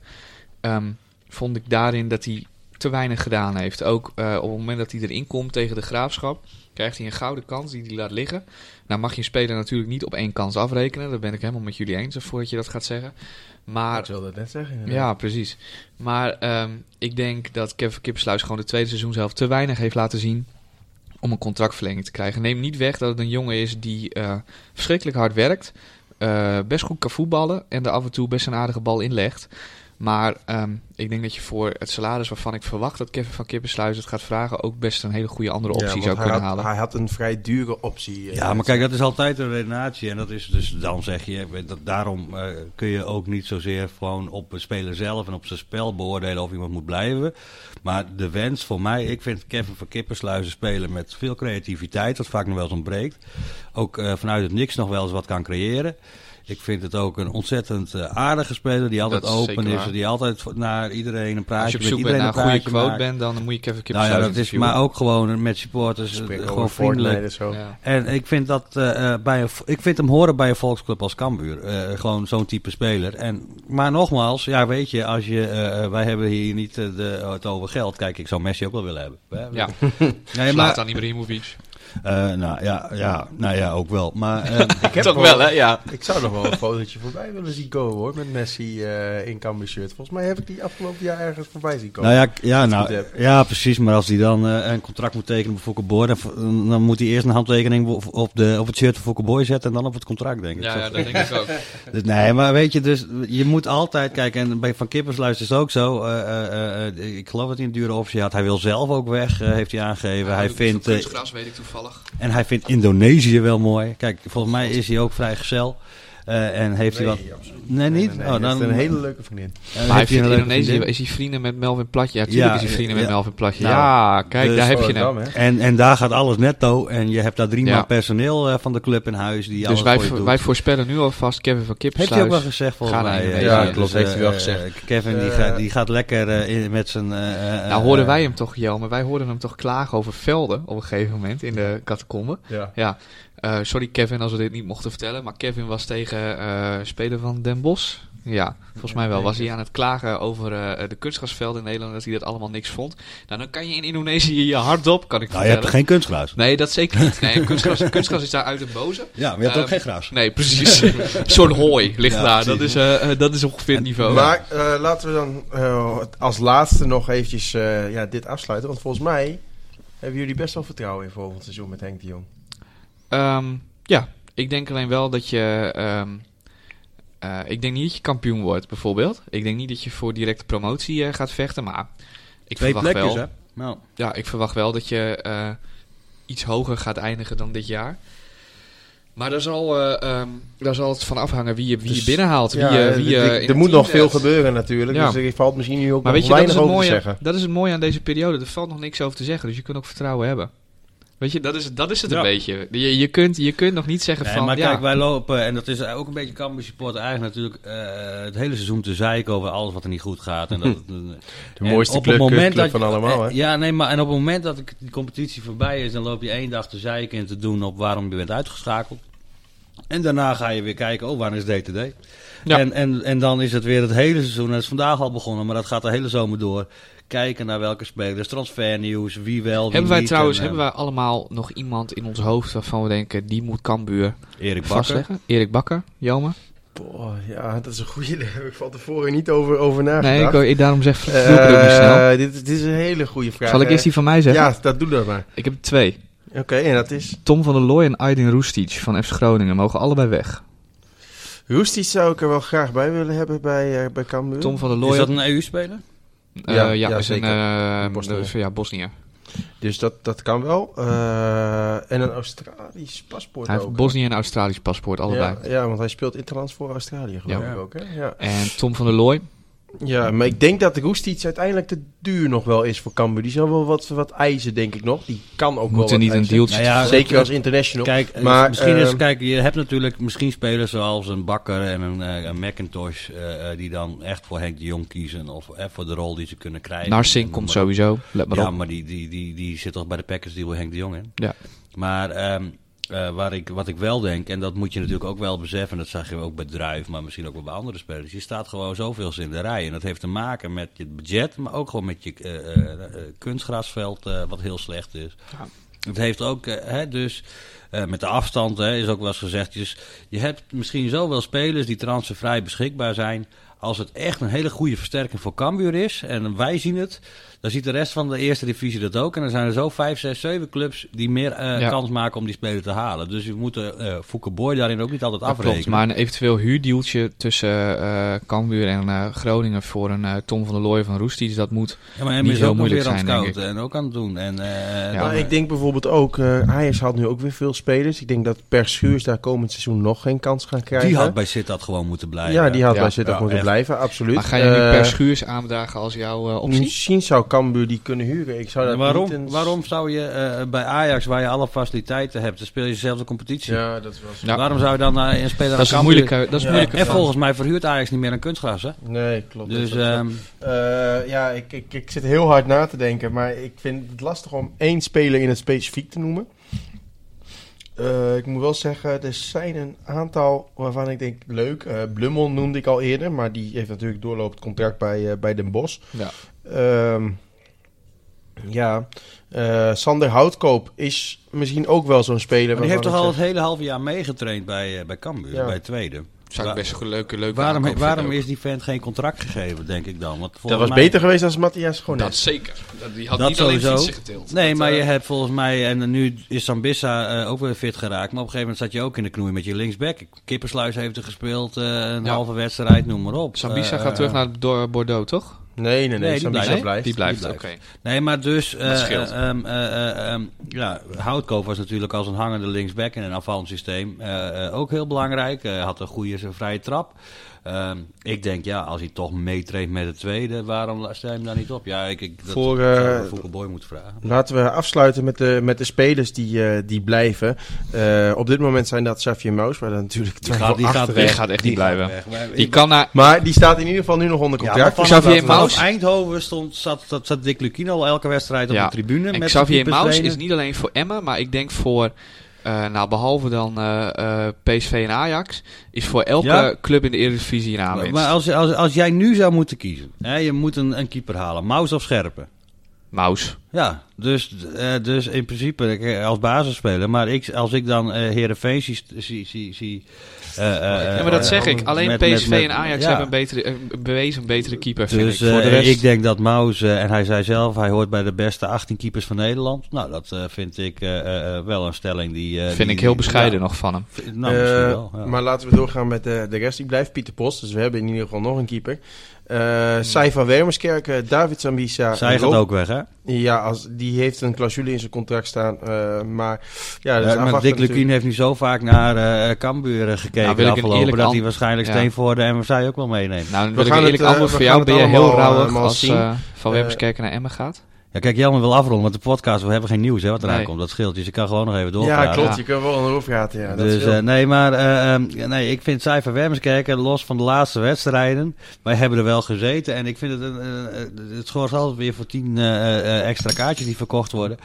[SPEAKER 2] ehm, vond ik daarin dat hij te weinig gedaan heeft. Ook eh, op het moment dat hij erin komt tegen de graafschap, krijgt hij een gouden kans die hij laat liggen. Nou mag je een speler natuurlijk niet op één kans afrekenen. Dat ben ik helemaal met jullie eens, voordat je dat gaat zeggen. Maar
[SPEAKER 1] ik wilde het net zeggen. inderdaad.
[SPEAKER 2] ja, precies. Maar ehm, ik denk dat Kevin Kippersluis gewoon de tweede seizoen zelf te weinig heeft laten zien om een contractverlenging te krijgen. Neem niet weg dat het een jongen is die eh, verschrikkelijk hard werkt, eh, best goed kan voetballen en er af en toe best een aardige bal inlegt. Maar ehm, ik denk dat je voor het salaris waarvan ik verwacht dat Kevin van Kippersluis het gaat vragen ook best een hele goede andere optie
[SPEAKER 1] Ja,
[SPEAKER 2] zou kunnen
[SPEAKER 1] had,
[SPEAKER 2] halen.
[SPEAKER 1] Hij had een vrij dure optie. eh,
[SPEAKER 3] Ja, maar kijk, dat is altijd een redenatie. En dat is dus, dan zeg je, dat, daarom eh, kun je ook niet zozeer gewoon op de speler zelf en op zijn spel beoordelen of iemand moet blijven. Maar de wens voor mij, ik vind Kevin van Kippersluis een speler met veel creativiteit, wat vaak nog wel eens ontbreekt. Ook eh, vanuit het niks nog wel eens wat kan creëren. Ik vind het ook een ontzettend eh, aardige speler die altijd
[SPEAKER 2] Dat
[SPEAKER 3] open is. Die altijd naar iedereen een praatje
[SPEAKER 2] Als je op
[SPEAKER 3] met
[SPEAKER 2] zoek bent naar een goede quote bent, dan moet je Kevin
[SPEAKER 3] Nou
[SPEAKER 2] Kippersluis
[SPEAKER 3] ja, dat is maar ook gewoon met supporters. Eh, gewoon vriendelijk.
[SPEAKER 1] En zo.
[SPEAKER 2] Ja.
[SPEAKER 3] En ik vind dat eh, eh, bij een, ik vind hem horen bij een volksclub als Cambuur. Eh, gewoon zo'n type speler. En, maar nogmaals, ja, weet je, als je, eh, wij hebben hier niet de, het over geld. Kijk, ik zou Messi ook wel willen hebben. Hè?
[SPEAKER 2] Ja,
[SPEAKER 3] Nee, maar,
[SPEAKER 2] Zlatan Ibrahimovic.
[SPEAKER 3] Eh, nou, ja, ja, nou ja, ook wel. Maar eh,
[SPEAKER 1] Ik heb
[SPEAKER 2] Toch wel, hè? Ja.
[SPEAKER 1] Ik zou nog wel een fotootje voorbij willen zien komen hoor, met Messi eh, in Cambuur shirt. Volgens mij heb ik die afgelopen jaar ergens voorbij zien komen.
[SPEAKER 3] nou ja, ja, nou, ja, precies. Maar als hij dan eh, een contract moet tekenen bij Fokker dan, dan moet hij eerst een handtekening op, de, op het shirt van Fokker Boy zetten en dan op het contract, denk ik.
[SPEAKER 2] Ja, ja, dat denk ik ook.
[SPEAKER 3] Dus nee, maar weet je, dus je moet altijd kijken. En bij Van Kippersluis is het ook zo. eh, eh, eh, ik geloof dat hij een dure optie had. Hij wil zelf ook weg, eh, heeft hij aangegeven. hij vindt,
[SPEAKER 2] kunstgras weet ik toevallig.
[SPEAKER 3] En hij vindt Indonesië wel mooi. Kijk, volgens mij is hij ook vrijgezel. eh en heeft hij wat.
[SPEAKER 1] absoluut.
[SPEAKER 3] Nee, niet?
[SPEAKER 1] Nee, nee,
[SPEAKER 3] oh, dan
[SPEAKER 1] heeft een hele leuke vriendin.
[SPEAKER 3] eh,
[SPEAKER 2] Maar hij
[SPEAKER 3] heeft
[SPEAKER 2] in Indonesië, is hij vrienden met Melvin Platje? Ja, tuurlijk
[SPEAKER 3] Ja,
[SPEAKER 2] is hij vrienden met
[SPEAKER 3] ja.
[SPEAKER 2] Melvin Platje.
[SPEAKER 3] Nou,
[SPEAKER 2] ja, kijk,
[SPEAKER 3] dus
[SPEAKER 2] daar heb je hem.
[SPEAKER 1] hè?
[SPEAKER 3] En, en daar gaat alles netto. En je hebt daar drie
[SPEAKER 2] Ja.
[SPEAKER 3] man personeel eh, van de club in huis. Die
[SPEAKER 2] Dus wij,
[SPEAKER 3] voor je
[SPEAKER 2] wij voorspellen nu alvast Kevin van
[SPEAKER 3] Heeft hij ook wel gezegd volgens
[SPEAKER 2] naar
[SPEAKER 3] mij. Eh,
[SPEAKER 1] Ja, klopt, heeft hij wel
[SPEAKER 3] eh,
[SPEAKER 1] gezegd.
[SPEAKER 3] eh, Kevin die,
[SPEAKER 1] Eh,
[SPEAKER 3] gaat, die gaat lekker eh, in, met zijn... eh, eh,
[SPEAKER 2] Nou hoorden
[SPEAKER 3] eh,
[SPEAKER 2] wij hem toch, Jelme, wij hoorden hem toch klagen over velden op een gegeven moment in de catacombe.
[SPEAKER 1] Ja.
[SPEAKER 2] Eh, sorry Kevin als we dit niet mochten vertellen, maar Kevin was tegen eh speler van Den Bosch. Ja, volgens mij wel. Was hij aan het klagen over eh, de kunstgrasvelden in Nederland, dat hij dat allemaal niks vond. Nou, dan kan je in Indonesië je hard op, kan ik
[SPEAKER 3] Nou, je hebt geen kunstgras.
[SPEAKER 2] Nee, dat zeker niet. Nee, kunstgras, kunstgras is daar uit het boze.
[SPEAKER 3] Ja, maar je hebt
[SPEAKER 2] Ehm,
[SPEAKER 3] ook geen gras.
[SPEAKER 2] Nee, precies. Zo'n hooi ligt
[SPEAKER 3] Ja,
[SPEAKER 2] daar. Dat is, dat is ongeveer het niveau.
[SPEAKER 1] Maar eh, laten we dan eh, als laatste nog eventjes eh, ja, dit afsluiten. Want volgens mij hebben jullie best wel vertrouwen in volgend seizoen met Henk de Jong.
[SPEAKER 2] Ehm, ja, ik denk alleen wel dat je. ehm, eh, ik denk niet dat je kampioen wordt, bijvoorbeeld. Ik denk niet dat je voor directe promotie eh, gaat vechten. Maar Ik
[SPEAKER 3] Twee
[SPEAKER 2] verwacht
[SPEAKER 3] plekjes,
[SPEAKER 2] wel.
[SPEAKER 3] hè? Nou,
[SPEAKER 2] Ja, ik verwacht wel dat je eh, iets hoger gaat eindigen dan dit jaar. Maar daar zal, eh, ehm, daar zal het van afhangen wie je, wie je
[SPEAKER 1] Dus,
[SPEAKER 2] binnenhaalt. Wie,
[SPEAKER 1] Ja,
[SPEAKER 2] wie
[SPEAKER 1] er- er moet nog veel gebeuren natuurlijk.
[SPEAKER 2] Ja.
[SPEAKER 1] Dus er valt misschien nu ook
[SPEAKER 2] Maar
[SPEAKER 1] nog
[SPEAKER 2] weet je,
[SPEAKER 1] weinig over te zeggen.
[SPEAKER 2] dat is het mooie aan deze periode. Er valt nog niks over te zeggen. Dus je kunt ook vertrouwen hebben. Weet je, dat is, dat is het
[SPEAKER 3] Ja.
[SPEAKER 2] een beetje. Je, je, kunt, je kunt nog niet zeggen
[SPEAKER 3] Nee,
[SPEAKER 2] van...
[SPEAKER 3] maar
[SPEAKER 2] ja,
[SPEAKER 3] kijk, wij lopen, en dat is ook een beetje Cambuur support eigenlijk natuurlijk eh, het hele seizoen te zeiken over alles wat er niet goed gaat. En dat, het-
[SPEAKER 1] De
[SPEAKER 3] en
[SPEAKER 1] mooiste
[SPEAKER 3] op het
[SPEAKER 1] club,
[SPEAKER 3] moment
[SPEAKER 1] club
[SPEAKER 3] dat-
[SPEAKER 1] van allemaal. Hè?
[SPEAKER 3] Ja, nee, maar en op het moment dat die competitie voorbij is, dan loop je één dag te zeiken en te doen op waarom je bent uitgeschakeld. En daarna ga je weer kijken, oh, wanneer is DTD?
[SPEAKER 2] Ja.
[SPEAKER 3] En, en, en dan is het weer het hele seizoen, en het is vandaag al begonnen, maar dat gaat de hele zomer door. Kijken naar welke spelers, transfernieuws, wie wel, wie
[SPEAKER 2] hebben wij
[SPEAKER 3] niet.
[SPEAKER 2] trouwens
[SPEAKER 3] En, eh,
[SPEAKER 2] hebben wij allemaal nog iemand in ons hoofd waarvan we denken... die moet Cambuur
[SPEAKER 3] Erik Bakker.
[SPEAKER 2] vastleggen? Erik Bakker, Jelmer?
[SPEAKER 1] Boah, ja, dat is een goede. Daar heb ik van tevoren niet over, over nagedacht.
[SPEAKER 2] Nee, ik, ik, daarom zeg ik het ook niet snel.
[SPEAKER 1] Eh, dit, is- dit is een hele goede vraag.
[SPEAKER 2] Zal ik eerst
[SPEAKER 1] Eh,
[SPEAKER 2] die van mij zeggen?
[SPEAKER 1] Ja, dat doe dat maar.
[SPEAKER 2] Ik heb twee.
[SPEAKER 1] Oké, en dat is...
[SPEAKER 2] Tom van der Looy en Aydin Roestic van FC Groningen mogen allebei weg.
[SPEAKER 1] Roestic zou ik er wel graag bij willen hebben bij, eh bij Cambuur.
[SPEAKER 2] Tom van der
[SPEAKER 3] Is
[SPEAKER 2] Looy...
[SPEAKER 3] dat een EU-speler?
[SPEAKER 2] Eh,
[SPEAKER 1] Ja,
[SPEAKER 2] ja,
[SPEAKER 1] ja,
[SPEAKER 2] is
[SPEAKER 1] zeker.
[SPEAKER 2] eh,
[SPEAKER 1] Bosnië.
[SPEAKER 2] dus, ja, Bosnië.
[SPEAKER 1] Dus dat, dat kan wel. Eh, en een Australisch paspoort
[SPEAKER 2] Hij heeft? Bosnië en Australisch paspoort, allebei.
[SPEAKER 1] Ja, ja, want hij speelt interlands voor Australië geloof
[SPEAKER 2] Ja.
[SPEAKER 1] ik ook. Hè? Ja.
[SPEAKER 2] En Tom van der Looy,
[SPEAKER 1] ja, maar ik denk dat Roestic uiteindelijk te duur nog wel is voor Cambuur. Die zal wel wat, wat eisen, denk ik nog. Die kan ook wel
[SPEAKER 2] moet er
[SPEAKER 1] wat
[SPEAKER 2] niet een
[SPEAKER 1] eisen.
[SPEAKER 2] deeltje...
[SPEAKER 3] Nou ja,
[SPEAKER 1] Zeker als international.
[SPEAKER 3] Kijk, eh,
[SPEAKER 1] Maar,
[SPEAKER 3] misschien is,
[SPEAKER 1] ehm,
[SPEAKER 3] kijk, je hebt natuurlijk misschien spelers zoals een Bakker en een, eh, een McIntosh eh, eh, die dan echt voor Henk de Jong kiezen of eh, voor de rol die ze kunnen krijgen.
[SPEAKER 2] Narsing komt
[SPEAKER 3] maar-
[SPEAKER 2] sowieso, let maar
[SPEAKER 3] Ja,
[SPEAKER 2] op.
[SPEAKER 3] maar die, die, die, die zit toch bij de Packers die wil Henk de Jong in.
[SPEAKER 2] Ja.
[SPEAKER 3] Maar ehm, eh, waar ik, wat ik wel denk, en dat moet je natuurlijk ook wel beseffen, dat zag je ook bij Druif, maar misschien ook wel bij andere spelers. Je staat gewoon zoveel in de rij. En dat heeft te maken met je budget, maar ook gewoon met je eh, eh, kunstgrasveld, wat heel slecht is.
[SPEAKER 2] Ja.
[SPEAKER 3] Het heeft ook, hè, dus met de afstand hè, is ook wel eens gezegd. Dus je hebt misschien zowel spelers die transfervrij beschikbaar zijn. Als het echt een hele goede versterking voor Cambuur is, en wij zien het, dan ziet de rest van de eerste divisie dat ook. En dan zijn er zo vijf, zes, zeven clubs die meer
[SPEAKER 2] Ja.
[SPEAKER 3] kans maken om die speler te halen. Dus we moeten eh Fouke Boy daarin ook niet altijd afrekenen.
[SPEAKER 2] klopt, maar een eventueel huurdealtje tussen eh Cambuur en eh, Groningen voor een eh, Tom van der Looy van Roestic, dat moet...
[SPEAKER 3] ja, maar hem
[SPEAKER 2] niet
[SPEAKER 3] is
[SPEAKER 2] heel moeilijk
[SPEAKER 3] weer aan het en ook aan het doen. En, eh,
[SPEAKER 2] Ja,
[SPEAKER 3] dan,
[SPEAKER 1] Nou, ik denk bijvoorbeeld ook, eh Ajax had nu ook weer veel spelers. Ik denk dat Per Schuurs daar komend seizoen nog geen kans gaan krijgen.
[SPEAKER 3] die had bij Sittard gewoon moeten blijven.
[SPEAKER 1] ja, die had
[SPEAKER 2] Ja.
[SPEAKER 1] bij Sittard
[SPEAKER 3] Ja,
[SPEAKER 1] moeten
[SPEAKER 3] echt.
[SPEAKER 1] Blijven, absoluut.
[SPEAKER 2] Maar ga je nu
[SPEAKER 1] Eh,
[SPEAKER 2] per schuurs aandragen als jouw eh, optie?
[SPEAKER 1] Misschien zou Cambuur die kunnen huren. Ik zou dat
[SPEAKER 3] waarom,
[SPEAKER 1] niet
[SPEAKER 3] waarom zou je eh, bij Ajax, waar je alle faciliteiten hebt, dan speel je dezelfde competitie.
[SPEAKER 1] Ja, dat was...
[SPEAKER 3] Waarom zou je dan naar een speler
[SPEAKER 2] Dat is
[SPEAKER 3] Cambuur-
[SPEAKER 2] moeilijke, dat is een
[SPEAKER 1] Ja.
[SPEAKER 2] moeilijke
[SPEAKER 3] En volgens mij verhuurt Ajax niet meer een kunstgras, hè?
[SPEAKER 1] Nee, klopt.
[SPEAKER 3] Dus ehm,
[SPEAKER 1] Eh, ja, ik, ik, ik zit heel hard na te denken, maar ik vind het lastig om één speler in het specifiek te noemen. Eh, ik moet wel zeggen, er zijn een aantal waarvan ik denk, leuk. Eh Blummel noemde ik al eerder, maar die heeft natuurlijk doorlopend contract bij, eh, bij Den Bosch.
[SPEAKER 2] Ja.
[SPEAKER 1] Ehm, ja, Sander Houtkoop is misschien ook wel zo'n speler.
[SPEAKER 3] maar die heeft toch al het hele halve jaar meegetraind bij, bij Cambuur,
[SPEAKER 1] Ja.
[SPEAKER 3] bij tweede.
[SPEAKER 2] Zou ik best een leuke, leuke
[SPEAKER 3] Waarom, waarom is die vent geen contract gegeven, denk ik dan? Want.
[SPEAKER 1] Dat was
[SPEAKER 3] mij-
[SPEAKER 1] beter geweest als Matthias gewoon.
[SPEAKER 2] Dat zeker. Dat, die had
[SPEAKER 3] Dat
[SPEAKER 2] niet alleen
[SPEAKER 3] sowieso.
[SPEAKER 2] fietsen getild.
[SPEAKER 3] Nee,
[SPEAKER 2] Dat,
[SPEAKER 3] maar
[SPEAKER 2] eh,
[SPEAKER 3] je hebt volgens mij, en nu is Sambissa eh, ook weer fit geraakt, maar op een gegeven moment zat je ook in de knoei met je linksback. Kippersluis heeft er gespeeld, eh, een
[SPEAKER 2] Ja.
[SPEAKER 3] halve wedstrijd, noem maar op.
[SPEAKER 2] Sambisa
[SPEAKER 3] Eh,
[SPEAKER 2] gaat terug naar door Bordeaux, toch?
[SPEAKER 1] Nee, nee, nee.
[SPEAKER 3] Nee, die blijft.
[SPEAKER 1] blijft.
[SPEAKER 2] Die blijft,
[SPEAKER 3] Die
[SPEAKER 2] oké.
[SPEAKER 3] blijft. Nee, maar dus, eh,
[SPEAKER 2] Dat scheelt.
[SPEAKER 3] eh, ehm, eh, eh, ehm, ja, Houtkoop was natuurlijk als een hangende linksback in een afvallend systeem ook heel belangrijk. Hij had een goede vrije trap. Ehm, ik denk, ja, als hij toch meetraint met de tweede, waarom stel je hem daar niet op? Ja, ik, ik dat
[SPEAKER 1] Voor,
[SPEAKER 3] zou
[SPEAKER 1] eh,
[SPEAKER 3] ik Fouke Boy moeten vragen.
[SPEAKER 1] Laten we afsluiten met de, met de spelers die, eh, die blijven. Eh, op dit moment zijn dat Xavier Maus, waar dan natuurlijk
[SPEAKER 3] Die gaat, die gaat
[SPEAKER 2] weg. gaat echt niet blijven.
[SPEAKER 3] weg. Maar
[SPEAKER 2] Die kan naar...
[SPEAKER 1] Maar die staat in ieder geval nu nog onder
[SPEAKER 3] Ja, maar
[SPEAKER 1] contract.
[SPEAKER 3] vanaf,
[SPEAKER 2] Xavier
[SPEAKER 3] Eindhoven stond, zat, zat, zat Dick Lukien al elke wedstrijd op
[SPEAKER 2] Ja.
[SPEAKER 3] de tribune.
[SPEAKER 2] En
[SPEAKER 3] met
[SPEAKER 2] Xavier
[SPEAKER 3] keeperstrainer.
[SPEAKER 2] is niet alleen voor Emmen, maar ik denk voor... eh, nou, behalve dan eh, eh, PSV en Ajax, is voor elke
[SPEAKER 3] Ja.
[SPEAKER 2] club in de Eredivisie een
[SPEAKER 3] Maar,
[SPEAKER 2] aanwinst.
[SPEAKER 3] maar als, als, als jij nu zou moeten kiezen, hè, je moet een, een keeper halen, Maus of Scherpen.
[SPEAKER 2] Maus.
[SPEAKER 3] Ja, dus, eh, dus in principe eh, als basisspeler. Maar ik, als ik dan eh Heerenveen zie... zie, zie, zie eh, eh,
[SPEAKER 2] Ja, maar dat zeg ik. Alleen
[SPEAKER 3] met-
[SPEAKER 2] PSV
[SPEAKER 3] met- met-
[SPEAKER 2] en Ajax
[SPEAKER 3] ja.
[SPEAKER 2] hebben een betere, een bewezen een betere keeper, vind
[SPEAKER 3] Dus
[SPEAKER 2] ik. Voor de
[SPEAKER 3] eh,
[SPEAKER 2] rest...
[SPEAKER 3] ik denk dat Maus, en hij zei zelf, hij hoort bij de beste 18 keepers van Nederland. Nou, dat eh, vind ik eh, eh, eh, wel een stelling die... eh,
[SPEAKER 2] vind
[SPEAKER 3] die-
[SPEAKER 2] ik heel bescheiden
[SPEAKER 3] ja,
[SPEAKER 2] nog van hem.
[SPEAKER 3] Nou, misschien wel. ja.
[SPEAKER 1] Maar laten we doorgaan met de, de rest. Die blijft Pieter Post. Dus we hebben in ieder geval nog een keeper. Eh Sai van Wermerskerk, David Zambisa.
[SPEAKER 3] Zij gaat ook weg, hè?
[SPEAKER 1] Ja, als, die heeft een clausule in zijn contract staan. eh, maar ja, dat is
[SPEAKER 3] Ja, maar Dick Lukien
[SPEAKER 1] natuurlijk.
[SPEAKER 3] heeft nu zo vaak naar eh Cambuur eh, gekeken
[SPEAKER 2] Nou, wil ik
[SPEAKER 3] afgelopen...
[SPEAKER 2] eerlijk
[SPEAKER 3] dat hij waarschijnlijk
[SPEAKER 2] Ja.
[SPEAKER 3] Steenvoorde en zij ook wel meeneemt.
[SPEAKER 2] Nou, dan
[SPEAKER 1] We
[SPEAKER 2] ik
[SPEAKER 1] gaan
[SPEAKER 2] een eerlijk
[SPEAKER 1] het,
[SPEAKER 2] antwoord voor jou. Ben je heel
[SPEAKER 1] allemaal
[SPEAKER 2] als eh Van
[SPEAKER 1] Eh,
[SPEAKER 2] Wermerskerken naar Emmen gaat?
[SPEAKER 3] Ja, kijk, Jelmer wil afronden met de podcast. We hebben geen nieuws hè, wat eraan
[SPEAKER 2] Nee.
[SPEAKER 3] komt. Dat scheelt. Dus ik kan gewoon nog even doorpraten.
[SPEAKER 1] Ja, klopt. Je kunt wel een overgaat. Ja, dat
[SPEAKER 3] dus eh, nee, maar eh, ehm, nee, ik vind Cijfer Wermerskerken, los van de laatste wedstrijden, wij hebben er wel gezeten. En ik vind het, een, het schort altijd weer voor tien eh, eh, extra kaartjes die verkocht worden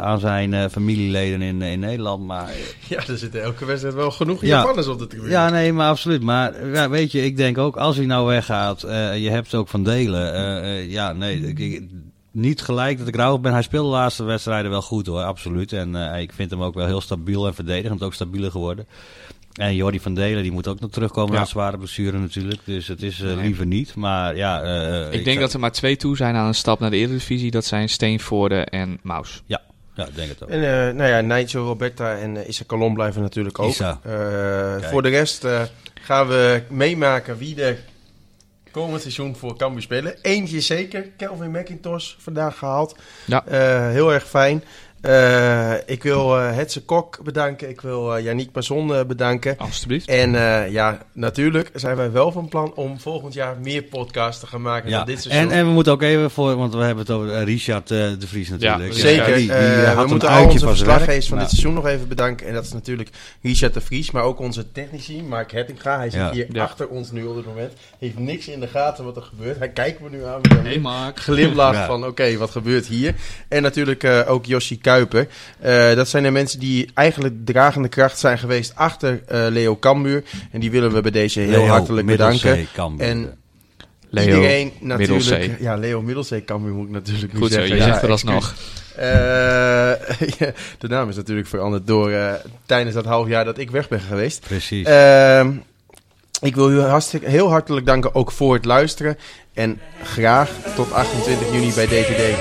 [SPEAKER 3] aan zijn eh, familieleden in, in Nederland. Maar
[SPEAKER 1] ja, er zitten elke wedstrijd wel genoeg
[SPEAKER 3] Ja.
[SPEAKER 1] Japanners op de tribune.
[SPEAKER 3] ja, nee, maar absoluut. Maar ja, weet je, ik denk ook als hij nou weggaat, eh, je hebt ook van delen. eh, eh, ja, nee, ik- niet gelijk dat ik rouwig ben. Hij speelde de laatste wedstrijden wel goed hoor, absoluut. En eh, ik vind hem ook wel heel stabiel en verdedigend, ook stabieler geworden. En Jordi van Delen, die moet ook nog terugkomen
[SPEAKER 2] Ja.
[SPEAKER 3] na zware blessure natuurlijk. Dus het is eh,
[SPEAKER 2] Nee.
[SPEAKER 3] liever niet. Maar ja, eh,
[SPEAKER 2] Ik, denk
[SPEAKER 3] zou-
[SPEAKER 2] dat er maar twee toe zijn aan een stap naar de Eredivisie. Dat zijn Steenvoorde en Maus.
[SPEAKER 3] Ja, ik denk het ook.
[SPEAKER 1] En eh, nou ja, Nigel Roberta en uh, Issa Colom blijven natuurlijk ook.
[SPEAKER 3] Issa.
[SPEAKER 1] Eh, voor de rest eh, gaan we meemaken wie er komend seizoen voor Cambuur spelen. Eentje zeker, Kelvin McIntosh vandaag gehaald.
[SPEAKER 2] Ja.
[SPEAKER 1] Eh, heel erg fijn. Eh, ik wil eh Hetze Kok bedanken. Ik wil eh Yannick Masson eh, bedanken.
[SPEAKER 2] Alsjeblieft.
[SPEAKER 1] En eh, ja, natuurlijk zijn wij wel van plan om volgend jaar meer podcasts te gaan maken
[SPEAKER 3] Ja,
[SPEAKER 1] dan dit seizoen.
[SPEAKER 3] en, en we moeten ook even voor, want we hebben het over Richard eh, de Vries natuurlijk.
[SPEAKER 2] Ja,
[SPEAKER 3] Ja,
[SPEAKER 1] Zeker.
[SPEAKER 3] die, die,
[SPEAKER 1] we moeten al
[SPEAKER 3] uitje
[SPEAKER 1] onze verslaggevers van dit seizoen nog even bedanken. En dat is natuurlijk Richard de Vries, maar ook onze technici, Mark Hettinga. Hij zit
[SPEAKER 3] Ja.
[SPEAKER 1] hier
[SPEAKER 2] Ja.
[SPEAKER 1] achter ons nu op dit moment. Heeft niks in de gaten wat er gebeurt. Hij kijkt me nu aan met een
[SPEAKER 2] Hey Mark.
[SPEAKER 1] glimlach
[SPEAKER 3] Ja.
[SPEAKER 1] van oké, wat gebeurt hier? En natuurlijk eh, ook Jossi Kuiper. Eh, dat zijn de mensen die eigenlijk dragende kracht zijn geweest achter eh, Leo Cambuur. En die willen we bij deze heel
[SPEAKER 3] Leo
[SPEAKER 1] hartelijk bedanken. En
[SPEAKER 2] Leo
[SPEAKER 1] iedereen natuurlijk...
[SPEAKER 2] Middelzee.
[SPEAKER 1] Ja, Leo Middelzee Cambuur moet ik natuurlijk nu
[SPEAKER 2] Goed zo,
[SPEAKER 1] zeggen.
[SPEAKER 2] je
[SPEAKER 1] Ja,
[SPEAKER 2] zegt er alsnog.
[SPEAKER 1] Eh, ja, de naam is natuurlijk veranderd door tijdens dat half jaar dat ik weg ben geweest.
[SPEAKER 3] Precies.
[SPEAKER 1] Ehm, ik wil u hartstikke, heel hartelijk danken ook voor het luisteren. En graag tot 28 juni bij DVD.